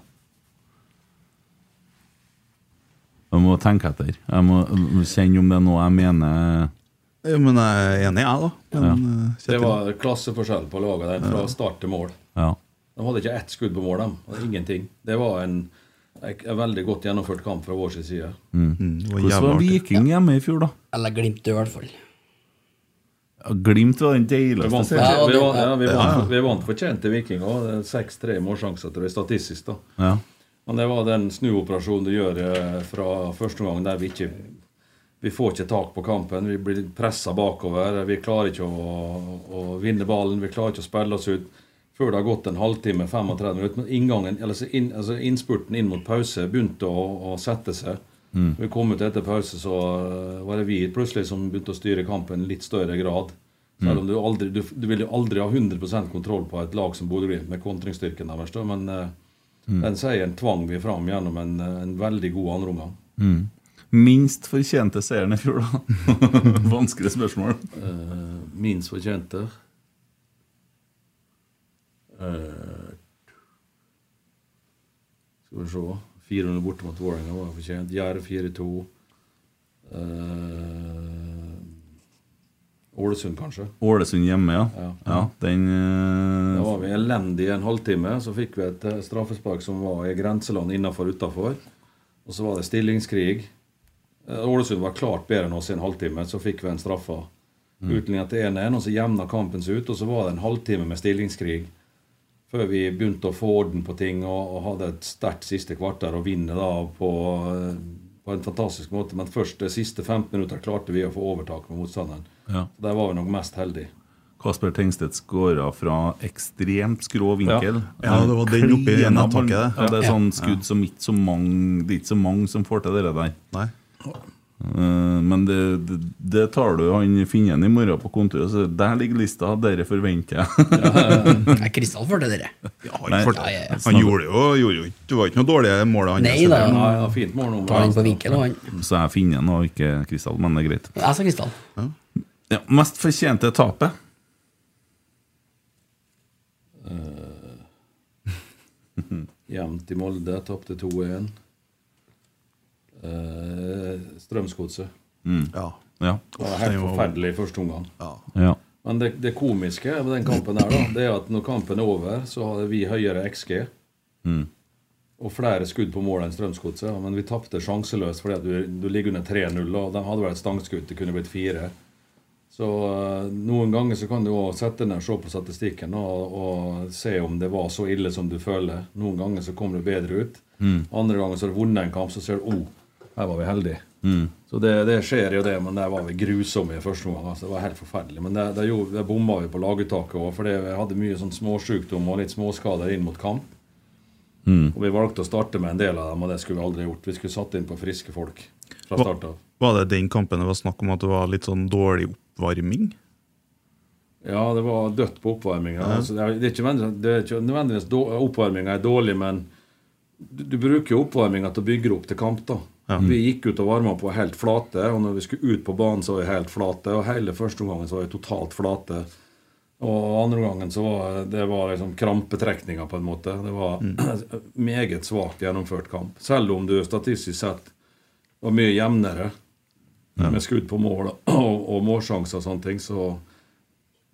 Jeg må tenke etter. Jeg må kjenne om det er noe jeg mener Ja, men jeg er enig, jeg, da. Men, ja. Det Kjetil? var klasseforskjell på laget der fra start til mål. Ja. De hadde ikke ett skudd på mål, de. Ingenting. Det var en, en veldig godt gjennomført kamp fra vår side. Mm. Hvordan var Viking hjemme i fjor, da? Eller Glimt, i hvert fall. Glimt var den Vi deiligste serien. vi vant, ja, vi vant, vi vant fortjent til Viking òg. Seks-tre målsjanser tror jeg statistisk. da. Ja. Men det var den snuoperasjonen du gjør eh, fra første gang der vi ikke Vi får ikke tak på kampen. Vi blir pressa bakover. Vi klarer ikke å, å vinne ballen. Vi klarer ikke å spille oss ut. Før det har gått en halvtime, 35 minutter. Men inngangen, altså, inn, altså innspurten inn mot pause begynte å, å sette seg. Mm. Vi kom ut etter pause, så eh, var det vi plutselig som begynte å styre kampen i litt større grad. Selv om du aldri Du, du vil jo aldri ha 100% kontroll på et lag som Bodø-Glimt med kontringsstyrken deres, men uh, Mm. den seieren tvang vi fram gjennom en, eh, en veldig god andreomgang. Mm. Minst fortjente seieren i fjor, da? Vanskelig spørsmål. Uh, minst fortjente uh, Skal vi se 400 borte mot Vålerenga var fortjent. Jerv 4-2. Eh, Ålesund, kanskje. Ålesund hjemme, ja. Ja. ja den uh... Da var vi elendige i en halvtime. Så fikk vi et eh, straffespark som var i grenseland innafor utafor. Og så var det stillingskrig. Ålesund var klart bedre enn oss i en halvtime. Så fikk vi en straffa. Mm. Utlignet til 1-1, og så jevna kampen seg ut. Og så var det en halvtime med stillingskrig før vi begynte å få orden på ting og, og hadde et sterkt siste kvarter og vinne da på, eh, på en fantastisk måte. Men først de siste 15 minutter klarte vi å få overtak med motstanderen. Ja. Der var vi nok mest heldige. Kasper Tengstedt skåra fra ekstremt skrå vinkel. Ja. Ja, det var den oppe i Klina nettaket, det. Ja, det er sånn skudd som ikke så mange Det er ikke så mange som får til det der. Nei. Eh, men det, det, det tar du han finnen i morgen på kontoret, så der ligger lista. Dere forventer jeg. ja, Kristal får til dere. Ja, han, Nei. Ja, ja, han gjorde jo, gjorde jo Det var ikke noe dårlige mål. han Nei da. Han, Ja, fint mål nå. Tar han på vinkel, han. Så er finner han og ikke Kristall, men det er greit. Jeg sa Kristal. Ja, mest fortjente tapet? Jevnt i Molde, tapte 2-1. Eh, Strømsgodset. Mm. Ja. Ja. Det var helt forferdelig i første omgang. Ja. Men det, det komiske med den kampen her, da, det er at når kampen er over, så hadde vi høyere XG Mm. og flere skudd på mål enn Strømsgodset. Men vi tapte sjanseløst fordi at du, du ligger under 3-0, og de hadde vel et stangskudd. Det kunne blitt fire. Så eh, noen ganger så kan du òg sette ned og se på statistikken og, og se om det var så ille som du føler. Noen ganger så kommer du bedre ut. Mm. Andre ganger så har du vunnet en kamp, så ser du oh, her var vi heldige. Mm. Så det, det skjer jo det, men der var vi grusomme i første omgang. Altså, det var helt forferdelig. Men det, det, gjorde- det bomma vi på laguttaket òg, for vi hadde mye sånn småsykdom og litt småskader inn mot kamp. Og vi valgte å starte med en del av dem, og det skulle vi aldri gjort. Vi skulle satt inn på friske folk fra start av. Var det den kampen det var snakk om at det var litt sånn dårlig oppvarming? Ja, det var dødt på oppvarminga. Altså, det, er, ikke nødvendigvis- det oppvarminga er dårlig, men du, du bruker jo oppvarminga til å bygge opp til kamp. da. Vi gikk ut og varma på helt flate, og når vi skulle ut på banen, så var vi helt flate. Og hele første omgangen så var vi totalt flate. Og andre gangen så var det var liksom krampetrekninger, på en måte. Det var meget svakt gjennomført kamp. Selv om du statistisk sett var mye jevnere med skudd på mål og, og målsjanser og sånne ting, så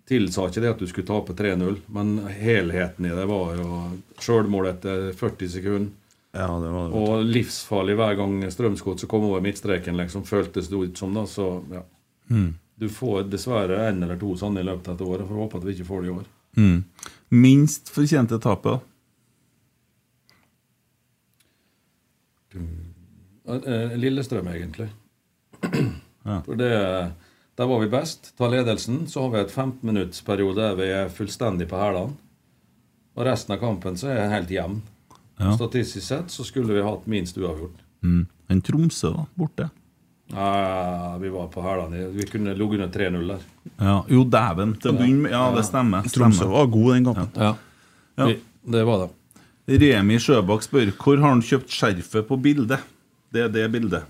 tilsa ikke det at du skulle tape 3-0. Men helheten i det var jo sjølmål etter 40 sekunder. Ja, det var det. Og livsfarlig hver gang Strømsgodset kom over midtstreken, liksom, føltes det ut som. da, så ja. Mm. Du får dessverre en eller to sånne i løpet av dette året. Får håpe at vi ikke får det i år. Mm. Minst fortjente tapet, da? Eh, Lillestrøm, egentlig. Ja. For det, Der var vi best. Ta ledelsen. Så har vi et 15-minuttsperiode der vi er fullstendig på hælene. Og resten av kampen så er jeg helt jevn. Ja. Statistisk sett så skulle vi hatt minst uavgjort. Mm. En Tromsø, da, borte. Nei, vi var på hælene. Vi kunne ligget under 3-0 der. Ja. Jo, dæven. Til å begynne med. Ja, det stemmer. Tromsø var god den kampen. Ja. Ja. Vi, det var det. Remi Sjøbakk spør hvor har han kjøpt skjerfet på bildet. Det er det bildet.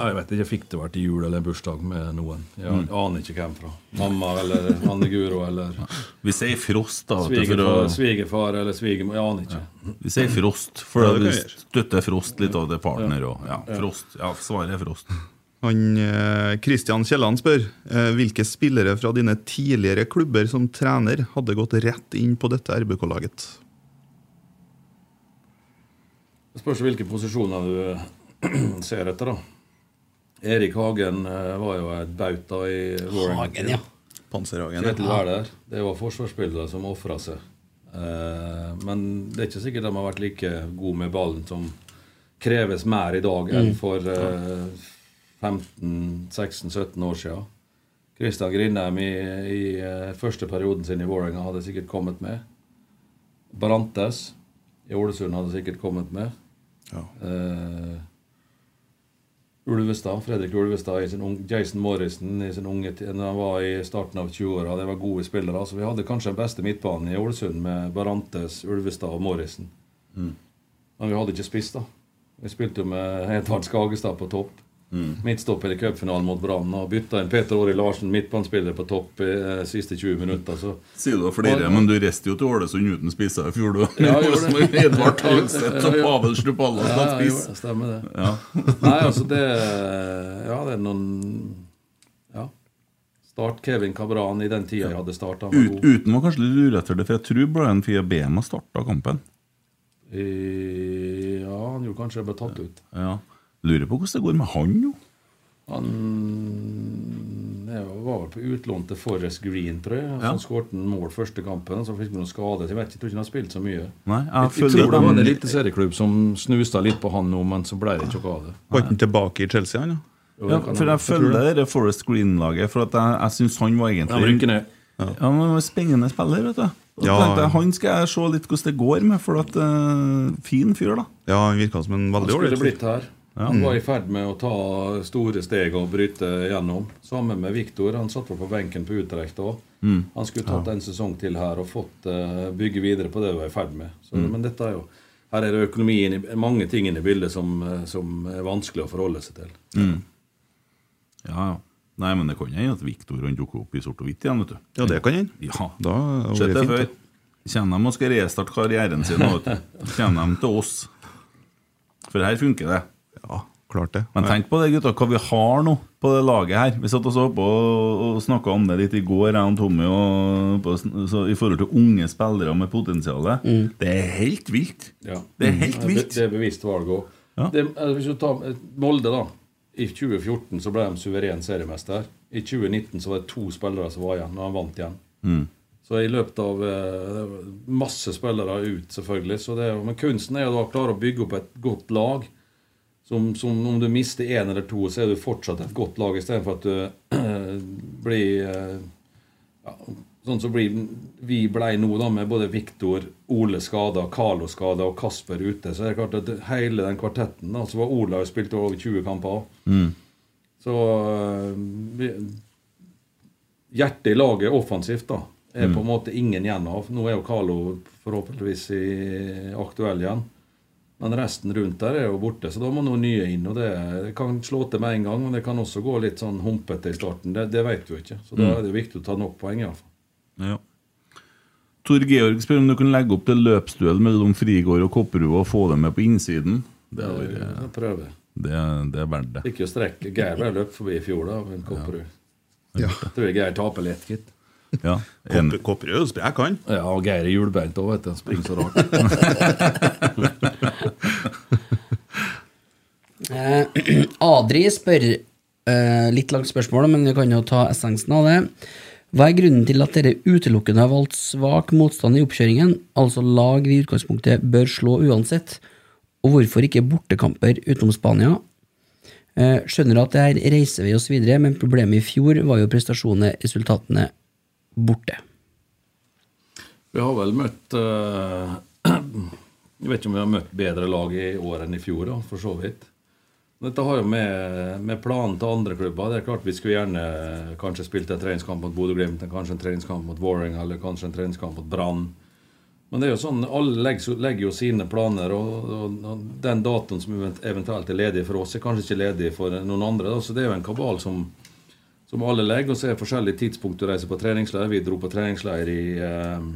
Ja, Jeg vet ikke, jeg fikk det vært i jul eller en bursdag med noen. Jeg Mm. aner ikke hvem fra. Mamma eller Anne Guro eller Vi sier Frost, da. svigerfar, å- svigerfar eller svigermor. Jeg aner ikke. Vi sier Frost, for Ja, vi støtter Frost litt av det partner. Ja. Og, ja, Ja. Frost. Ja, svaret er Frost. Han, eh, Christian Kielland spør eh, hvilke spillere fra dine tidligere klubber som trener hadde gått rett inn på dette RBK-laget. Det spørs hvilke posisjoner du ser etter, da. Erik Hagen eh, var jo et bauta i. Hagen, ja. Panserhagen. Ja. Det var forsvarsspillere som ofra seg. Eh, men det er ikke sikkert de har vært like gode med ballen som kreves mer i dag enn Mm. for eh, 15-16-17 år siden. Kristian Grindheim i, i eh, første perioden sin i Vålerenga hadde sikkert kommet med. Barantes i Ålesund hadde sikkert kommet med. Ja. Eh, Ulvestad, Fredrik Ulvestad, i sin ung, Jason Morrison i sin unge tid, når han var i starten av 20-åra. Det var gode spillere. Så vi hadde kanskje den beste midtbanen i Ålesund med Barantes, Ulvestad og Morrison. Mm. Men vi hadde ikke spiss, da. Vi spilte jo med Edvard Skagestad på topp. Mm. Midtstopper i cupfinalen mot Brann. Og bytta inn Peter Åri Larsen, midtbanespiller, på topp i eh, siste 20 minutter. Så Sier du flere, men du reiste jo til Ålesund uten spisser i fjor, du. Ja, det. Med Edvard Tagseth og Ja, spiss. stemmer det. Ja. Nei, altså det Ja, det er noen Ja. Start Kevin Cabran i den tida jeg hadde starta. Ut, uten var kanskje litt det, for jeg tror Brian Fia Bema starta kampen. Ja, han gjorde kanskje det ble tatt ut. Ja. Lurer på hvordan det går med han nå. Han det var vel på utlån til Forest Green, tror jeg. Ja. Så skåret han mål første kampen, så fikk han noen skade. Jeg vet ikke, jeg tror ikke han har spilt så mye. Nei, jeg jeg, jeg tror det var en eliteserieklubb som snusta litt på han nå, men så ble det ikke noe av det. Var han tilbake i Chelsea, han? Ja? Jo, Ja, for jeg følger det Forest Green-laget, for at jeg, jeg syns han var egentlig Han. Ja, han var en spennende spiller, vet du. Ja. tenkte jeg, Han skal jeg se litt hvordan det går med, for at uh, fin fyr, da. Ja, han virka som en veldig ålreit fyr. Han var i ferd med å ta store steg og bryte gjennom. Sammen med Viktor. Han satt vel på benken på Utrecht òg. Mm. Han skulle tatt en sesong til her og fått eh, bygge videre på det vi var i ferd med. Så, Mm. Men dette er jo her er det økonomien, i- mange ting inne i bildet som, eh, som er vanskelig å forholde seg til. Mm. Ja, ja. Nei, men det kan hende at Viktor han dukker opp i sort og hvitt igjen, vet du. Ja, det kan hende. Ja. Da Sett det fint, før. Kommer de og skal restarte karrieren sin, nå, vet du. Kommer de til oss. For her funker det. Ja, klart det. Men tenk på det, gutta, hva vi har nå på det laget her. Vi satt også oppe og, og snakka om det litt i går, jeg og Tommy, og, på, så, i forhold til unge spillere med potensial. Det er helt vilt. Ja. Det er helt Mm. vilt. Det er bevisst valg òg. Ja. Hvis du tar Molde, da. I 2014 så ble de suveren seriemester. I 2019 så var det to spillere som var igjen, og han vant igjen. Mm. Så i løpet av eh, Masse spillere ut, selvfølgelig. Så det, er men kunsten er å klare å bygge opp et godt lag. Som, som om du mister én eller to, så er du fortsatt et godt lag, istedenfor at du blir eh, ja, Sånn som blir, vi blei nå, da, med både Viktor, Ole skada, Carlo skada og Kasper ute, så er det klart at hele den kvartetten da, Så var Olaug spilt over 20 kamper. Mm. Så øh, vi, hjertet i laget offensivt da er Mm. på en måte ingen igjen av. Nå er jo Carlo forhåpentligvis i, aktuell igjen. Men resten rundt der er jo borte, så da må noen nye inn. og Det, kan slå til med en gang, men det kan også gå litt sånn humpete i starten. Det, det vet du ikke. Så da Mm. er det viktig å ta nok poeng. i hvert fall. Ja. Tor Georg spør om du kan legge opp til løpsduell mellom Frigård og Kopperud og få dem med på innsiden. Det er, Jeg prøver. det, det er verdt det. Ikke å strekke. Geir ble løpt forbi i fjor, da. Men Kopperud. Ja. Jeg tror Geir taper lett, gitt. Ja, en... Kopperød er jo sprek, han. Ja, og Geir er hjulbeint òg, vet du. Han springer så rart. Eh, Adri spør eh, litt langt spørsmål, men vi kan jo ta essensen av det. Hva er grunnen til at dere utelukkende har valgt svak motstand i oppkjøringen, altså lag vi i utgangspunktet bør slå uansett, og hvorfor ikke bortekamper utenom Spania? Eh, skjønner at det er reisevei osv., men problemet i fjor var jo prestasjonene, resultatene, borte. Vi har vel møtt eh, Jeg vet ikke om vi har møtt bedre lag i år enn i fjor, da, for så vidt. Dette har jo med, med planen til andre klubber. Det er klart Vi skulle gjerne kanskje spilt en treningskamp mot Bodø-Glimt, kanskje en treningskamp mot Warring eller kanskje en treningskamp mot Brann. Men det er jo sånn, alle legger, legger jo sine planer, og, og, og den datoen som eventuelt er ledig for oss, er kanskje ikke ledig for noen andre. Da. Så det er jo en kabal som, som alle legger, og så er det forskjellige tidspunkt å reise på treningsleir. Vi dro på treningsleir i eh,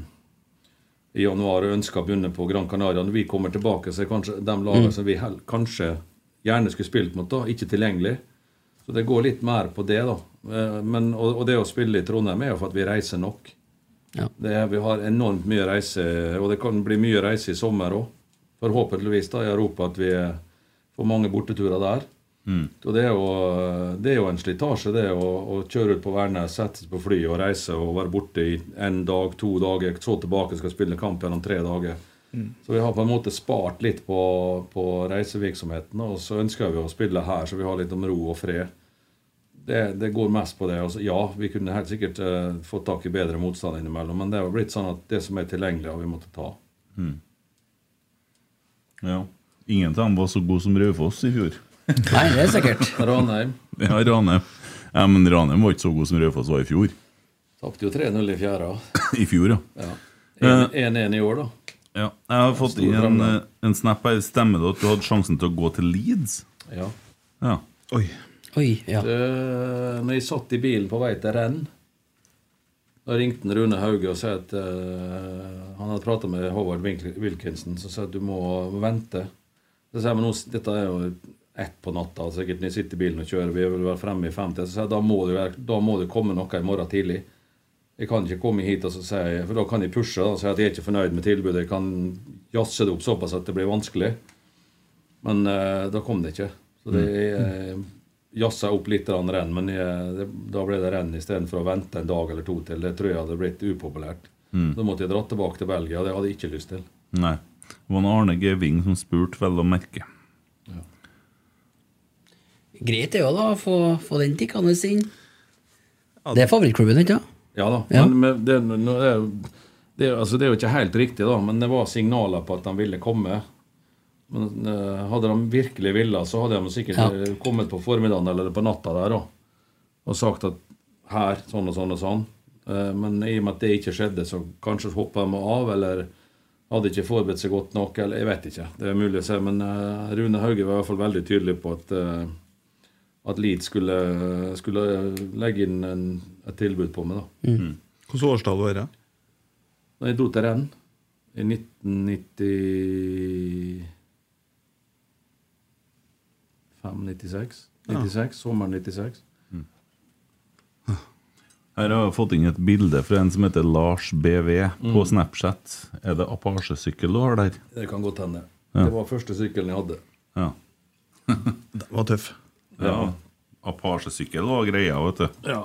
i januar og ønska å begynne på Gran Canaria. Når vi kommer tilbake, så er kanskje de lagene Mm. som vi kanskje gjerne skulle spilt mot, da, ikke tilgjengelig. Så det går litt mer på det, da. Eh, Men, og, og det å spille i Trondheim er jo for at vi reiser nok. Ja. Det er, vi har enormt mye reise, og det kan bli mye reise i sommer òg. Forhåpentligvis da i Europa at vi får mange borteturer der. Mm. Og det er, jo, det er jo en slitasje, det å, å kjøre ut på Værnes, sette seg på fly og reise og være borte i en dag, to dager, så tilbake skal spille kamp gjennom tre dager. Mm. Så vi har på en måte spart litt på, på reisevirksomheten, og så ønsker vi å spille her, så vi har litt om ro og fred. Det, det går mest på det. Altså, ja, vi kunne helt sikkert uh, fått tak i bedre motstand innimellom, men det har blitt sånn at det som er tilgjengelig, har vi måttet ta. Mm. Ja. Ingen av dem var så god som Raufoss i fjor. Nei, det er sikkert. Ranheim. Ja, Ranheim. Ja, men Ranheim var ikke så god som Raufoss var i fjor. Tapte jo 3-0 i fjerde. I fjor, ja. Ja. Eh, 1-1 i år, da. Ja, jeg har fått inn en, eh, en snap her. Stemmer det at du hadde sjansen til å gå til Leeds? Ja. Ja. Oi. Oi, ja. Det, når jeg satt i bilen på vei til renn, da ringte Rune Hauge og sa at uh, han hadde prata med Howard Wilk- Wilkinson, som sa at du må vente. Så sa jeg, men nå, dette er jo ett på natta, sikkert når jeg sitter i bilen og kjører, vi vil være fremme i 50, så jeg da må, det, da må det komme noe i morgen tidlig. Jeg kan ikke komme hit og så si, for da kan jeg pushe og si at jeg er ikke fornøyd med tilbudet. Jeg kan jazze det opp såpass at det blir vanskelig. Men uh, da kom det ikke. Så det uh, jazza opp litt renn, men jeg, det, da ble det renn istedenfor å vente en dag eller to til. Det tror jeg hadde blitt upopulært. Mm. Da måtte jeg dra tilbake til Belgia, og det hadde jeg ikke lyst til. Nei. Det var en Arne Geving som spurte, vel å merke. Greit det jo da, få, få den tikkende inn. Det er favorittklubben, ikke sant? Ja da. Ja. Men, det, det, altså, det er jo ikke helt riktig, da, men det var signaler på at de ville komme. Men eh, Hadde de virkelig villet, så hadde de sikkert Ja. eh, kommet på formiddagen eller på natta der da, og sagt at her, sånn og sånn og sånn. Eh, men i og med at det ikke skjedde, så kanskje hoppa de av, eller hadde ikke forberedt seg godt nok, eller jeg vet ikke. Det er mulig å se, men Rune Hauge var i hvert fall veldig tydelig på at at Leeds skulle, skulle legge inn en, et tilbud på meg. da. Mm. Hvilket årstall var det? Da jeg dro til renn i 1995 96, 96, Sommeren 96. Her har jeg fått inn et bilde fra en som heter Lars BV på Mm. Snapchat. Er det Apache-sykkel du har der? Det kan godt hende. Ja. Det var første sykkelen jeg hadde. Ja. Den var tøff. Ja. Apache-sykkel var greia, vet du. Ja.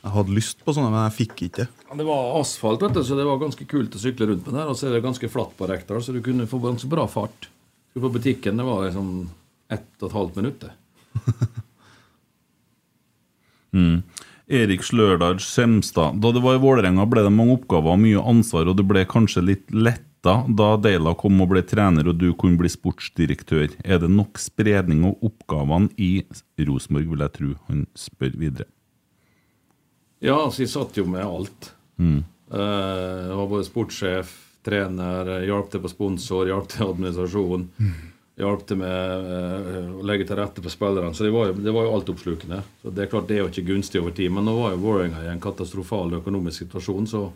Jeg hadde lyst på sånne, men jeg fikk ikke. Det var asfalt, vet du, så det var ganske kult å sykle rundt med der. Og så er det ganske flatt på Rekdal, så du kunne få ganske bra fart. Skulle på butikken, det var liksom ett og et halvt minutt. det. Mm. Erik Slørdal Skjemstad. Da det var i Vålerenga, ble det mange oppgaver og mye ansvar, og det ble kanskje litt letta da Deila kom og ble trener og du kunne bli sportsdirektør. Er det nok spredning av oppgavene i Rosenborg, vil jeg tro? Han spør videre. Ja, altså, jeg satt jo med alt. Mm. Eh, Jeg var både sportssjef, trener, hjalp til på sponsor, hjalp til administrasjon. Hjalp til med eh, å legge til rette for spillerne. Så det var, jo, det var jo altoppslukende. Så det er klart det er jo ikke gunstig over tid. Men nå var jo Vålerenga i en katastrofal økonomisk situasjon, så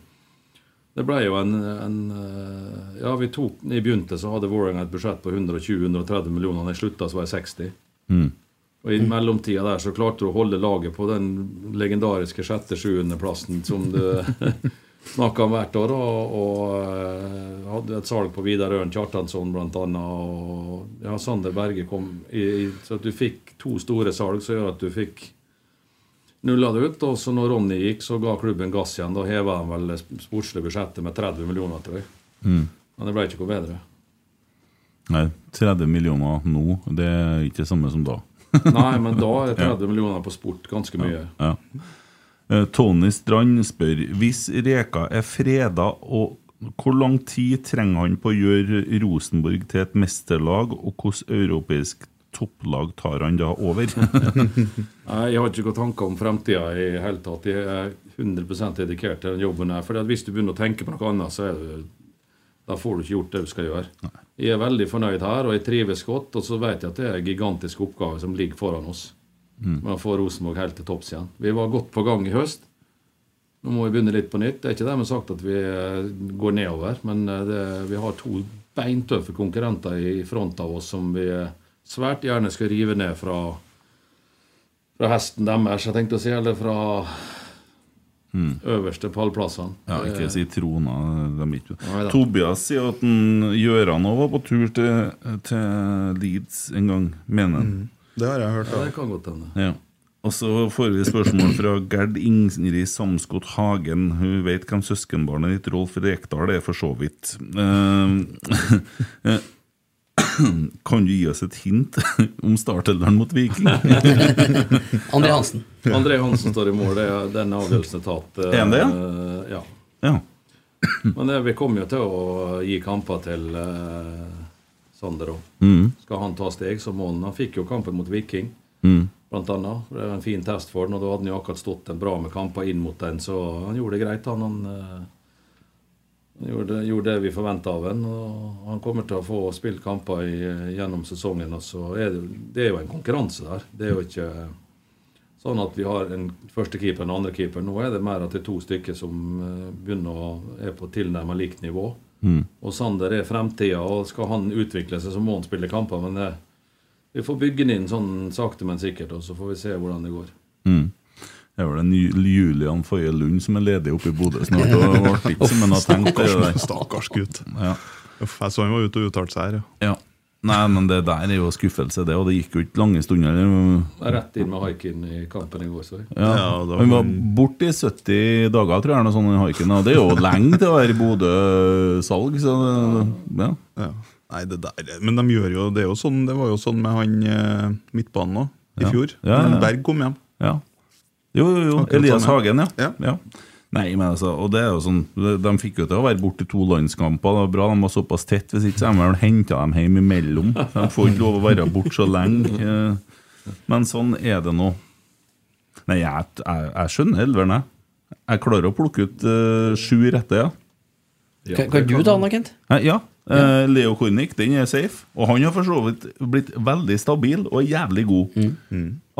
det ble jo en, en eh, Ja, vi tok i begynte, så hadde Vålerenga et budsjett på 120-130 millioner. Da jeg slutta, så var jeg 60. Mm. Og I mellomtida der så klarte du å holde laget på den legendariske sjette-sjuendeplassen som du snakka om hvert år. Og, og eh, hadde et salg på Vidar Ørn Kjartansson bl.a. Og ja, Sander Berge kom i, i, Så at du fikk to store salg som gjør at du fikk nulla det ut. Og så når Ronny gikk, så ga klubben gass igjen. Da heva de vel sportslige budsjettet med 30 millioner, tror jeg. Mm. Men det ble ikke noe bedre. Nei, 30 millioner nå, det er ikke det samme som da. Nei, men da er 30 millioner på sport ganske mye. Ja. ja. Tony Strand spør Hvis Reka er freda, og hvor lang tid trenger han på å gjøre Rosenborg til et mesterlag, og hvilket europeisk topplag tar han da over? Nei, Jeg har ikke noen tanker om fremtida i det hele tatt. Jeg er 100% dedikert til den jobben her. For hvis du begynner å tenke på noe annet, så er du, da får du ikke gjort det du skal gjøre. Jeg er veldig fornøyd her, og jeg trives godt. Og så vet jeg at det er en gigantisk oppgave som ligger foran oss. Mm. Med å få Rosenborg helt til topps igjen. Vi var godt på gang i høst. Nå må vi begynne litt på nytt. Det er ikke dermed sagt at vi eh, går nedover, men eh, det, vi har to beintøffe konkurrenter i front av oss som vi eh, svært gjerne skal rive ned fra, fra hesten deres, jeg tenkte å si, eller fra Mm. øverste pallplassene. Ja, ikke si trona. Tobias sier at Gjøran òg var på tur til, til Leeds en gang, mener han. Det har jeg hørt. Ja, det kan godt hende. Ja. Og så får vi spørsmål fra Gerd Ingrid Samskott Hagen. Hun vet hvem søskenbarnet ditt Rolf Rekdal er, for så vidt. Eh, eh, kan du gi oss et hint om startelderen mot Viking? André Hansen. André Hansen står i mål. Det er, den avgjørelsen er tatt. En Er det, ja? Ja. Men det, vi kommer jo til å gi kamper til eh, Sander òg. Mm. Skal han ta steg, så må han. Han fikk jo kampen mot Viking, Mm. blant annet. Det er en fin test for han, og da hadde han jo akkurat stått en bra med kamper inn mot den, så han gjorde det greit. Han, han, eh, han gjorde, gjorde det vi forventa av ham. han kommer til å få spilt kamper i, gjennom sesongen. Og så er det, det er jo en konkurranse der. Det er jo ikke sånn at vi har en første keeper og en andre keeper. Nå er det mer at det er to stykker som eh, begynner å er på tilnærmet likt nivå. Mm. Og Sander er fremtida, og skal han utvikle seg, så må han spille kamper. Men det, vi får bygge den inn sånn sakte, men sikkert, og så får vi se hvordan det går. Mm. Det er vel en Julian Foye Lund som er ledig oppe i Bodø snart. Og ble ikke som han har tenkt. det der. Stakkars gutt. Ja. Uff, jeg så han var ute og uttalte seg her. Ja. Ja. Nei, men det der er jo skuffelse, det. Og det gikk jo ikke lange stunder. Er Rett inn med haiken i kampen i går. Så. Ja. Han var borte i 70 dager, tror jeg, noe sånt, haiken. Og det er jo lenge til å være Bodø-salg, så ja. Ja. Nei, det der Men de gjør jo det er jo sånn Det var jo sånn med han eh, midtbanen òg, i Ja. fjor. Ja, ja, ja. Berg kom hjem. Ja. Jo, jo, jo. Akkurat Elias. Hagen, ja. ja. Nei, men altså, og det er jo sånn De fikk jo til å være borte i to landskamper. Det var bra de var såpass tett. Hvis ikke så har de henta dem hjem imellom. De får ikke lov å være borte så lenge. eh, Men sånn er det nå. Nei, jeg, jeg, jeg skjønner elveren, jeg. Jeg klarer å plukke ut uh, sju rette, ja. Kan, kan du ta den, Kent? Ja. Eh, Leo Kornic, den er safe. Og han har for så vidt blitt veldig stabil og jævlig god.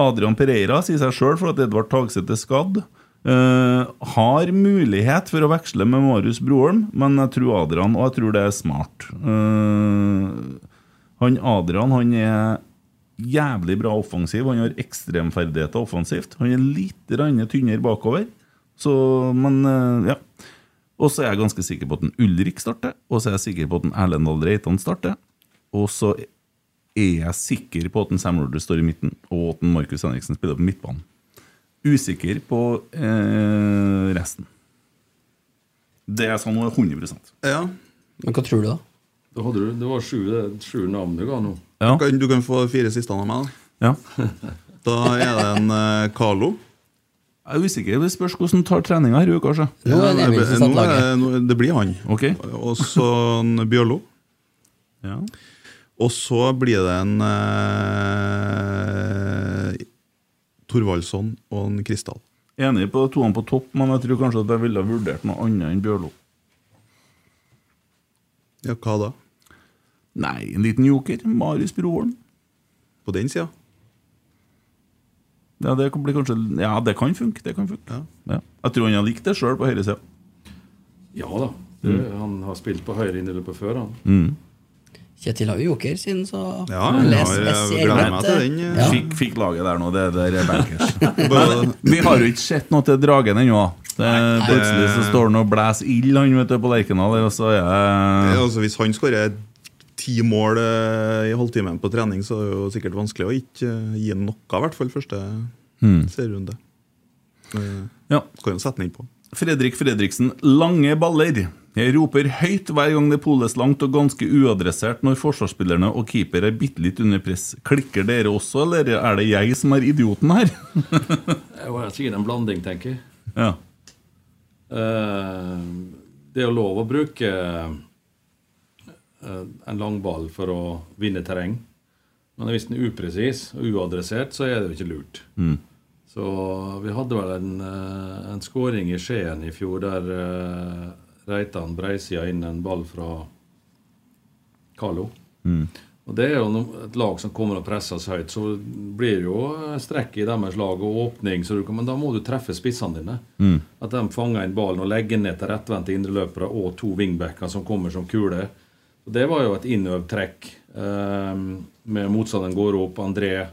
Adrian Pereira sier seg sjøl for at Edvard Tagseth er skadd. Uh, har mulighet for å veksle med Marius Broholm, men jeg tror Adrian, og jeg tror det er smart. Uh, han Adrian han er jævlig bra offensiv. Han har ekstremferdigheter offensivt. Han er litt tynnere bakover. Så, men ja. Og så er jeg ganske sikker på at en Ulrik starter, og så er jeg sikker på at en Erlendal Reitan starter. Og så er jeg sikker på at en Sam Rogers står i midten, og at en Markus Henriksen spiller på midtbanen. Usikker på eh, resten. Det er sånn 100 Ja. Men hva tror du, da? Da hadde du, det var sju, er sju navn du ga nå. Ja. Du, kan, du kan få fire siste av meg. Da. Ja. da er det en eh, Carlo. Jeg er usikker. Det spørs hvordan tar treninga her i uka. Ja, det, det, det blir han. Og så Bjørlo. Ja. Og så blir det en eh, Thorvaldsson og en Kristal. Enig på toene på topp, men jeg tror kanskje at jeg ville ha vurdert noe annet enn Bjørlo. Ja, hva da? Nei, en liten joker. Marius Broholm. På den sida? Ja, det kan bli kanskje Ja, det kan funke. Det kan funke. Ja. Jeg tror han har likt det sjøl på høyresida. Ja da. Det, Han har spilt på høyre innløpet før, han. Mm. Kjetil har jo joker siden, så Ja, jeg gleder meg til den, eh, eh. ja. Fikk, fikk laget der nå, det der er bankers. Men vi har jo ikke sett noe til Dragen ennå. Det- Plutselig så står han og blåser ild han vet du, på Lerkendal, er Ja, altså, hvis han skårer ti mål eh, i halvtimen på trening, så er det jo sikkert vanskelig å ikke eh, gi noe, i hvert fall første mm. serierunde. Ja. Kan jo sette den innpå. Fredrik Fredriksen, lange baller. Jeg roper høyt hver gang det poles langt og ganske uadressert når forsvarsspillerne og keeper er bitte litt under press. Klikker dere også, eller er det jeg som er idioten her? Det var sikkert en blanding, tenker jeg. Ja. Uh, det er jo lov å bruke en langball for å vinne terreng. Men hvis den er upresis og uadressert, så er det jo ikke lurt. Mm. Så vi hadde vel en, eh, en skåring i Skien i fjor der uh, Reitan breisida inn en ball fra Carlo. Mm. Og Det er jo et lag som kommer og presses høyt, så blir det jo eh, strekk i deres lag og åpning. Så du men da må du treffe spissene dine. Mm. At de fanger inn ballen og legger ned til rettvendte indreløpere og to wingbacker som kommer som kuler. Og Det var jo et innøvd trekk. eh, med motstanderen går opp, André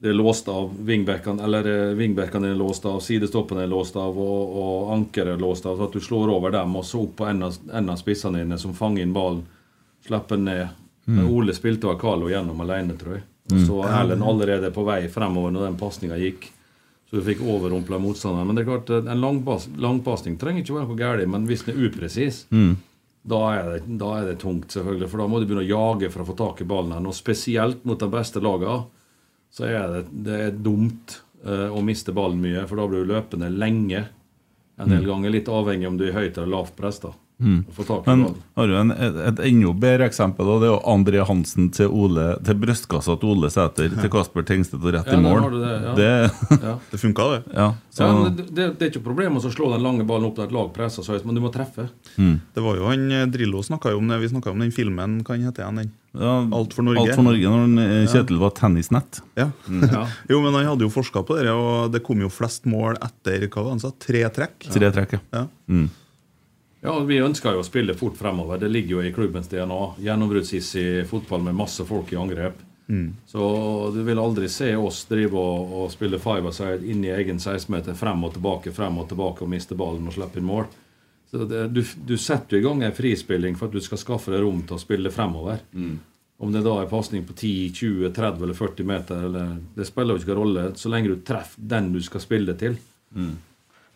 det er låst av vingbekkene eller vingbekkene er låst av, sidestoppene er låst av, og, og ankeret er låst av. Så at du slår over dem, og så opp på en av, spissene dine som fanger inn ballen, slipper ned. Mm. Ole spilte av Carlo gjennom alene, tror jeg. Mm. så Erlend allerede på vei fremover når den pasninga gikk. Så du fikk overrumpla motstanderen. Men det er klart, en langpas- langpasning trenger ikke være noe galt, men hvis den er upresis, Mm. Da, er det, da er det tungt, selvfølgelig. For da må du begynne å jage for å få tak i ballen. her. Og spesielt mot de beste lagene så er det, det er dumt uh, å miste ballen mye, for da blir du løpende lenge. En del Mm. ganger litt avhengig om du er høyt eller lavt press. da. Mm. Men ballen. har du en, et, et enda bedre eksempel, og det er jo André Hansen til, Ole, til brystkassa til Ole Sæter, til Kasper Tengstedt og rett Ja, i mål. det, ja. det, Ja. Det funka, det. Ja, så, Ja, det, det, er ikke problem å slå den lange ballen opp til et lag presser så høyt, men du må treffe. Mm. Det var jo han eh, Drillo snakka om det. Vi snakka om den filmen. Hva heter den? den? Ja, Alt for Norge. Alt for Norge når han, eh, Kjetil var tennisnett. Ja. Ja. jo, men han hadde jo forska på det, og det kom jo flest mål etter hva var det han sa, tre trekk. Tre trekk, ja. Ja. Mm. Ja, Vi ønsker jo å spille fort fremover. Det ligger jo i klubbens DNA. Gjennombruddshissig fotball med masse folk i angrep. Mm. Så du vil aldri se oss drive og, og spille five side inn i egen 16-meter, frem og tilbake, frem og tilbake og miste ballen og slippe inn mål. Så det, du, du setter jo i gang en frispilling for at du skal skaffe deg rom til å spille fremover. Om det da er pasning på 10, 20, 30 eller 40 meter, eller, det spiller jo ikke noen rolle så lenge du treffer den du skal spille til. Mm.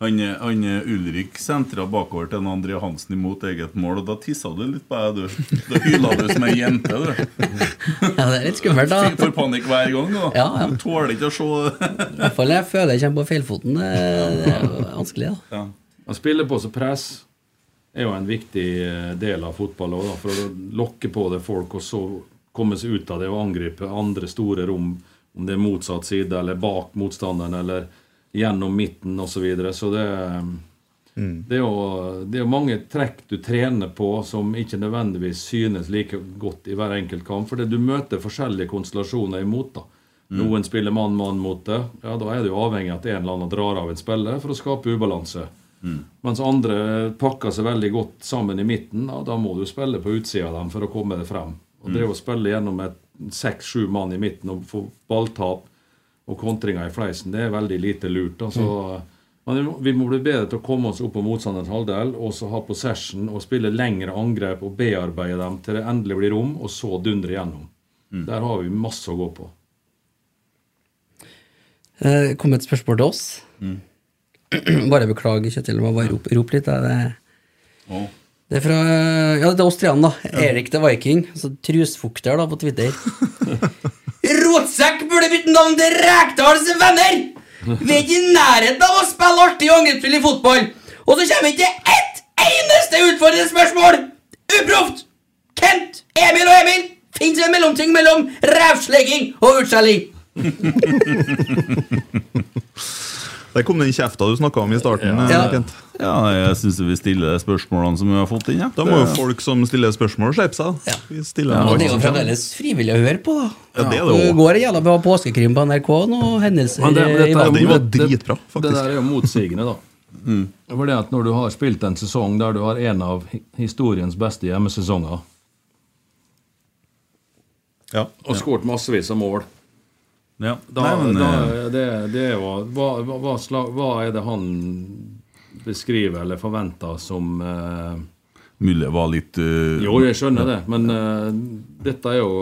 Han, han Ulrik sentra bakover til en André Hansen imot eget mål, og da tissa du litt på deg, du. Da hyla du som ei jente, du. Ja, det er litt skummelt, da. Fikk- Får panikk hver gang, da. Ja, ja. Du tåler ikke å se I hvert fall jeg føler jeg kommer på feilfoten. Det er vanskelig, da. ja. Å spille på seg press er jo en viktig eh, del av fotball også, for å lokke på det folk, og så komme seg ut av det og angripe andre store rom, om det er motsatt side eller bak motstanderen eller gjennom midten osv. Så, videre. så det, det, er jo, det er mange trekk du trener på som ikke nødvendigvis synes like godt i hver enkelt kamp, fordi du møter forskjellige konstellasjoner imot. da. Noen spiller mann-mann mot det. Ja, Da er det jo avhengig av at en eller annen drar av en spiller for å skape ubalanse. Mens andre pakker seg veldig godt sammen i midten. Ja, da må du spille på utsida av dem for å komme deg frem. Og det å spille gjennom seks-sju mann i midten og få balltap og kontringer i fleisen, det er veldig lite lurt. Altså, mm. Men vi må- bli bedre til å komme oss opp på motstanderens halvdel og så ha possession og spille lengre angrep og bearbeide dem til det endelig blir rom, og så dundre gjennom. Der har vi masse å gå på. Eh, Det kom et spørsmål til oss. Mm. Bare beklager, Kjetil. Må bare rope, rop litt. Det, oh. det er fra Ja, det er oss tre, da. Erik the Viking. Altså trusfukter da, på Twitter. Rotsekk burde bytte navn til Rekdals venner! Vi er ikke i nærheten av å spille artig angrepsspill i fotball! Og så kommer ikke ett eneste utfordrende spørsmål! Uproft! Kent, Emil og Emil! Fins en mellomting mellom rævslegging og utskjelling? Der kom den kjefta du snakka om i starten. Ja. eh, Kent. Ja, jeg syns vi stiller de spørsmålene som vi har fått inn. Ja. Da må jo folk som stiller spørsmål, skjerpe seg. Ja. Og det er jo fremdeles frivillig å høre på, da. Ja, det er det Det også. går en jævla bra påskekrim på NRK nå, hendelser Men det, men dette, i verden. jo- var det- dritbra, Det der er jo motsigende, da. For det at Når du har spilt en sesong der du har en av historiens beste hjemmesesonger, Ja. og skåret massevis av mål Ja. da, Nei, men, da, eh, det, det er jo hva, hva, slag, hva er det han beskriver eller forventer som uh, Mulig var litt uh, Jo, jeg skjønner det, men uh, dette er jo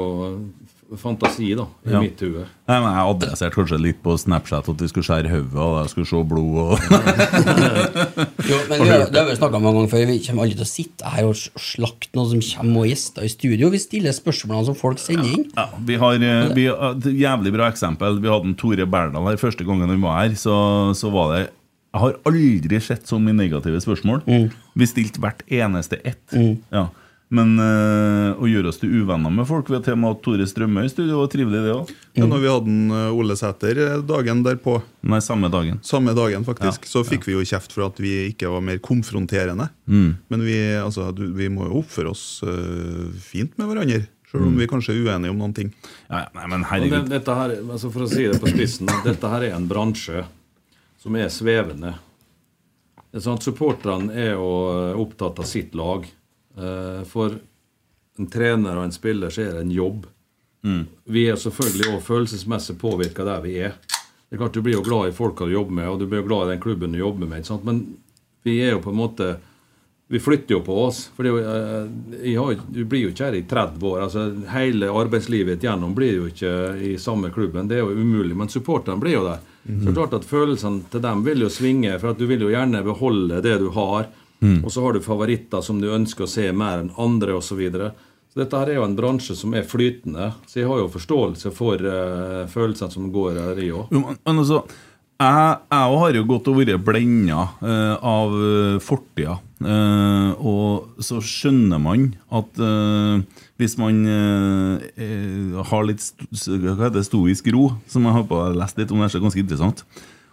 fantasi, da, i Ja. mitt hue. Jeg adresserte kanskje litt på Snapchat at vi skulle skjære hodet og jeg skulle se blod. og Jo, men vi det har vi snakka om mange ganger før. Vi kommer aldri til å sitte her og slakte noen som kommer og gjester i studio. Vi stiller spørsmålene som folk sender inn. Ja, vi har, eh, vi har et jævlig bra eksempel. Vi hadde en Tore Berdal her første gangen han var her. Så, så var det Jeg har aldri sett så mye negative spørsmål. Vi stilte hvert eneste ett. Ja. Men øh, å gjøre oss til uvenner med folk Vi har til og med hatt Tore Strømøy i studio. var trivelig, det òg. Ja, når vi hadde en, eh, Ole Sæter eh, dagen derpå, Nei, samme dagen. samme dagen faktisk, så fikk vi jo kjeft for at vi ikke var mer konfronterende. Mm. Men vi, altså, vi må jo oppføre oss øh, fint med hverandre, selv om Mm. vi kanskje er uenige om noen ting. Ja, ja, nei, men herregud. det, dette her, altså For å si det på spissen, dette her er en bransje som er svevende. Det sånn Supporterne er jo opptatt av sitt lag. Eh, For en trener og en spiller så er det en jobb. Mm. Vi er selvfølgelig også følelsesmessig påvirka der vi er. Det er klart Du blir jo glad i folka du jobber med, og du blir glad i den klubben du jobber med. Men vi er jo på en måte Vi flytter jo på oss. For jo, eh, har, du blir jo ikke her i 30 år. altså Hele arbeidslivet igjennom blir jo ikke i samme klubben. Det er jo umulig. Men supporterne blir jo der. Så det er klart at Følelsene til dem vil jo svinge, for at du vil jo gjerne beholde det du har. Mm. Og så har du favoritter som du ønsker å se mer enn andre osv. Så, videre. så dette her er jo en bransje som er flytende. Så jeg har jo forståelse for uh, følelsene som går her i òg. Men, men altså jeg, jeg har jo gått og vært blenda uh, av uh, fortida. Uh, og så skjønner man at uh, hvis man eh, eh, har litt sto, stoisk ro, som jeg har på, lest litt om, det er så ganske interessant,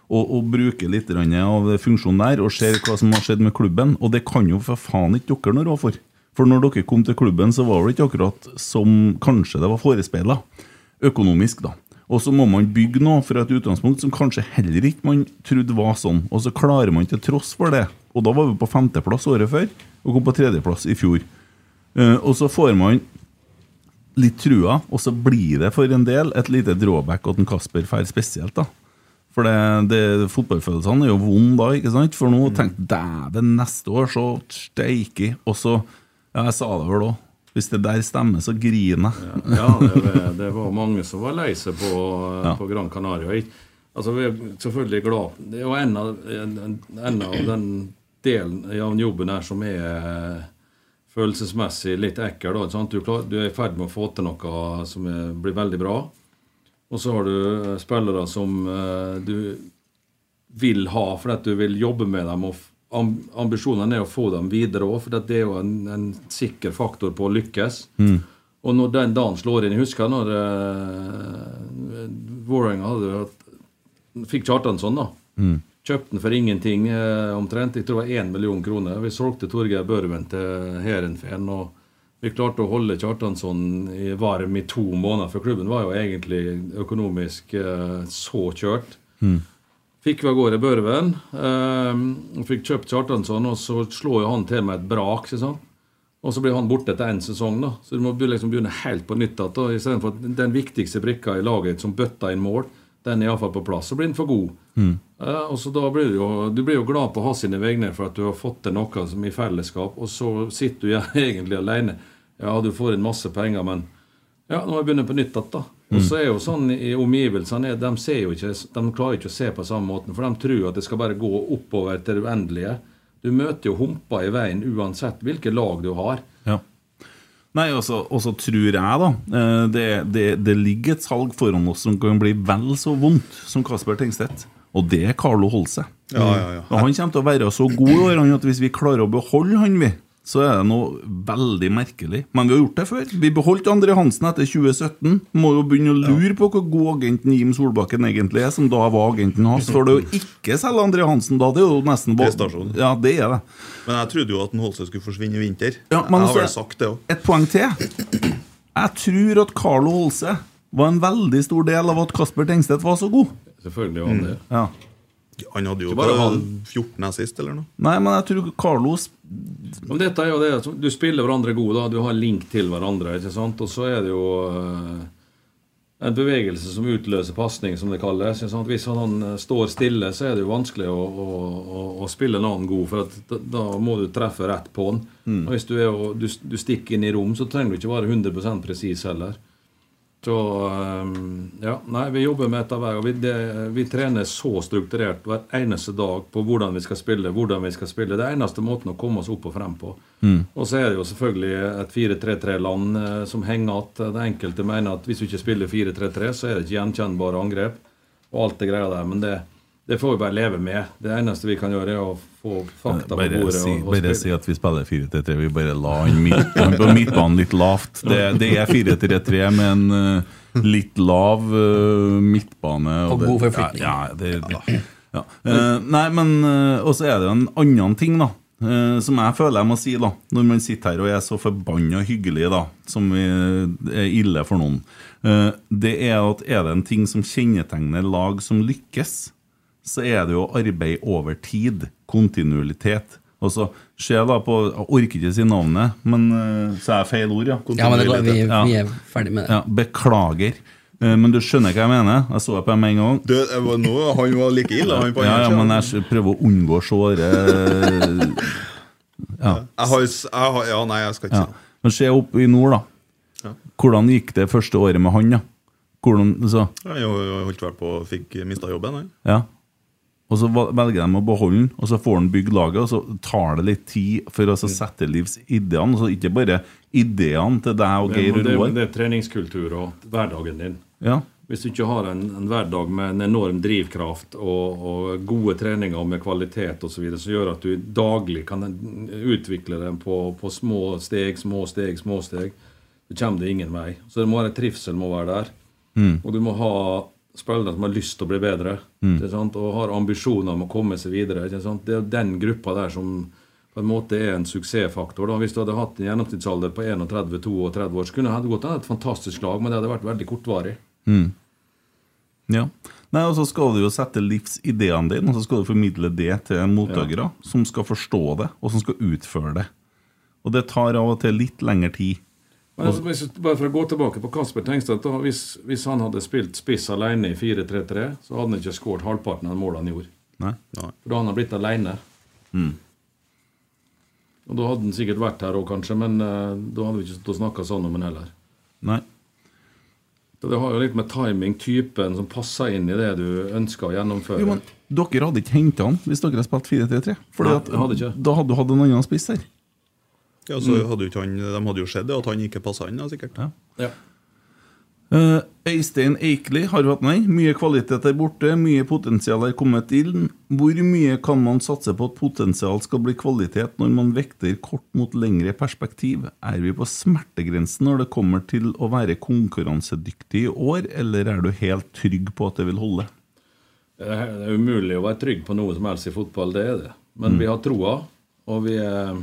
og, og bruker litt av funksjonen der, og ser hva som har skjedd med klubben Og det kan jo for faen ikke dere noe råd for. For når dere kom til klubben, så var det ikke akkurat som kanskje det var forespeila. Økonomisk, da. Og så må man bygge noe fra et utgangspunkt som kanskje heller ikke man trodde var sånn. Og så klarer man til tross for det. Og da var vi på femteplass året før, og kom på tredjeplass i fjor. Eh, og så får man litt trua, og så blir det for en del et lite drawback at en Kasper drar spesielt. da. For det, det, fotballfølelsene er jo vonde da, ikke sant? For nå tenkte jeg dæven, neste år så steike Og så Ja, jeg sa det vel òg. Hvis det der stemmer, så griner jeg. Ja, det, det var mange som var lei seg på, Ja. på Gran Canaria. Altså, Vi er selvfølgelig glad. Det er jo en av, en, en av den delen av jobben her som er eh, følelsesmessig litt ekkel. Du, klar, du er i ferd med å få til noe som er, blir veldig bra. Og så har du eh, spillere som eh, du vil ha fordi at du vil jobbe med dem. og ambisjonen Ambisjonene er å få dem videre òg, for det er jo en, en sikker faktor på å lykkes. Mm. Og når den dagen slår inn Jeg husker når uh, Vålerenga fikk Kjartansson, da. Mm. Kjøpte den for ingenting eh, omtrent. Jeg tror det var én million kroner. Vi solgte Torgeir Børven til Heerenveen. Og vi klarte å holde Kjartansson i varm i to måneder, for klubben var jo egentlig økonomisk eh, så kjørt. Mm. Fikk vi av gårde Børven. Eh, fikk kjøpt Kjartansson, og så slår jo han til med et brak. Og så blir han borte etter én sesong. da. Så du må liksom begynne helt på nytt igjen. Istedenfor den viktigste brikka i laget som bøtta inn mål, den er iallfall på plass. Så blir den for god. Mm. Eh, og så da blir du, jo, du blir jo glad på å ha sine vegne for at du har fått til noe som i fellesskap, og så sitter du ja, egentlig alene. Ja, du får inn masse penger, men ja, nå må jeg begynne på nytt igjen, da. Og Mm. så er jo sånn i omgivelsene de, ser jo ikke, de klarer ikke å se på samme måten, for de tror at det skal bare gå oppover til det uendelige. Du møter jo humper i veien uansett hvilke lag du har. Ja. Nei, og så tror jeg, da eh, det, det, det ligger et salg foran oss som kan bli vel så vondt som Kasper Tengstedt. Og det er Carlo Holse. Ja, ja, ja. Og han kommer til å være så god i år at hvis vi klarer å beholde han, vi, så er det noe veldig merkelig. Men vi har gjort det før. Vi beholdt André Hansen etter 2017. Må jo begynne å lure på hvor god agenten Jim Solbakken egentlig er, som da var agenten hans. For det å ikke selge André Hansen da, det er jo nesten Prestasjon. Ja, det er det. Men jeg trodde jo at en Holse skulle forsvinne i vinter. Ja, men jeg har vel sagt det òg. Et poeng til. Jeg tror at Carlo Holse var en veldig stor del av at Kasper Tengstedt var så god. Selvfølgelig var han det. Ja. Han hadde jo bare han. 14 assist, eller noe. Nei, men jeg tror Carlos Men dette er jo det, Du spiller hverandre gode, da. du har link til hverandre. ikke sant? Og så er det jo eh, en bevegelse som utløser pasning, som det kalles. ikke sant? Hvis han eh, står stille, så er det jo vanskelig å, å, å, å spille en annen god, for at da, da må du treffe rett på han. Mm. Og hvis du, er, du, du stikker inn i rom, så trenger du ikke være 100% presis heller. Så eh, ja, nei, vi jobber med dette hver gang. Vi, det, vi trener så strukturert hver eneste dag på hvordan vi skal spille. hvordan vi skal spille. Det er eneste måten å komme oss opp og frem på. Mm. Og så er det jo selvfølgelig et 4-3-3-land eh, som henger igjen. Det enkelte mener at hvis du ikke spiller 4-3-3, så er det ikke gjenkjennbare angrep. Og alt det greia der. Men det, det får vi bare leve med. Det eneste vi kan gjøre, er å få fakta på bordet. si, og, og bare si at vi spiller 4-3-3. Vi bare la han midt, på midtbanen litt lavt. Det, det er 4-3-3 med en eh, litt lav uh, midtbane. Og god forflytning. Ja, ja, det, ja. Uh, nei, men uh, Og så er det en annen ting, da. eh, som jeg føler jeg må si, da når man sitter her og er så forbanna hyggelig, da som vi, er ille for noen. Eh, det er at er det en ting som kjennetegner lag som lykkes, så er det jo arbeid over tid. Kontinuitet. Og så Se da på Jeg orker ikke si navnet, men eh, så er jeg feil ord, ja. Ja, men det går, vi, vi er ferdig med det. Ja, beklager. Eh, Men du skjønner hva jeg mener? Jeg så det på med en gang. Du, var nå, han var like ille, han på Ja, ja, men jeg prøver å unngå å såre Ja. Jeg har, jeg har, ja, nei, jeg skal ikke ja. si det. Men se opp i nord, da. Ja. Hvordan gikk det første året med han? da? Hvordan, så, Jeg holdt vel på og fikk mista jobben. Jeg. ja. Og så velger de å beholde den, og så får han bygd laget, og så tar det litt tid for å sette livs ideene. Så ikke bare ideene til deg og Geir og det, Roar. det er treningskultur og hverdagen din. Ja. Hvis du ikke har en, en hverdag med en enorm drivkraft og, og gode treninger med kvalitet osv., så gjør at du daglig kan utvikle dem på, på små steg, små steg, små steg, så kommer det ingen vei. Så det må være trivsel må være der. Mm. Og du må ha spillere som har lyst til å bli bedre Mm. og har ambisjoner om å komme seg videre. Det er den gruppa der som på en måte er en suksessfaktor. Da. Hvis du hadde hatt en gjennomsnittsalder på 31-32 år, så kunne det gått an et fantastisk lag, men det hadde vært veldig kortvarig. Mm. Ja. Nei, og så skal du jo sette livsideene dine, og så skal du formidle det til mottakere som skal forstå det, og som skal utføre det. Og det tar av og til litt lengre tid. Men altså, hvis, bare for å gå tilbake på Kasper Tengstedt da, hvis, hvis han hadde spilt spiss alene i 4-3-3, så hadde han ikke skåret halvparten av målene han gjorde. Nei. For da hadde han blitt alene. Mm. Og da hadde han sikkert vært her òg, kanskje, men uh, da hadde vi ikke stått og snakka sånn om han heller. Nei. Så det har jo litt med timing, typen som passer inn i det du ønsker å gjennomføre. Jo, men dere hadde ikke henta han hvis dere hadde spilt 4-3-3. Fordi Nei, at jeg hadde ikke. Da hadde du hatt en annen spiss her. Ja, Altså, Mm. hadde jo ikke han, De hadde jo sett det, at han ikke passa inn, da, sikkert. Ja. Eh, Øystein Eikli har hatt nei. Mye kvalitet er borte, mye potensial er kommet inn. Hvor mye kan man satse på at potensial skal bli kvalitet når man vekter kort mot lengre perspektiv? Er vi på smertegrensen når det kommer til å være konkurransedyktig i år, eller er du helt trygg på at det vil holde? Det er det er umulig å være trygg på noe som helst i fotball, det er det. Men Mm. vi har troa, og vi, er-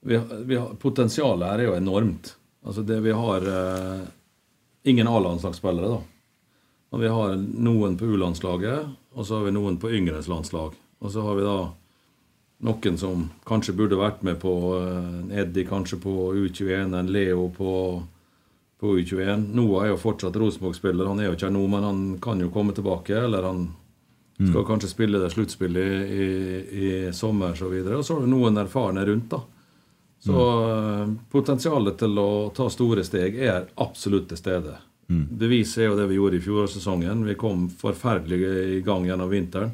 vi, vi har, Potensialet her er jo enormt. Altså det vi har eh, Ingen A-landslagsspillere, da. Og vi har noen på U-landslaget, og så har vi noen på yngres landslag. Og så har vi da noen som kanskje burde vært med på eh, Eddie kanskje på U21, en Leo på, på U21. Noah er jo fortsatt Rosenborg-spiller. Han er jo ikke her nå, men han kan jo komme tilbake. Eller han skal kanskje spille det sluttspillet i, i, i sommer. Og, så videre. og så har du noen erfarne rundt. da. Så mm. potensialet til å ta store steg er absolutt til stede. Mm. Beviset er jo det vi gjorde i fjorårssesongen. Vi kom forferdelig i gang gjennom vinteren.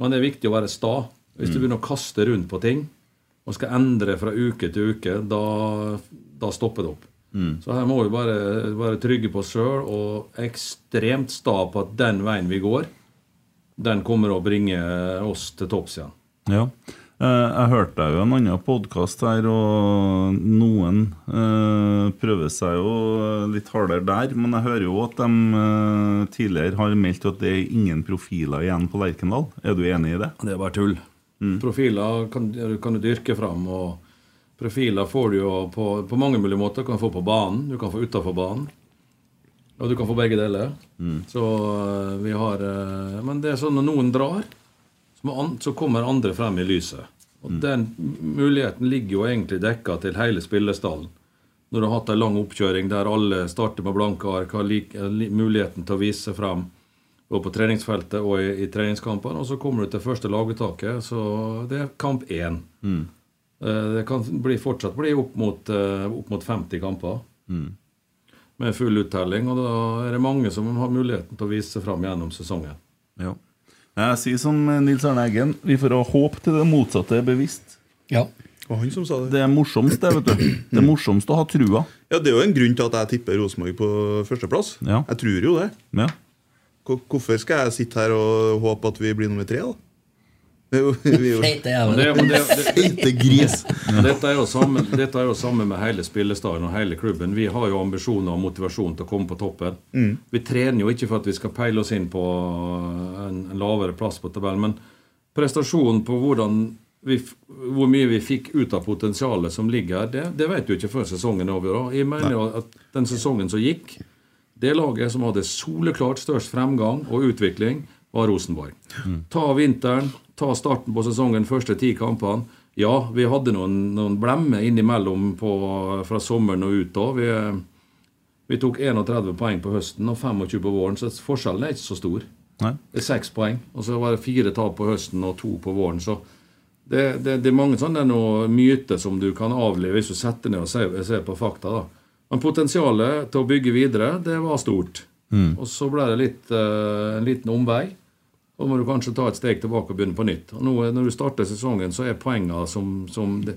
Men det er viktig å være sta. Hvis du Mm. begynner å kaste rundt på ting og skal endre fra uke til uke, da, da stopper det opp. Mm. Så her må vi bare være trygge på oss sjøl og ekstremt sta på at den veien vi går, den kommer å bringe oss til topps igjen. Ja. Eh, Jeg hørte jo en annen podkast her, og noen eh, prøver seg jo litt hardere der. Men jeg hører jo at de eh, tidligere har meldt at det er ingen profiler igjen på Lerkendal. Er du enig i det? Det er bare tull. Profiler kan, kan du dyrke fram. og Profiler får du jo på, på mange mulige måter. Du kan få på banen, du kan få utafor banen. Og du kan få begge deler. Så eh, vi har eh, Men det er sånn når noen drar, så, an, så kommer andre frem i lyset. Og den muligheten ligger jo egentlig dekka til hele spillestallen. Når du har hatt en lang oppkjøring der alle starter med blanke ark, har like, muligheten til å vise seg frem både på treningsfeltet og i, i treningskampene, og så kommer du til første laguttaket, så det er kamp én. Mm. Eh, Det kan bli, fortsatt bli opp mot, eh, opp mot 50 kamper Mm. med full uttelling, og da er det mange som har muligheten til å vise seg fram gjennom sesongen. Ja. Jeg sier som Nils Arne Eggen, vi får ha håp til det motsatte er bevisst. Ja. Og han som sa det. Det er morsomst, det, vet du. Det er morsomst å ha trua. Ja, Det er jo en grunn til at jeg tipper Rosenborg på førsteplass. Ja. Jeg tror jo det. Ja. Hvorfor skal jeg sitte her og håpe at vi blir nummer tre, da? Feite gris. Dette er jo samme, dette er jo samme med hele spillestaden og hele klubben. Vi har jo ambisjoner og motivasjon til å komme på toppen. Mm. Vi trener jo ikke for at vi skal peile oss inn på en, en lavere plass på tabellen, men prestasjonen på hvordan vi, hvor mye vi fikk ut av potensialet som ligger her, det, det vet du ikke før sesongen er over. Jeg mener jo at den sesongen som gikk, det laget som hadde soleklart størst fremgang og utvikling, var Rosenborg. Ta vinteren, ta starten på sesongen, første ti kampene. Ja, vi hadde noen, noen blemmer innimellom på, fra sommeren og ut da. Vi, vi tok 31 poeng på høsten og 25 på våren, så forskjellen er ikke så stor. Nei. Det er seks poeng. Og så var det fire tap på høsten og to på våren. Så det, det, det er mange sånne myter som du kan avlive hvis du setter ned og ser, ser på fakta. da. Men potensialet til å bygge videre, det var stort. Mm. Og så ble det litt, uh, en liten omvei. Og må du kanskje ta et steg tilbake og begynne på nytt. Og nå, når du starter sesongen, så er poengene som, som det,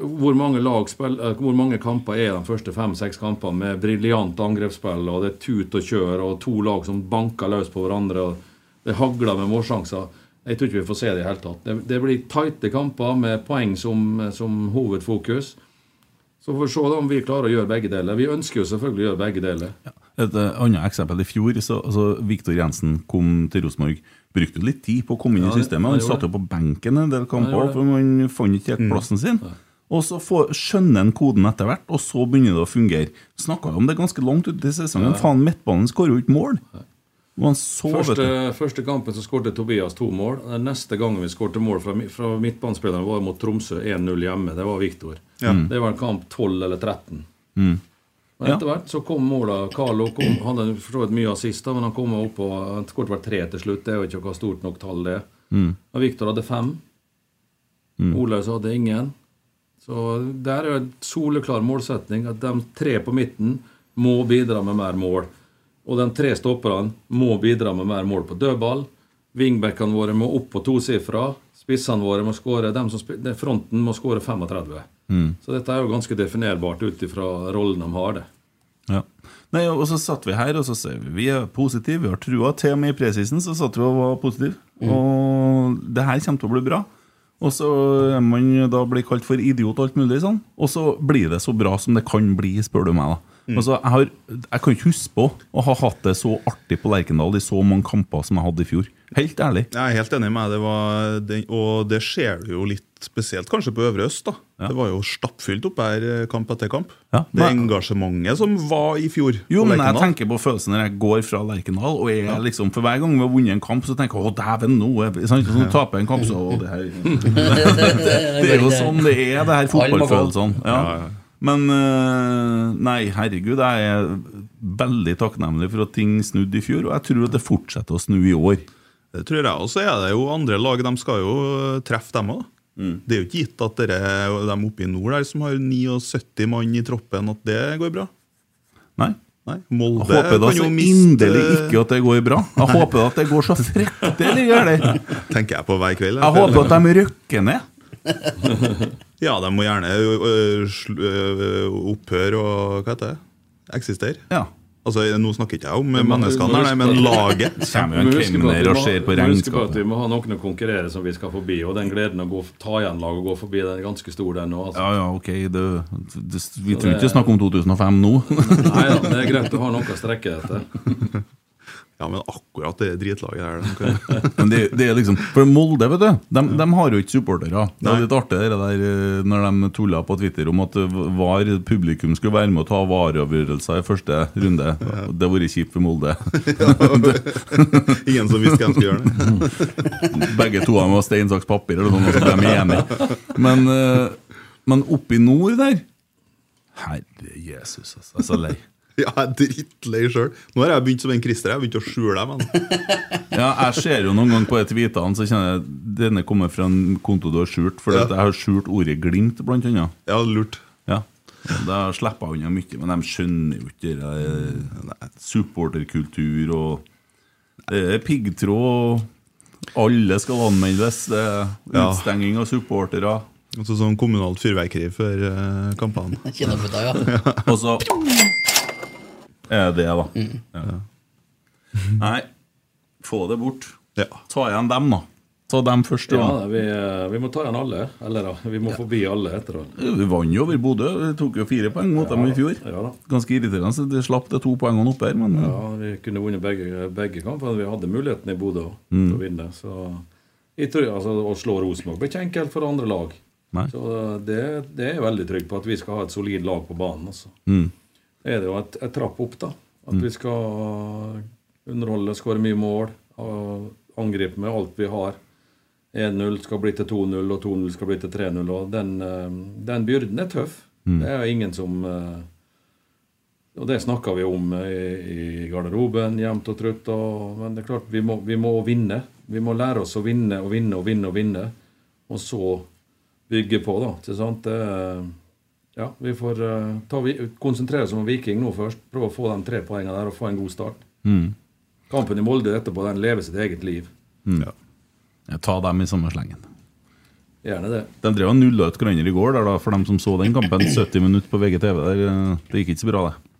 hvor, mange lag spill, eh, hvor mange kamper er de første fem-seks kampene med briljant angrepsspill, og det er tut og kjør, og to lag som banker løs på hverandre, og det hagler med målsjanser. Jeg tror ikke vi får se det i hele tatt. Det, det blir tighte kamper med poeng som, som hovedfokus. Så får vi se da om vi klarer å gjøre begge deler. Vi ønsker jo selvfølgelig å gjøre begge deler. Et eh, annet eksempel i fjor, så altså, Viktor Jensen kom til Rosenborg. Brukte litt tid på å komme inn i systemet. Han satt jo på benken en del kamper, for man fant ikke helt plassen sin. Og så får, skjønner han koden etter hvert, og så begynner det å fungere. Snakka om det ganske langt ute i sesongen. Faen, midtbanen skårer jo ikke mål! Så, Første, første kampen så skårte Tobias to mål. Den neste gangen vi skårte mål fra, fra midtbanespilleren, var mot Tromsø 1-0 hjemme. Det var Viktor. Ja. Det var en kamp 12 eller 13. Mm. Men etter hvert så kom måla. Carlo kom, han hadde for så vidt mye assist, da, men han kom opp på Han skåret vel tre til slutt. Det er jo ikke noe stort nok tall, det. Mm. Og Viktor hadde fem. Mm. Olaus hadde ingen. Så der er jo en soleklar målsetning at de tre på midten må bidra med mer mål. Og de tre stopperne må bidra med mer mål på dødball. Wingbackene våre må opp på tosifra. Spissene våre må skåre Fronten må skåre 35. Mm. Så dette er jo ganske definerbart ut ifra rollen de har. det. Ja. Nei, og så satt vi her og så sier vi vi er positive, vi har trua. Til og med i presisen så satt vi og var positive. Og det her kommer til å bli bra. Og så er man da blir kalt for idiot og alt mulig sånn. Og så blir det så bra som det kan bli, spør du meg. da. Mm. Altså, jeg, har, jeg kan ikke huske på å ha hatt det så artig på Lerkendal i så mange kamper som jeg hadde i fjor. Helt ærlig. Jeg er helt enig med deg. Det var, og det ser du jo litt spesielt kanskje på Øvre Øst. da. Det var jo stappfylt opp her eh, kamp etter kamp. Ja, det men- engasjementet som var i fjor. Jo, men jeg tenker på følelsen når jeg går fra Lerkendal og er liksom, For hver gang vi har vunnet en kamp, så tenker jeg 'Å, dæven, nå er vi sånn, Så taper jeg en kamp, så å, det her Det er jo sånn det er, det her fotballfølelsene. Ja. Men eh, nei, herregud, jeg er veldig takknemlig for at ting snudde i fjor, og jeg tror at det fortsetter å snu i år. Det tror jeg også. er det jo andre lag, de skal jo treffe dem òg. Det er jo ikke gitt at dere, de oppe i nord der som har 79 mann i troppen, at det går bra. Nei. Nei. Jeg Molde håper da så jo miste inderlig ikke at det går bra. Jeg håper at det går så fryktelig galt. Tenker jeg på hver kveld. Jeg håper at de rykker ned. Ja, de må gjerne opphøre og hva heter det? Eksistere. Ja. Altså, Nå snakker ikke jeg om Men menneskene, her, nei, men laget. Kommer jo en kemner vi og ser på vi må på regnskapet. at Vi må ha noen å konkurrere som vi skal forbi, og den gleden å gå, ta igjen lag og gå forbi, den er ganske stor, den nå. Altså. Ja, ja, ok. Det, det, vi tror ikke snakke om 2005 nå. Nei da, det er greit å ha noe å strekke etter. Ja, men akkurat det dritlaget her de kan- Men det, det er liksom For Molde, vet du, de, de har jo ikke supportere. Det er litt artig det der eh, når de tulla på Twitter om at eh, var publikum skulle være med å ta vareavgjørelser i første runde. Det hadde vært kjipt for Molde. Ingen som visste hvem skulle gjøre det. Begge to av dem var stein, saks, papir, eller noe, sånt. de enige. Men, eh, men oppe i nord der Herre Jesus, altså. Jeg er så lei. Ja, jeg er drittlei sjøl. Nå har jeg begynt som en Christer. Jeg har begynt å skjule dem. men- Ja, jeg ser jo noen ganger på de tweetene, så kjenner jeg denne kommer fra en konto du har skjult. For Ja. at jeg har skjult ordet 'glimt', blant annet. Ja, lurt. Ja. Da slipper jeg unna mye, men de skjønner jo ikke det eh, supporterkultur og Det er piggtråd, og alle skal anmeldes. Det er utstenging av supportere. Altså Sånn kommunalt fyrverkeri før kampene. Kinoputa, ja. ja. Og så er det det, da. Mm. Ja. Nei, få det bort. Ja. Ta igjen dem, da. Ta dem først. Ja, da. vi, eh, vi må ta igjen alle. Eller da, vi må forbi alle etter det. Vi vant jo over Bodø. Vi tok jo fire poeng mot dem i fjor. Ja da. Ganske irriterende. så De slapp de to poengene opp her, men Ja, Vi kunne vunnet begge, begge kampene. Vi hadde muligheten i Bodø Mm. til å vinne. Så jeg tror, altså, Å slå Rosenborg blir ikke enkelt for andre lag. Nei. Så det, det er jeg veldig trygg på, at vi skal ha et solid lag på banen. Altså. Mm. Er det jo et, et trapp opp, da. At Mm. vi skal underholde, skåre mye mål, og angripe med alt vi har. 1-0 skal bli til 2-0, og 2-0 skal bli til 3-0. og Den, eh, den byrden er tøff. Mm. Det er jo ingen som eh, Og det snakka vi om eh, i, i garderoben, jevnt og trutt. Og, men det er klart, vi må, vi må vinne. Vi må lære oss å vinne og vinne og vinne og vinne. Og så bygge på, da. Ikke sant? Det, ja, vi får uh, ta, vi- konsentrere oss om Viking nå først. Prøve å få de tre poengene der og få en god start. Mm. Kampen i Molde etterpå, den lever sitt eget liv. Mm. Jeg tar dem i samme slengen. Gjerne det. De drev og nulla ut hverandre i går, der, da, for dem som så den kampen. 70 minutter på VGTV. Der, eh, det gikk ikke så bra, det.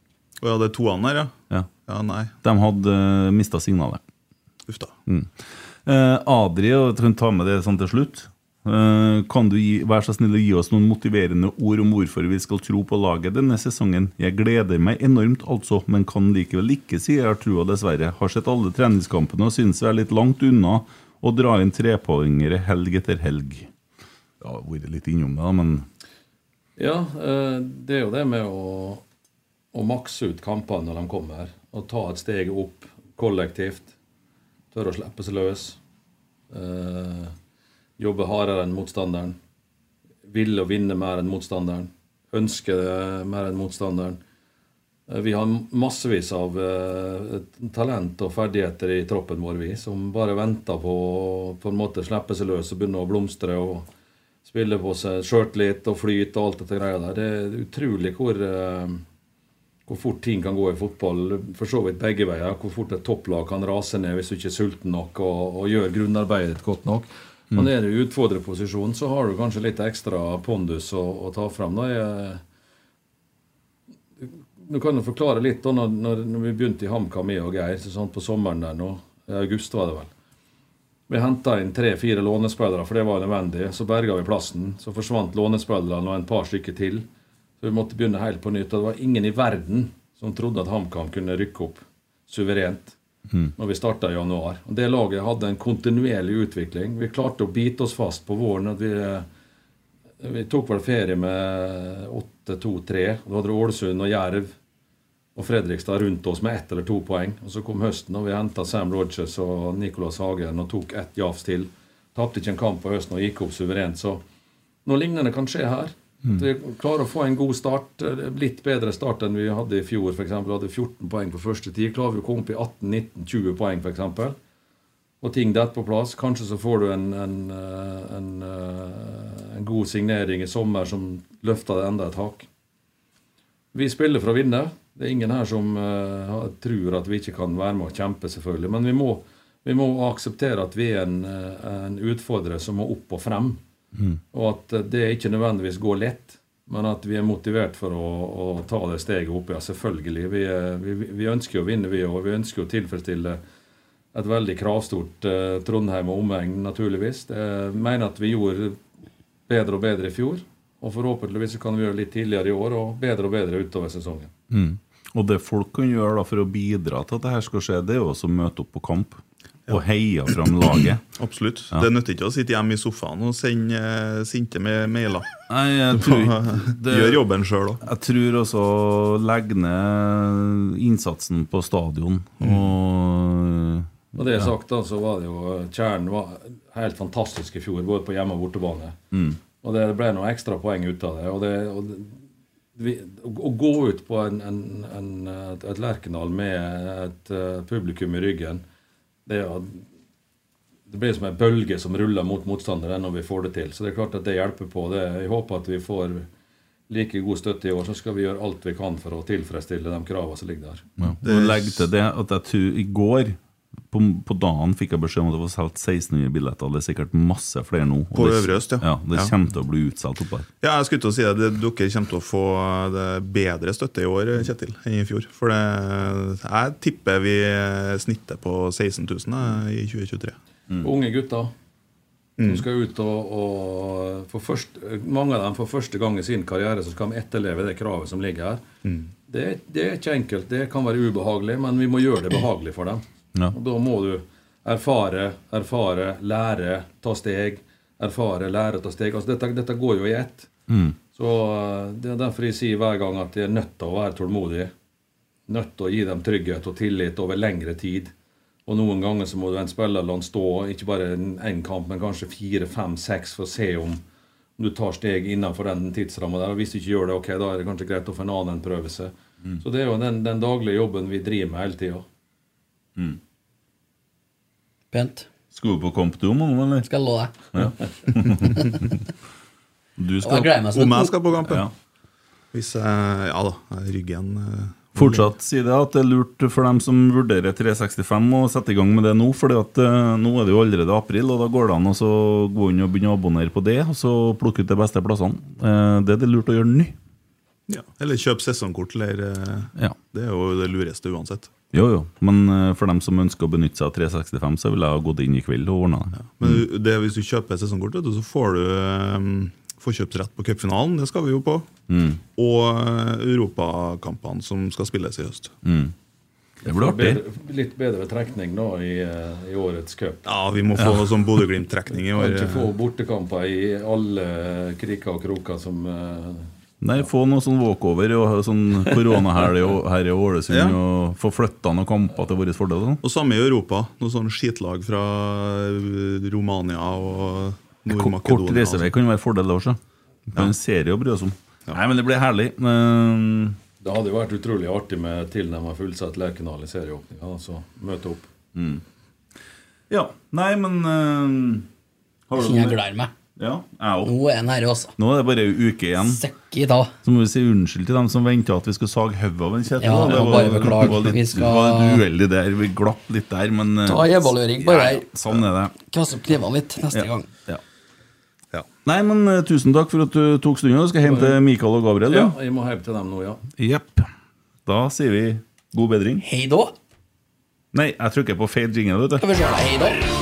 Å ja, det er toene her, ja? Ja. Ja, nei. De hadde uh, mista signalet. Uff da. Mm. Uh, Adri, og jeg kan ta med det sånn til slutt. Eh, kan du være så snill å gi oss noen motiverende ord om hvorfor vi skal tro på laget denne sesongen? Jeg gleder meg enormt, altså, men kan likevel ikke si jeg har trua, dessverre. Har sett alle treningskampene og syns vi er litt langt unna å dra inn trepoengere helg etter helg. Ja, vært litt innom det, da, men Ja, eh, det er jo det med å, å makse ut kampene når de kommer. Og ta et steg opp kollektivt. Tørre å slippe seg løs. Eh, jobbe hardere enn motstanderen. Ville å vinne mer enn motstanderen. Ønske det mer enn motstanderen. Eh, Vi har massevis av eh, talent og ferdigheter i troppen vår, vi, som bare venter på å på en måte slippe seg løs og begynne å blomstre. og Spille på seg sjøltillit og flyt og alt dette greia der. Det er utrolig hvor, eh, hvor fort ting kan gå i fotball. For så vidt begge veier. Hvor fort et topplag kan rase ned hvis du ikke er sulten nok og, og gjør grunnarbeidet godt nok. Men er du i utfordrerposisjon, så har du kanskje litt ekstra pondus å, å ta fram. Da jeg, du kan jo forklare litt da når, når, vi begynte i HamKam, jeg og Geir, sånn på sommeren der nå. I august var det vel. Vi henta inn tre-fire lånespillere, for det var nødvendig. Så berga vi plassen. Så forsvant lånespillerne og en par stykker til. Så vi måtte begynne helt på nytt. Og det var ingen i verden som trodde at HamKam kunne rykke opp suverent når vi starta i januar. Og Det laget hadde en kontinuerlig utvikling. Vi klarte å bite oss fast på våren. at vi, vi tok vel ferie med 8-2-3. Da hadde Ålesund og Jerv og Fredrikstad rundt oss med ett eller to poeng. Og Så kom høsten, og vi henta Sam Rogers og Nicholas Hagen og tok ett jafs til. Tapte ikke en kamp på høsten og gikk opp suverent. Så noe lignende kan skje her. Mm. At Vi klarer å få en god start. eh, Litt bedre start enn vi hadde i fjor. For eksempel. Hadde 14 poeng på første tid. Klarer vi å komme opp i 18-19-20 poeng, f.eks. Og ting detter på plass. Kanskje så får du en, en, eh, en, eh, en god signering i sommer som løfter det enda et hakk. Vi spiller for å vinne. Det er ingen her som uh, tror at vi ikke kan være med og kjempe, selvfølgelig. Men vi må, vi må akseptere at vi er en, en utfordrer som må opp og frem. Mm. Og at eh, det ikke nødvendigvis går lett. Men at vi er motivert for å, å ta det steget opp, ja, selvfølgelig. Vi, er- vi, vi ønsker å vinne, vi òg. Vi ønsker å tilfredsstille et veldig kravstort eh, Trondheim og omegn, naturligvis. Jeg mener at vi gjorde bedre og bedre i fjor. Og forhåpentligvis kan vi gjøre litt tidligere i år, og bedre og bedre utover sesongen. Mm. Og det folk kan gjøre da for å bidra til at dette skal skje, det er jo også å møte opp på kamp. Og heier fram laget. Absolutt. Ja. Det nytter ikke å sitte hjemme i sofaen og sende eh, sinte med mailer. Nei, jeg tror ikke det- Gjør jobben sjøl òg. Jeg tror også legge ned innsatsen på stadion og Og det sagt, da, så var det jo Kjernen var helt fantastisk i fjor, både på hjemme- og bortebane. Mm. Og det ble noen ekstra poeng ut av det. Og det, og det vi, å, å gå ut på en, en, en, et, et Lerkendal med et eh, publikum i ryggen Det, det blir som en bølge som ruller mot motstandere når vi får det til. Så det er klart at det hjelper på. Det, jeg håper at vi får like god støtte i år, så skal vi gjøre alt vi kan for å tilfredsstille de kravene som ligger der. Ja. Og legg til det at jeg tror i går på, på dagen fikk jeg beskjed om at det var solgt 1600 billetter. Det er sikkert masse flere nå. På Øvre Øst, ja. ja. Det Ja. kommer til å bli utsolgt oppe her. Ja, jeg skulle til å si det. Dere kommer til å få det bedre støtte i år Kjetil, enn i fjor. For det, jeg tipper vi snitter på 16 000 i 2023. Unge gutter Mm. som skal ut og, og for først, Mange av dem for første gang i sin karriere så skal de etterleve det kravet som ligger her. Mm. Det, er- det er ikke enkelt. Det kan være ubehagelig, men vi må gjøre det behagelig for dem. Ja. Og Da må du erfare, erfare, lære, ta steg. Erfare, lære, ta steg. Altså Dette, dette går jo i ett. Mm. Så eh, Det er derfor jeg sier hver gang at jeg er nødt til å være tålmodig. Nødt til å gi dem trygghet og tillit over lengre tid. Og noen ganger så må du en spiller la han stå ikke bare én kamp, men kanskje fire, fem, seks for å se om du tar steg innenfor den tidsramma der. Og hvis du ikke gjør det, ok, da er det kanskje greit å få en annen prøvelse. Mm. Så det er jo den, den daglige jobben vi driver med hele tida. Mm. Pent. Skal du på kamp du, Manu, eller? Skal jeg love deg. Ja. jeg meg Om jeg skal på kamp, Ja. Hvis jeg Ja da, ryggen eh, Fortsatt si det at det er lurt for dem som vurderer 365 å sette i gang med det nå. For nå er det jo allerede april, og da går det an å så gå inn og begynne å abonnere på det. Og så plukke ut de beste plassene. Eh, Det er det lurt å gjøre nå. Ja. Eller kjøp sesongkort, eller eh, Ja. Det er jo det lureste uansett. Jo, jo. Men eh, for dem som ønsker å benytte seg av 365, så ville jeg ha gått inn i kveld og ordna det. Men du- det, hvis du kjøper sesongkort, vet du, så får du um, forkjøpsrett på cupfinalen. Det skal vi jo på. Mm. Og eh, europakampene som skal spilles i høst. Mm. Det blir artig. Litt bedre trekning nå i, eh, i årets cup. Ja, vi må få sånn Bodø-Glimt-trekning i år. Kan ikke få bortekamper i alle kriker og kroker som eh, Nei, få noe sånn walkover og sånn koronahelg her i Ålesund, Ja. og få flytta noen kamper til vår fordel. Sånn. Og samme i Europa. Noe sånn skitlag fra eh, Romania og Nord-Makedonia. kort reisevei kan være fordel, det også. Men en serie å bry oss om. Nei, men det blir herlig. Um, Det hadde jo vært utrolig artig med tilnærmet fullsatt Lerkendal i serieåpninga. Altså møte opp. Mm. Ja. Nei, men uh, har du jeg gleder meg. Ja, jeg òg. Nå er den her, også. Nå er det bare ei uke igjen. Søkki da. Så må vi si unnskyld til dem som venta at vi skulle sage hodet av en Kjetil. Ja, da. ja, bare beklage. var litt, Vi skal- var uheldig der. Vi glapp litt der, men uh, Ta evaluering bare her. ja, Sånn er det. Kvasse opp knivene litt neste Ja. gang. Ja. Nei, men uh, tusen takk for at du tok stunda. Skal hjem til Mikael og Gabriel. Ja, vi jeg må hjem til dem nå, ja. Jepp. Da sier vi god bedring. Hei da. Nei, jeg trykker på feil jingle, vet Skal vi se hei da.